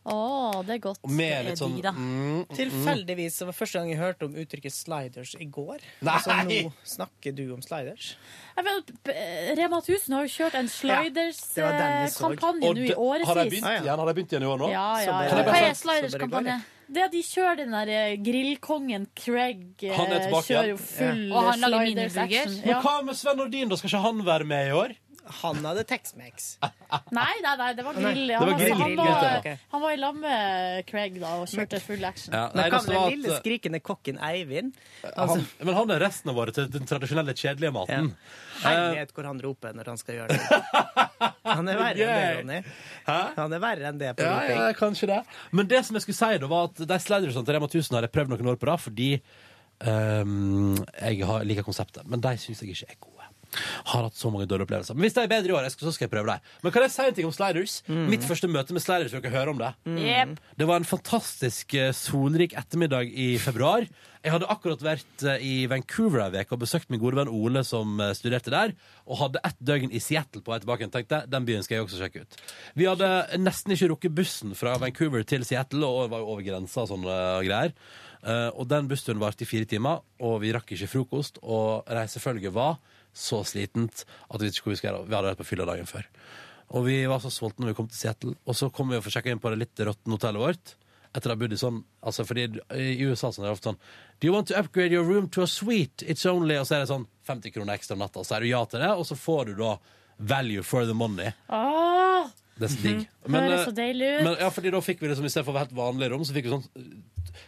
Å, det er godt. Med litt sånn mm, mm, Tilfeldigvis så var første gang jeg hørte om uttrykket sliders i går. Nei! Altså, nå snakker du om sliders. Jeg vet, eh, Rema 1000 har jo kjørt en det var den vi så. Sliders-kampanje nå i året Har de begynt igjen? Har de begynt igjen i år nå? Ja, ja, ja. Hva er sliders-kampanje? Det de kjører den der eh, grillkongen Craig eh, Han er tilbake kjører igjen. full Og han lager sliders miniburgers. action. Men Ja. hva med Sven Nordin, da? Skal ikke han være med i år? Han hadde Tex-Mex. Nei, nei, nei, det var grill. det Han, var var, grill. han, var, Ok. han var i lag med Craig da, og kjørte full action. Ja, Men nei, det den lille skrikende kokken Eivind? han, men han er resten av våre til den tradisjonelle kjedelige maten. Herlighet hvor han roper når han skal gjøre det. Han er verre enn det, Ronny. Han er verre enn det på Ja, roping. ja, kanskje det. Men det som jeg skulle si, da, var at de slidersene til Rema 1000 har jeg prøvd noen år på rad, fordi um, jeg har, liker konseptet. Men de syns jeg ikke er gode. Har hatt så mange dårlige opplevelser. Men hvis de er bedre i år, så skal jeg prøve dem. Men kan jeg si en ting om sliders? Mitt første møte med sliders, dere høre om det? Mm. Det var en fantastisk eh, solrik ettermiddag i februar. Jeg hadde akkurat vært eh, i Vancouver en uke og besøkt min gode venn Ole, som eh, studerte der, og hadde ett døgn i Seattle på vei tilbake. Jeg tenkte, den byen skal jeg også sjekke ut. Vi hadde nesten ikke rukket bussen fra Vancouver til Seattle, og det var jo over grensa og sånne greier. Og den bussturen varte i fire timer, og vi rakk ikke frokost, og reisefølget var så slitent at vi ikke hvor vi skulle gjøre. Vi hadde vært på fylla dagen før. Og vi var så sultne når vi kom til Seattle. Og så kom vi og sjekka inn på det litt råtne hotellet vårt. Etter å ha bodd i sånn altså fordi I USA sånn er det ofte sånn Do you want to upgrade your room to a suite? It's only Og så er det sånn 50 kroner ekstra om natta. Så er du ja til det, og så får du da value for the money. Åh, Det er så digg. høres så deilig ut. men, ja, fordi da fikk vi liksom, for helt vanlige rom, så fikk vi sånn eh,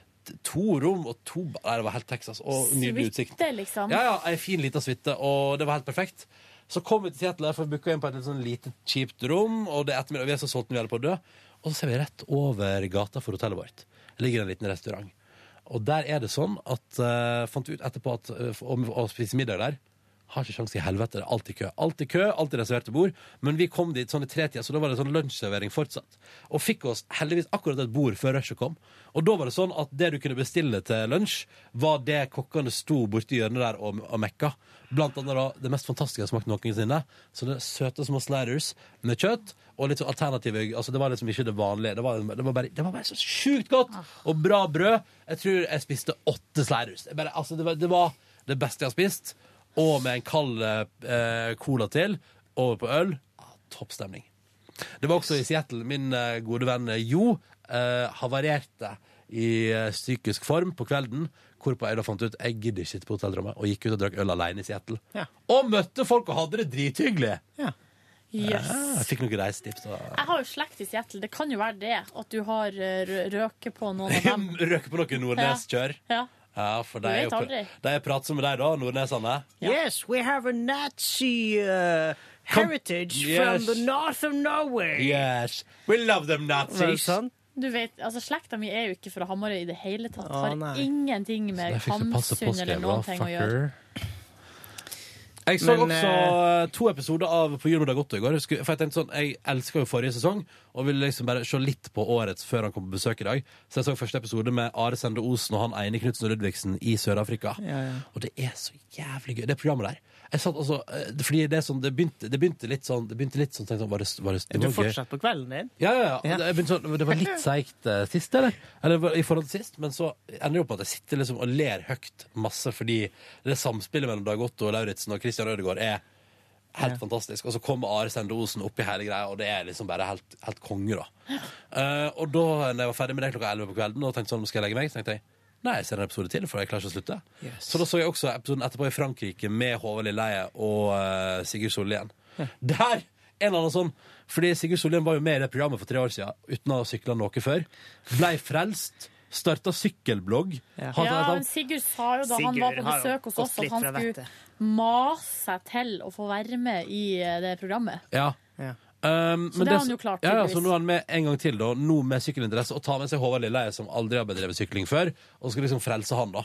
to rom og to Nei, det var helt Texas. Og nydelig utsikt. Suite, liksom. Ja, ja, ei fin lita suite, og det var helt perfekt. Så kom vi til Seattle, for vi booka inn på et litt sånn lite, kjipt rom, og det er ettermiddag, vi er så sultne vi holder på å dø. Og så ser vi rett over gata for hotellet vårt. Det ligger en liten restaurant. Og der er det sånn at uh, Fant vi ut etterpå at uh, å, å spise middag der har ikke sjanse i helvete. Det er alltid kø. Alltid kø, alltid reserverte bord. Men vi kom dit sånn i tretida, så da var det sånn lunsjservering fortsatt. Og fikk oss heldigvis akkurat et bord før rushet kom. Og da var det sånn at det du kunne bestille til lunsj, var det kokkene sto borti hjørnet der og, og mekka. Blant annet da det mest fantastiske jeg har smakt noensinne. Så det er søte små sliders med kjøtt og litt sånn alternative Altså det var liksom ikke det vanlige. Det var, det var, bare, det var bare så sjukt godt! Og bra brød. Jeg tror jeg spiste åtte sliders. Bare, altså det, var, det var det beste jeg har spist. Og med en kald eh, cola til, over på øl. Ah, Topp stemning. Det var også i Seattle. Min eh, gode venn Jo eh, havarerte i eh, psykisk form på kvelden. Hvorpå jeg da fant ut jeg gidder ikke sitte på hotellrommet, og gikk ut og drakk øl alene i Seattle. Ja. Og møtte folk og hadde det drithyggelig! Ja. Yes. Jeg fikk noen reisetips. Jeg har jo slekt i Seattle. Det kan jo være det at du har eh, røket på noen av dem. Røke på noen Nordnes-kjør. Ja. Ja, for det de er, jo, aldri. de er pratsomme, de, da, nordnesene. Yes, we have a Nazi uh, heritage Yes. from the north of Norway. Yes, we love them Var det Nazis. Du vet, altså Slekta mi er jo ikke fra Hamarøy i det hele tatt. Har nei. ingenting med Hamsun eller noen ting å gjøre. Jeg så Men, også eh, to episoder av På jul med Dagotto i går. For Jeg tenkte sånn, jeg elsker jo forrige sesong og ville liksom bare se litt på årets før han kom på besøk i dag. Så jeg så første episode med Are Sende Osen og han ene Knutsen Ludvigsen i Sør-Afrika. Ja, ja. Og det er så jævlig gøy, det programmet der. Jeg satt altså, fordi det, sånn, det, begynte, det begynte litt sånn, det begynte litt sånn, tenkte sånn var det, var det, det du var gøy. fortsatt på kvelden din? Ja, ja, ja. Ja. Det, sånn, det var litt seigt uh, sist, eller? Eller i forhold til sist, men så ender det opp at jeg sitter liksom og ler høyt masse fordi det samspillet mellom Dag Otto Lauritzen og Christian Ødegaard er helt fantastisk. Og så kommer Are Sende Osen opp i hele greia, og det er liksom bare helt, helt konge, da. Uh, og da når jeg var ferdig med det klokka 11 på kvelden og tenkte sånn, skal jeg legge meg, tenkte jeg Nei, jeg ser en episode til, for jeg klarer ikke å slutte. Så da så jeg også episoden etterpå i Frankrike med Håvard Lilleheie og uh, Sigurd Sollien. Der! En eller annen sånn Fordi Sigurd Sollien var jo med i det programmet for tre år siden uten å ha sykla noe før. Blei frelst. Starta sykkelblogg. Han- Ja, men Sigurd sa jo da han var på besøk hos oss, at han skulle mase seg til å få være med i eh, det programmet. Ja. Um, Så men det har han jo klart, Ja, ja, så nå er han med en gang til, da, nå med sykkelinteresse, og tar med seg Håvard Lilleheie, som aldri har bedrevet sykling før, og skal liksom frelse han, da.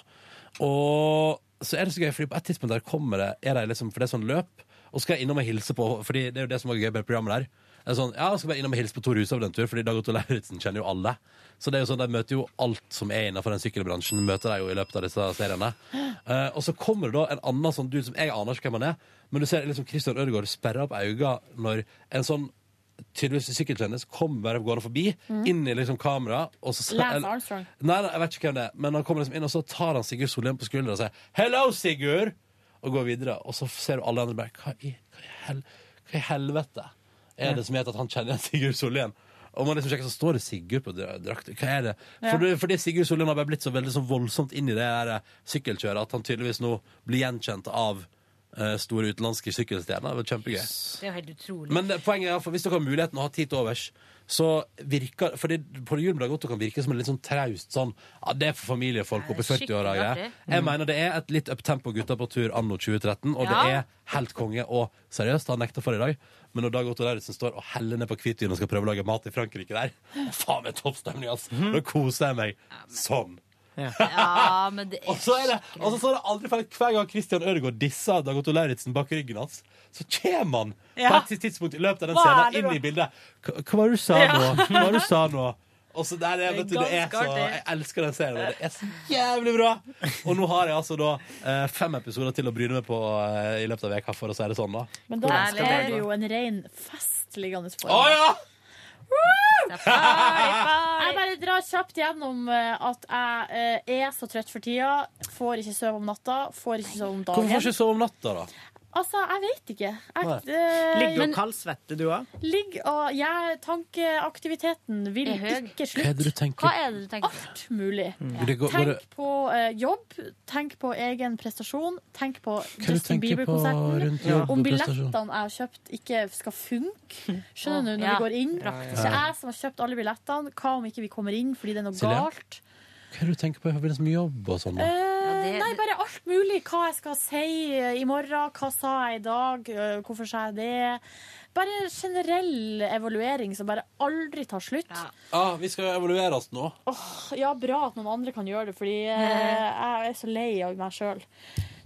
Og så er det så gøy, fordi på et tidspunkt der kommer det, er det liksom, for det er sånn løp, og skal jeg innom og hilse på, fordi det er jo det som var gøy med programmet der. Er sånn, ja, skal bare innom og hilse på Tor Hushov den tur, fordi Dag Otto Lauritzen kjenner jo alle. Så det er jo sånn, de møter jo alt som er innenfor den sykkelbransjen, møter de jo i løpet av disse seriene. Eh, og så kommer det da en annen sånn dude som jeg aner ikke hvem han er, men du ser liksom Christian Ødegaard sperre opp øynene når en sånn tydeligvis sykkelkjendis kommer bare går forbi, inn i liksom kamera, og så Lance Armstrong. Nei, nei, jeg vet ikke hvem det er, men han kommer liksom inn, og så tar han Sigurd Sollien på skulderen og sier 'Hello, Sigurd!' og går videre. Og så ser du alle andre bare Hva i, hva i, hel, hva i helvete er det som heter at han kjenner igjen Sigurd Sollien? Og man liksom sjekker, så står det Sigurd på dra- drakta. Hva er det? Ja. For fordi Sigurd Sollien har bare blitt så veldig så voldsomt inn i det der eh, sykkelkjøret at han tydeligvis nå blir gjenkjent av eh, store utenlandske sykkelstjerner. Det var kjempegøy. Det er helt utrolig. Men det- poenget er at hvis dere har muligheten å ha tid til overs, så virker fordi på julemiddag godt det kan virke som en litt sånn traust sånn Ja, det er for familiefolk oppe i 40-åra. greier. Jeg Mm. mener det er et litt uptempo gutter på tur anno 2013, og Ja. det er helt konge. Og seriøst, han nekter for i dag, men når Dag Otto Lauritzen står og heller ned på Kvitbyen og skal prøve å lage mat i Frankrike der, faen meg toppstemning, ass! Da koser jeg meg sånn. Ja, men det er Og så er det, og så er det aldri feil Hver gang Christian Ødegaard disser Dag Otto Lauritzen bak ryggen hans, så kommer han Ja. på et tidspunkt i løpet av den scenen inn i bildet. Hva var det du sa Ja. nå? Hva var det du sa nå? Og så der er, vet du, det er så, jeg elsker den serien. Det er så jævlig bra! Og nå har jeg altså da eh, fem episoder til å bryne meg på eh, i løpet av veka, for å si det sånn. da Men da er det jo en ren fest liggende for Å ja! Jeg bare drar kjapt gjennom eh, at jeg er så trøtt for tida. Får ikke sove om natta, får ikke sove om dagen. Hvorfor får ikke sove om natta, da? Altså, jeg vet ikke. Jeg, eh, Ligger men- du kaldsvetter, du òg? Ligg og jeg, Tankeaktiviteten vil Er høy. ikke Hva er slutte. det du tenker? Hva er det du tenker på? Alt mulig. Det går- det- Tenk på eh, jobb, tenk på egen prestasjon, tenk på du Justin tenker på Bieber-konserten. rundt jobb Om og prestasjon? billettene jeg har kjøpt ikke skal funke. Skjønner du, når Ja. vi går inn. Praktisk. Det er ikke jeg som har kjøpt alle billettene. Hva om ikke vi kommer inn fordi det er noe Silje? galt? Hva er det du tenker på i forbindelse med jobb og sånn? da? Eh, nei, bare alt mulig. Hva jeg skal si eh, i morgen. Hva sa jeg i dag? Eh, Hvorfor sa jeg det? Bare generell evaluering som bare aldri tar slutt. Ah, vi skal evaluere oss nå. Oh, ja, bra at noen andre kan gjøre det, fordi eh, jeg er så lei av meg sjøl.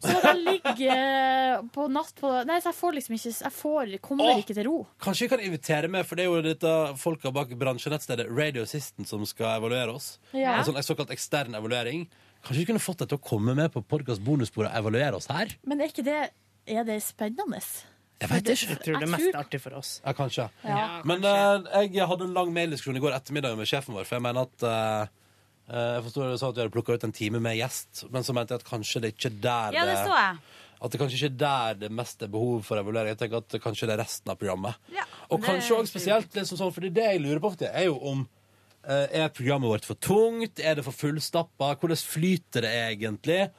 Så jeg ligger eh, på natt på Nei, så jeg får liksom ikke Jeg får, kommer Åh! ikke til ro. Kanskje vi kan invitere med, for det er jo dette folka bak bransjenettstedet Radio Assistant som skal evaluere oss. Ja. En sånn en såkalt ekstern evaluering. Kanskje vi kunne fått deg til å komme med på podkast bonusbordet og evaluere oss her? Men er ikke det Er det spennende? Jeg vet ikke. Jeg tror det er mest artig for oss. Ja, kanskje. Ja. Men uh, jeg hadde en lang maildiskusjon i går ettermiddag med sjefen vår, for jeg mener at eh, eh, Jeg forstår du sa at vi hadde plukka ut en time med gjest, men så mente jeg at kanskje det ikke er der Ja, det så jeg. At det kanskje ikke er der det mest er behov for evaluering. Jeg tenker at det kanskje det er resten av programmet. Ja, Og kanskje også spesielt liksom sånn, fordi det jeg lurer på ofte, er jo om Er programmet vårt for tungt? Er det for fullstappa? Hvordan flyter det egentlig?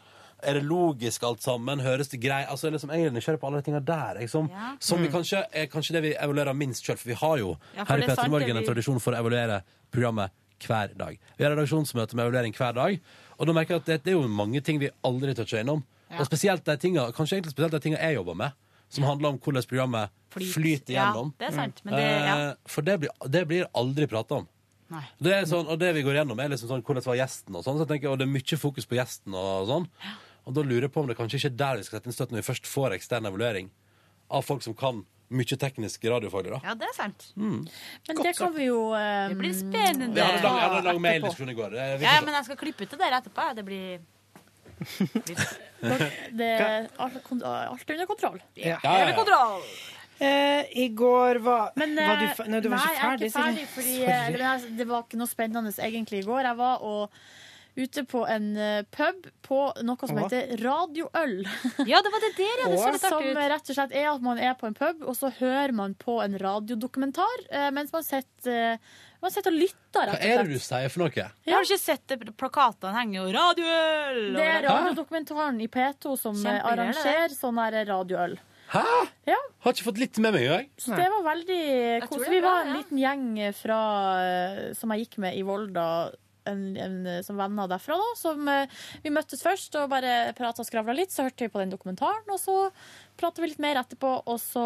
Er det logisk alt sammen? Høres det greit? Altså, jeg liksom, jeg er nysgjerrig på alle de tinga der. Liksom. som, Ja. som vi Mm. kanskje, er kanskje det vi evaluerer minst sjøl. For vi har jo Ja, her i er Petter Morgen en tradisjon for å evaluere programmet hver dag. Vi har redaksjonsmøte med evaluering hver dag. Og da merker jeg at det, det er jo mange ting vi aldri toucher innom. Ja. Og spesielt de tinga, kanskje egentlig spesielt de tinga jeg jobber med, som handler om hvordan programmet Flyt. flyter Ja, gjennom. det er sant, men det- ja. Eh, For det blir, det blir aldri prata om. Nei. Det er sånn, og det vi går gjennom, er liksom sånn hvordan var gjesten og sånn. Så jeg tenker, og det er mye fokus på gjesten og sånn. Og da lurer jeg på om det kanskje ikke er der vi skal sette inn støtt når vi først får ekstern evaluering av folk som kan mye teknisk radiofaglig, da. Ja, det er sant. Mm. Men det kan vi jo um, Det blir spennende. Vi hadde lang, hadde lang maildiskusjon i går. Det- Ja, ja, men jeg skal klippe ut det der etterpå. Det blir Det, alt, alt er under kontroll. Ja. Ja, ja, ja. Eh, I går var Men, var du, eh, Nei, du var nei, ikke ferdig. jeg er ikke ferdig, fordi eh, eller, altså, det var ikke noe spennende egentlig i går. Jeg var og, ute på en eh, pub på noe som Åh. heter radioøl. Ja, det var det der, ja. Det så litt Som artig ut. rett og slett er at man er på en pub, og så hører man på en radiodokumentar eh, mens man sitter, eh, man sitter og lytter, Hva er det du sier for noe? Jeg har ikke sett det. Plakatene henger jo radioøl! Det er radiodokumentaren i P2 som eh, arrangerer sånn her radioøl. Hæ? Ja. Har ikke fått litt med meg engang. Så det var veldig koselig. Vi var en liten gjeng fra, eh, som jeg gikk med i Volda. En, en, eh, som venner derfra, da. Som, eh, vi møttes først og bare prata og skravla litt. Så hørte vi på den dokumentaren, og så prata vi litt mer etterpå. Og så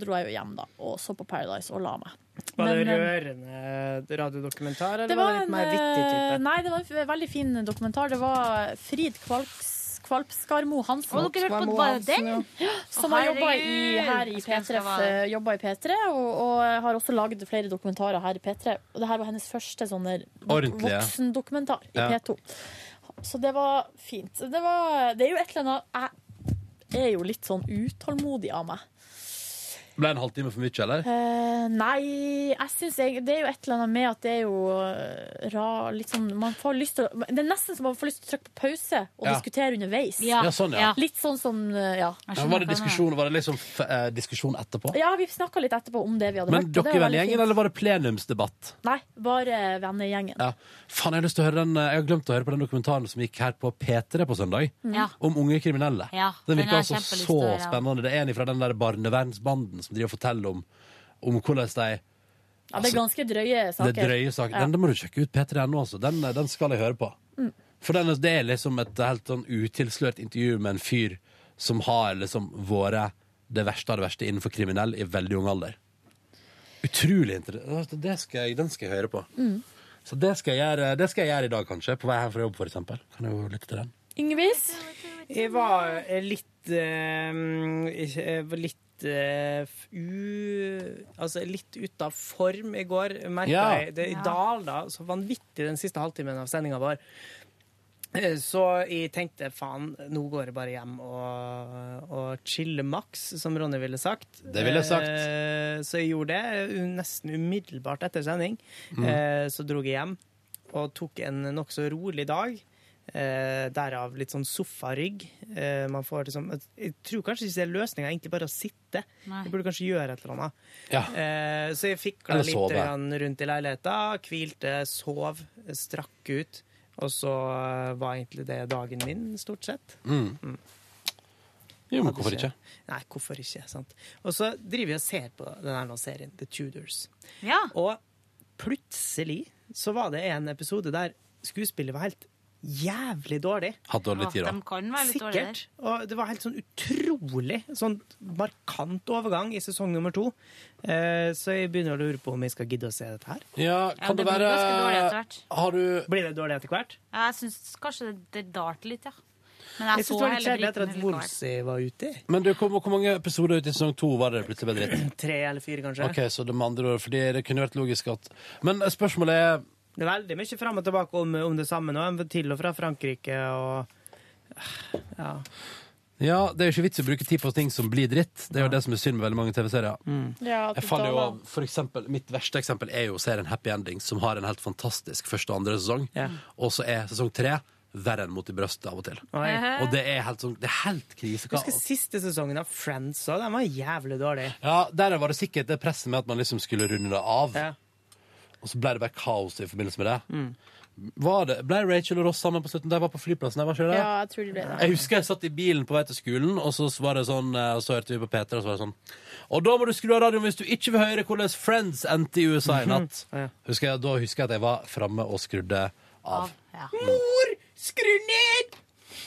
dro jeg jo hjem, da, og så på Paradise og la meg. Var det Men, rørende radiodokumentar, eller Det var var det litt en, mer vittig type? Nei, det var en veldig fin dokumentar. Det var Frid Kvalps, Kvalpskarmo Hansen. Og dere hørte på bare den? Som har jobba i, her i Jeg skulle ønske P3, jeg var der. f- jobba i P3 og, og har også lagd flere dokumentarer her i P3. Og det her var hennes første sånne Ordentlige. voksendokumentar i P2. Så det var fint. Det, var, det er jo et eller annet Jeg er jo litt sånn utålmodig av meg. Ble det en halvtime for mye, eller? Eh, nei, jeg synes jeg, det er jo et eller annet med at det er jo rar ra, litt sånn man får lyst til, å- Det er nesten som man får lyst til å trykke på pause og Ja. diskutere underveis. Ja. Ja, sånn, ja. Litt sånn som eh, Ja. Ja, var, det diskusjon, var det liksom f eh, diskusjon etterpå? Ja, vi snakka litt etterpå om det vi hadde Men hørt. Men dere i vennegjengen, eller var det plenumsdebatt? Nei, bare vennegjengen. Ja. Faen, jeg har lyst til å høre den eh, Jeg har glemt å høre på den dokumentaren som gikk her på P3 på søndag. Ja. Om unge kriminelle. Ja, den virker altså så til høre, ja. spennende. Det er en fra den der barnevernsbanden som driver og forteller om, om hvordan de Ja, det er ganske drøye saker. Det er drøye saker. Ja. Den, den må du sjekke ut P3.no, altså. Den, den skal jeg høre på. Mm. For den, det er liksom et helt sånn utilslørt intervju med en fyr som har liksom vært det verste av det verste innenfor kriminell i veldig ung alder. Utrolig interessant. Det skal jeg, den skal jeg høre på. Mm. Så det skal, jeg gjøre, det skal jeg gjøre i dag, kanskje. På vei her fra jobb, for eksempel. Kan jeg jo lytte til den. Ingvis? Jeg var eh, litt eh, Jeg var litt eh, u... Altså litt ute av form i går, merka Ja. jeg. Det Ja. dala så vanvittig den siste halvtimen av sendinga vår. Eh, Så jeg tenkte faen, nå går jeg bare hjem og, og chiller maks, som Ronny ville sagt. Det ville jeg sagt. Eh, Så jeg gjorde det nesten umiddelbart etter sending. Mm. Eh, Så dro jeg hjem og tok en nokså rolig dag. Eh, derav litt sånn sofarygg. Eh, man får liksom Jeg tror kanskje ikke det er løsninga egentlig bare å sitte. Nei. Jeg burde kanskje gjøre et eller annet. Ja. Eh, så jeg fikla litt rundt i leiligheta. Hvilte, sov, strakk ut. Og så eh, var egentlig det dagen min, stort sett. Mm. Mm. Jo, men hvorfor ikke? Nei, hvorfor ikke? sant? Og så driver vi og ser på den her nå serien, The Tudors. Ja. Og plutselig så var det en episode der skuespillet var helt jævlig dårlig. Hatt dårlig tid, da. De kan være litt Sikkert. Og det var helt sånn utrolig sånn markant overgang i sesong nummer to. Eh, så jeg begynner å lure på om jeg skal gidde å se dette her. Ja, kan det, være Har du Blir det dårlig etter hvert? Ja, jeg syns kanskje det, det dalte litt, ja. Men Jeg jeg synes det var litt kjedelig etter at. Wolsey var ute. Men du, hvor, hvor mange episoder ut i sesong to var det plutselig ble dritt? Tre eller fire, kanskje. Ok, så det med andre ord, fordi det kunne vært logisk at Men spørsmålet er Det er veldig mye fram og tilbake om, om det samme nå. Til og fra Frankrike og Ja. Ja, det er jo ikke vits i å bruke tid på ting som blir dritt. Det er jo det som er synd med veldig mange TV-serier. Ja, Jeg faller jo av, for eksempel, Mitt verste eksempel er jo serien Happy Endings, som har en helt fantastisk første og andre sesong. Og så er sesong tre verre enn mot i brøstet av og til. Oi. Og det er helt, sånn, det er helt krise. Jeg husker siste sesongen av Friends òg. Den var jævlig dårlig. Ja, Der var det sikkert det presset med at man liksom skulle runde det av. Og så ble det bare kaos i forbindelse med det. Mm. Var det, ble Rachel og Ross sammen på slutten? De var på flyplassen? der, var ikke det? Ja, jeg tror de ble det. Jeg husker jeg satt i bilen på vei til skolen, og så var det sånn, eh, og så hørte vi på Peter, og så var det sånn Og da må du skru av radioen hvis du ikke vil høre hvordan Friends endte i USA i natt. Husker jeg, da husker jeg at jeg var framme og skrudde av. Mor, skru ned!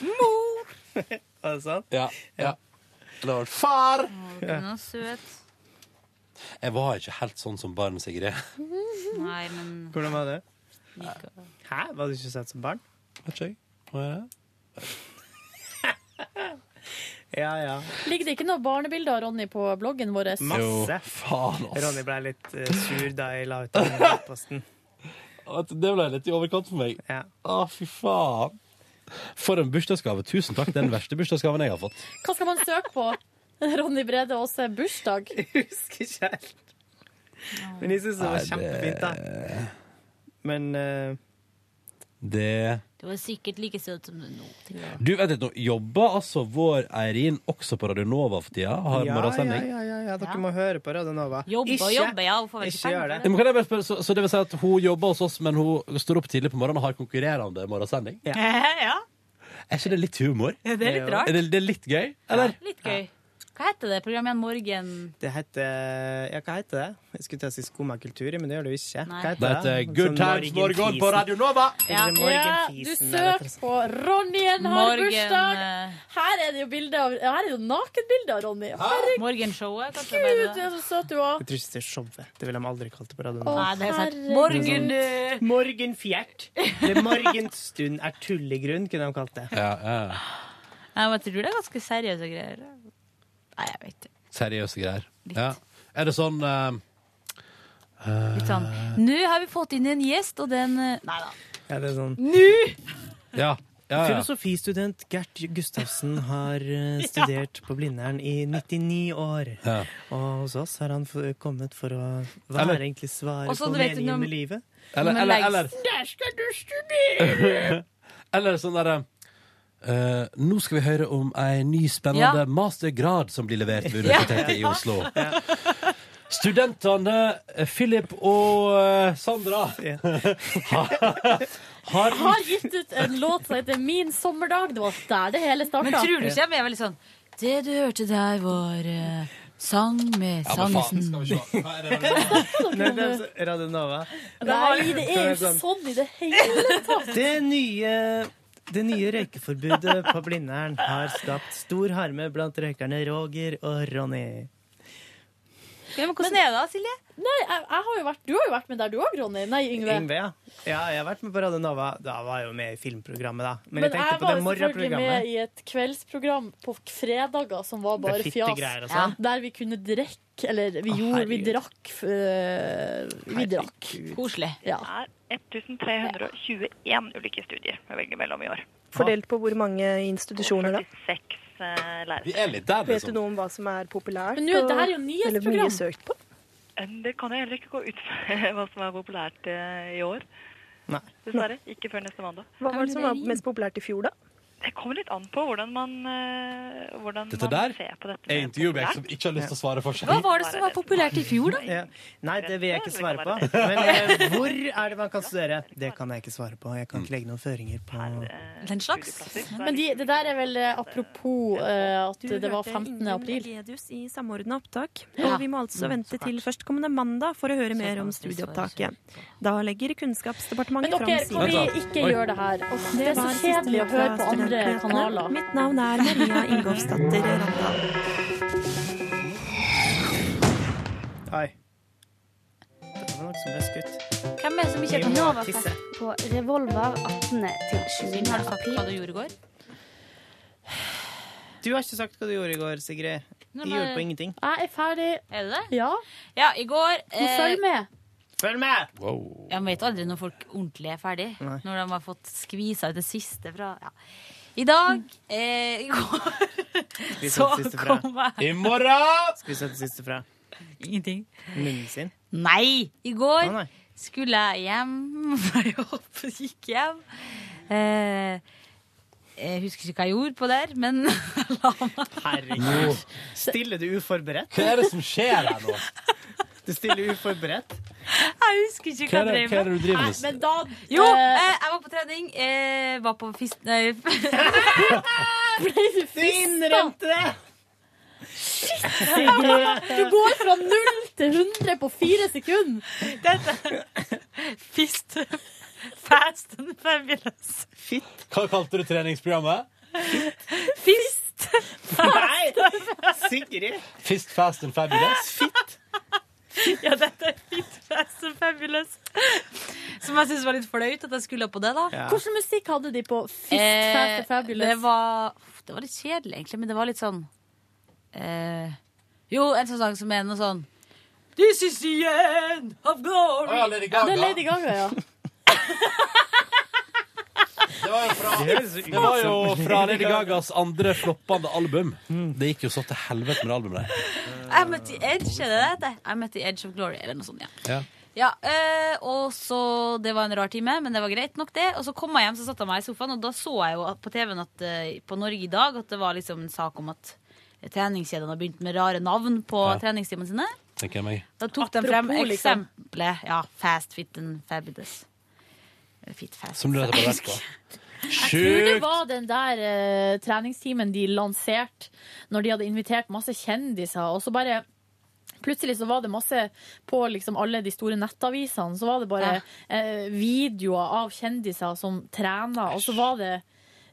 Mor! Var det sånn? Ja. ja. Var far! Å, den er søt. Jeg var ikke helt sånn som barn, Sigrid. Nei, men Hvordan var det? Hæ? Var du ikke sett som barn? Vet ikke jeg. Hva er det? Ja, ja. Ligger det ikke noen barnebilder av Ronny på bloggen vår? Masse. faen, ass. Ronny ble litt uh, sur da jeg la ut den posten. Det ble litt i overkant for meg. Å, fy faen. For en bursdagsgave. Tusen takk. Den verste bursdagsgaven jeg har fått. Hva skal man søke på? Ronny Brede Aase bursdag? Jeg husker ikke helt. Men jeg syns det var kjempefint, da. Men eh, Det Det var sikkert like søt som du er nå. jeg. Du, vet nå. jobber altså vår Eirin også på Radio Nova for tida? Har ja, ja, morgensending? ja, ja, ja, dere må høre på Radio Nova. Jobbe og jobbe, ja. Hun får vel ikke ikke gjør penger det. Ja, men kan jeg bare spørre, så, så det vil si at hun jobber hos oss, men hun står opp tidlig på morgenen og har konkurrerende morgensending? Ja. Er ikke det litt humor? Det er litt rart. Er det, det er litt gøy, eller? Litt gøy. Hva heter det programmet igjen? Morgen... Det heter Ja, hva heter det? Jeg skulle til å si Skumma kultur, men det gjør det jo ikke. Nei. Hva Det heter Good Sånn Times Morgen på Radio Nova! Ja, Ja, du søker på Ronnyen har bursdag! eh, Her er det jo bilde av Her er det jo nakenbilde av Ronny. Herregud, Morgenshowet, kanskje? det er det. så søt du var. Jeg tror ikke det er showet. Det ville de aldri kalt det på Radio Å, Nova. Nei, det er sant. Morgen! Morgenfjert. Eller morgenstund er tullegrunn, kunne de kalt det. Ja, ja. Men jeg tror det er ganske seriøse greier. Nei, jeg vet ikke. Seriøse greier. Ja. Er det sånn eh, Litt sånn Nå har vi fått inn en gjest, og den eh, Nei da. Er det sånn Nå! Ja. Ja, ja. Filosofistudent Gert Gustavsen har eh, studert på Blindern i 99 år. Ja. Og hos oss har han f- kommet for å Hva Eller- er egentlig svaret Og så på vet du meningen om, med livet? Eller, eller, eller, Der skal du studere! eller sånn derre eh, nå skal vi høre om ei ny spennende Ja. mastergrad som blir levert ved Universitetet i Oslo. Studentene eh, Philip og eh, Sandra har, har Har gitt ut en låt som heter Min sommerdag. Det var der det hele starta. Men tror du ikke jeg er veldig sånn Det du hørte der, var eh, sang med Ja, men faen, Sangesen. skal vi se. Hva er det? Nei, det er Radio Nova. Nei, det er jo sånn i det hele tatt. Det nye, det nye røykeforbudet på Blindern har skapt stor harme blant røykerne Roger og Ronny. Ja, men hvordan er det da, Silje? Nei, jeg, jeg har jo vært, Du har jo vært med der du òg, Ronny. Nei, Yngve. Yngve, ja. ja. Jeg har vært med på Radio Nova. Da var jeg jo med i filmprogrammet, da. Men, Men jeg tenkte jeg på var det jo selvfølgelig med i et kveldsprogram på fredager som var bare Det fjas. og sånn. Der vi kunne drikke Eller vi Å, gjorde Vi drakk øh, Vi drakk. Koselig. Ja. er 1321 ulike studier å velge mellom i år. Fordelt på hvor mange institusjoner, da? 46 eh. Vi er litt der, Vet liksom. du noe om hva som er populært? Men nå, det her er jo nyhetsprogram. Eller mye søkt på? Eh, Det kan jeg heller ikke gå ut med hva som er populært eh, i år. Nei. Dessverre. Ikke før neste mandag. Hva var det som var mest populært i fjor, da? Det kommer litt an på hvordan man, uh, hvordan Dette man der ser på dette. er intervjuobjekt som ikke har lyst til å svare for seg. Hva var det som var populært i fjor, da? Ja. Nei, det vil jeg ikke svare på. Men uh, hvor er det man kan studere? Det kan jeg ikke svare på. Jeg kan ikke legge noen føringer på Den slags. Men de, det der er vel eh, apropos uh, at det var 15. april. Gedius i Samordna opptak. Og vi må altså vente til førstkommende mandag for å høre mer om studieopptaket. Da legger Kunnskapsdepartementet Men dere, fram kan vi ikke gjøre det her? Det er så kjedelig å høre på fra andre kanaler. Mitt navn er Maria Ingolfsdatter Randal. Oi. Det var noe som ble skutt. Hvem er det som ikke Vi på Novafest? På Revolver 18. til 20. Har du sagt hva du gjorde i går? Du har ikke sagt hva du gjorde i går, Sigrid. Nei, men- gjorde på ingenting. Jeg er ferdig. Er det det? Ja. Ja, i går eh, Følg med. Følg med! Jeg vet aldri når folk ordentlig er ferdig. Nei. Når de har fått skvisa ut det siste fra ja. I dag eh, I går så kom jeg I morgen! Skal vi sette siste fra Ingenting. munnen sin. Nei! I går Å, nei. skulle jeg hjem fra jobb. Gikk hjem. Eh, jeg husker ikke hva jeg gjorde på der, men la meg. Herregud. Stiller du uforberedt? Hva er det som skjer her nå? Du stiller uforberedt? Jeg husker ikke Hva hva er det, jeg hva er det du driver Nei, med? men da Jo, eh, eh, jeg var på trening. Eh, var på fist... Nei, ble du innrømte det! Shit! Du går fra null til 100 på fire sekunder. fist Fast and fabulous. Hva kalte du treningsprogrammet? Fist. Nei! Sigrid. Fist, fast and fabulous? Ja, dette er Fit Fast and Fabulous. Som jeg syntes var litt flaut at jeg skulle på det, da. Ja. Hvilken musikk hadde de på Fist Eh, Fast Fabulous? Det var, det var litt kjedelig, egentlig, men det var litt sånn eh, Jo, en sånn sang som er noe sånn This is the end of glory. Oh, ja, Lady Det er Lady Gaga, ja. Det var jo fra, Det det var jo fra Lady Gagas andre floppende album. Det gikk jo så til helvete med det albumet der. I'm at the edge, er det det? I'm at the edge of glory, eller noe sånt, ja. Ja. Ja, øh, og så Det var en rar time, men det var greit nok, det. Og så kom jeg hjem, så satte jeg meg i sofaen, og da så jeg jo på TV-en at eh, på Norge i dag at det var liksom en sak om at treningskjedene har begynt med rare navn på Ja. treningstimene sine. Tenker jeg meg. Da tok de frem liksom. eksempelet. Ja, Fast, Fit and Fabulous. Fit, fast. Som du vært på. Jeg tror det var den der uh, treningstimen de lanserte når de hadde invitert masse kjendiser, og så bare Plutselig så var det masse på liksom alle de store nettavisene. Så var det bare eh, videoer av kjendiser som trener, og så var det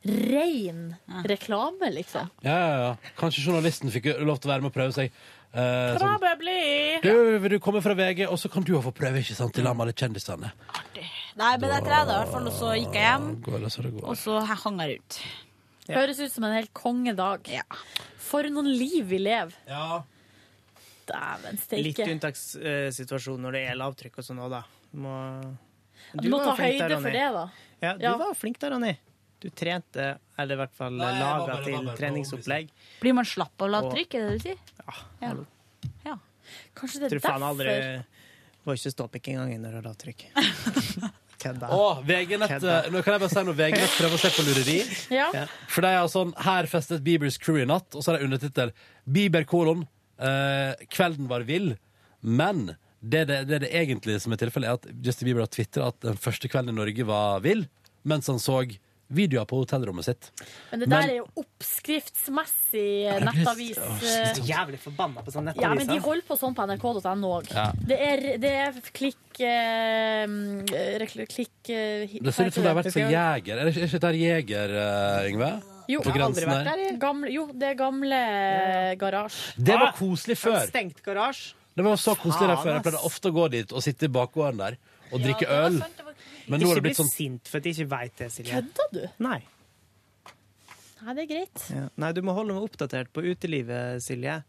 ren reklame, liksom. Ja, ja, ja. Kanskje journalisten fikk lov til å være med og prøve seg. Eh, sånn. Probably. Du, vil du komme fra VG, og så kan du få prøve, ikke sant, i lag med alle kjendisene. Nei, men det trena i hvert fall, og så gikk jeg hjem, Går det så og så hang jeg rundt. Høres ut som en helt kongedag. For noen liv vi lever. Ja. Dæven Litt steike. unntakssituasjon når det er lavtrykk og sånn òg, da. Må... Du må ta høyde der, for det, da. Ja, du Ja. var flink der, Ronny. Du trente, eller i hvert fall laga til bare treningsopplegg. Blir man slapp av lavtrykk, er det det du sier? Ja. Ja. ja. Kanskje det Tror er faen derfor. aldri Var ikke ståpikk engang når det var lavtrykk. Kødda. Å, VG-nett Nå kan jeg bare si noe. VG-nett prøver å se på lureri. Ja. For de har sånn Her festet Biebers crew i natt, og så er det undertittel Bieber kolon. eh, kvelden var vill, men det, det, det, det egentlig som er tilfellet, er at Justin Bieber har tvitra at den første kvelden i Norge var vill, mens han så videoer på hotellrommet sitt. Men det Men- der er jo oppskriftsmessig det nettavis. Eh, Så jævlig forbanna på sånne Ja, men nettaviser. de holder på sånn på nrk.no òg. Ja. Det, er, det er klikk eh, rekl- Klikk eh, hi- Det ser ut som det har vært så Jeger. Er det ikke- er ikke dette Jeger, eh, Yngve? Jo, På grensen der. Gamle, jo, det er gamle eh, garasje. Det var koselig før. Stengt garasje. Det var så koselig der før. Jeg pleide ofte å gå dit og sitte i bakgården der og drikke øl. Men nå ikke bli sånn sint for at jeg ikke veit det, Silje. Kødder du? Nei. Nei, det er greit. Ja. Nei, du må holde meg oppdatert på utelivet, Silje.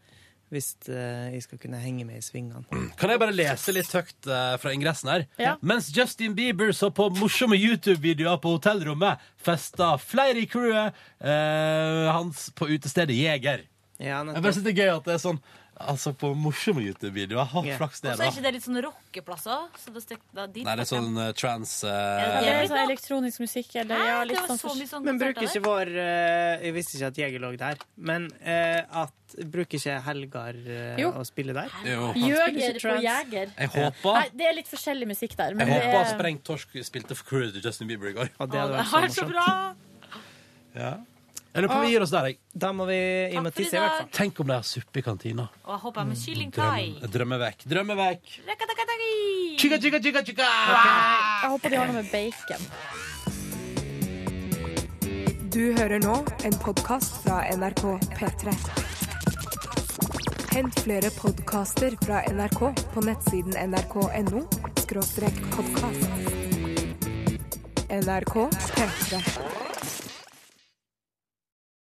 Hvis uh, jeg skal kunne henge med i svingene. Kan jeg bare lese litt høyt uh, fra ingressen her? Ja. Mens Justin Bieber så på morsomme YouTube-videoer på hotellrommet, festa flere i crewet uh, hans på utestedet Jeger. Ja, jeg bare synes det er gøy at det er sånn Altså, på morsomme YouTube-videoer. Ha yeah. flaks det, Og så er ikke det litt sånn rockeplasser? Så det stek, da, dit Nei, det er sånn uh, trans Uh, Ja, det er sånn elektronisk musikk eller ja, det litt sånn så sånn Men bruker ikke vår uh, Jeg visste ikke at Jeger lå der. Men at bruker ikke Helgar å spille der? Jo. Jøger på Jeger. Jeg håper Nei, det er litt forskjellig musikk der. Men Jeg det håper er... Sprengt Torsk spilte for crewet til Justin Bieber i går. Og det hadde Det vært var så morsomt. bra! Ja. Jeg lurer på om vi gir oss der, jeg. Da må vi i og med tisse, i hvert fall. Tenk om de har suppe i kantina. Og jeg håper med kylling thai. Drømme, drømme vekk. Drømme vekk. Rakatakatai. Chika, chika, chika, chika! Jeg håper de har noe med bacon. Du hører nå en podkast fra NRK P3. Hent flere podkaster fra NRK på nettsiden nrk.no podkast. NRK P3.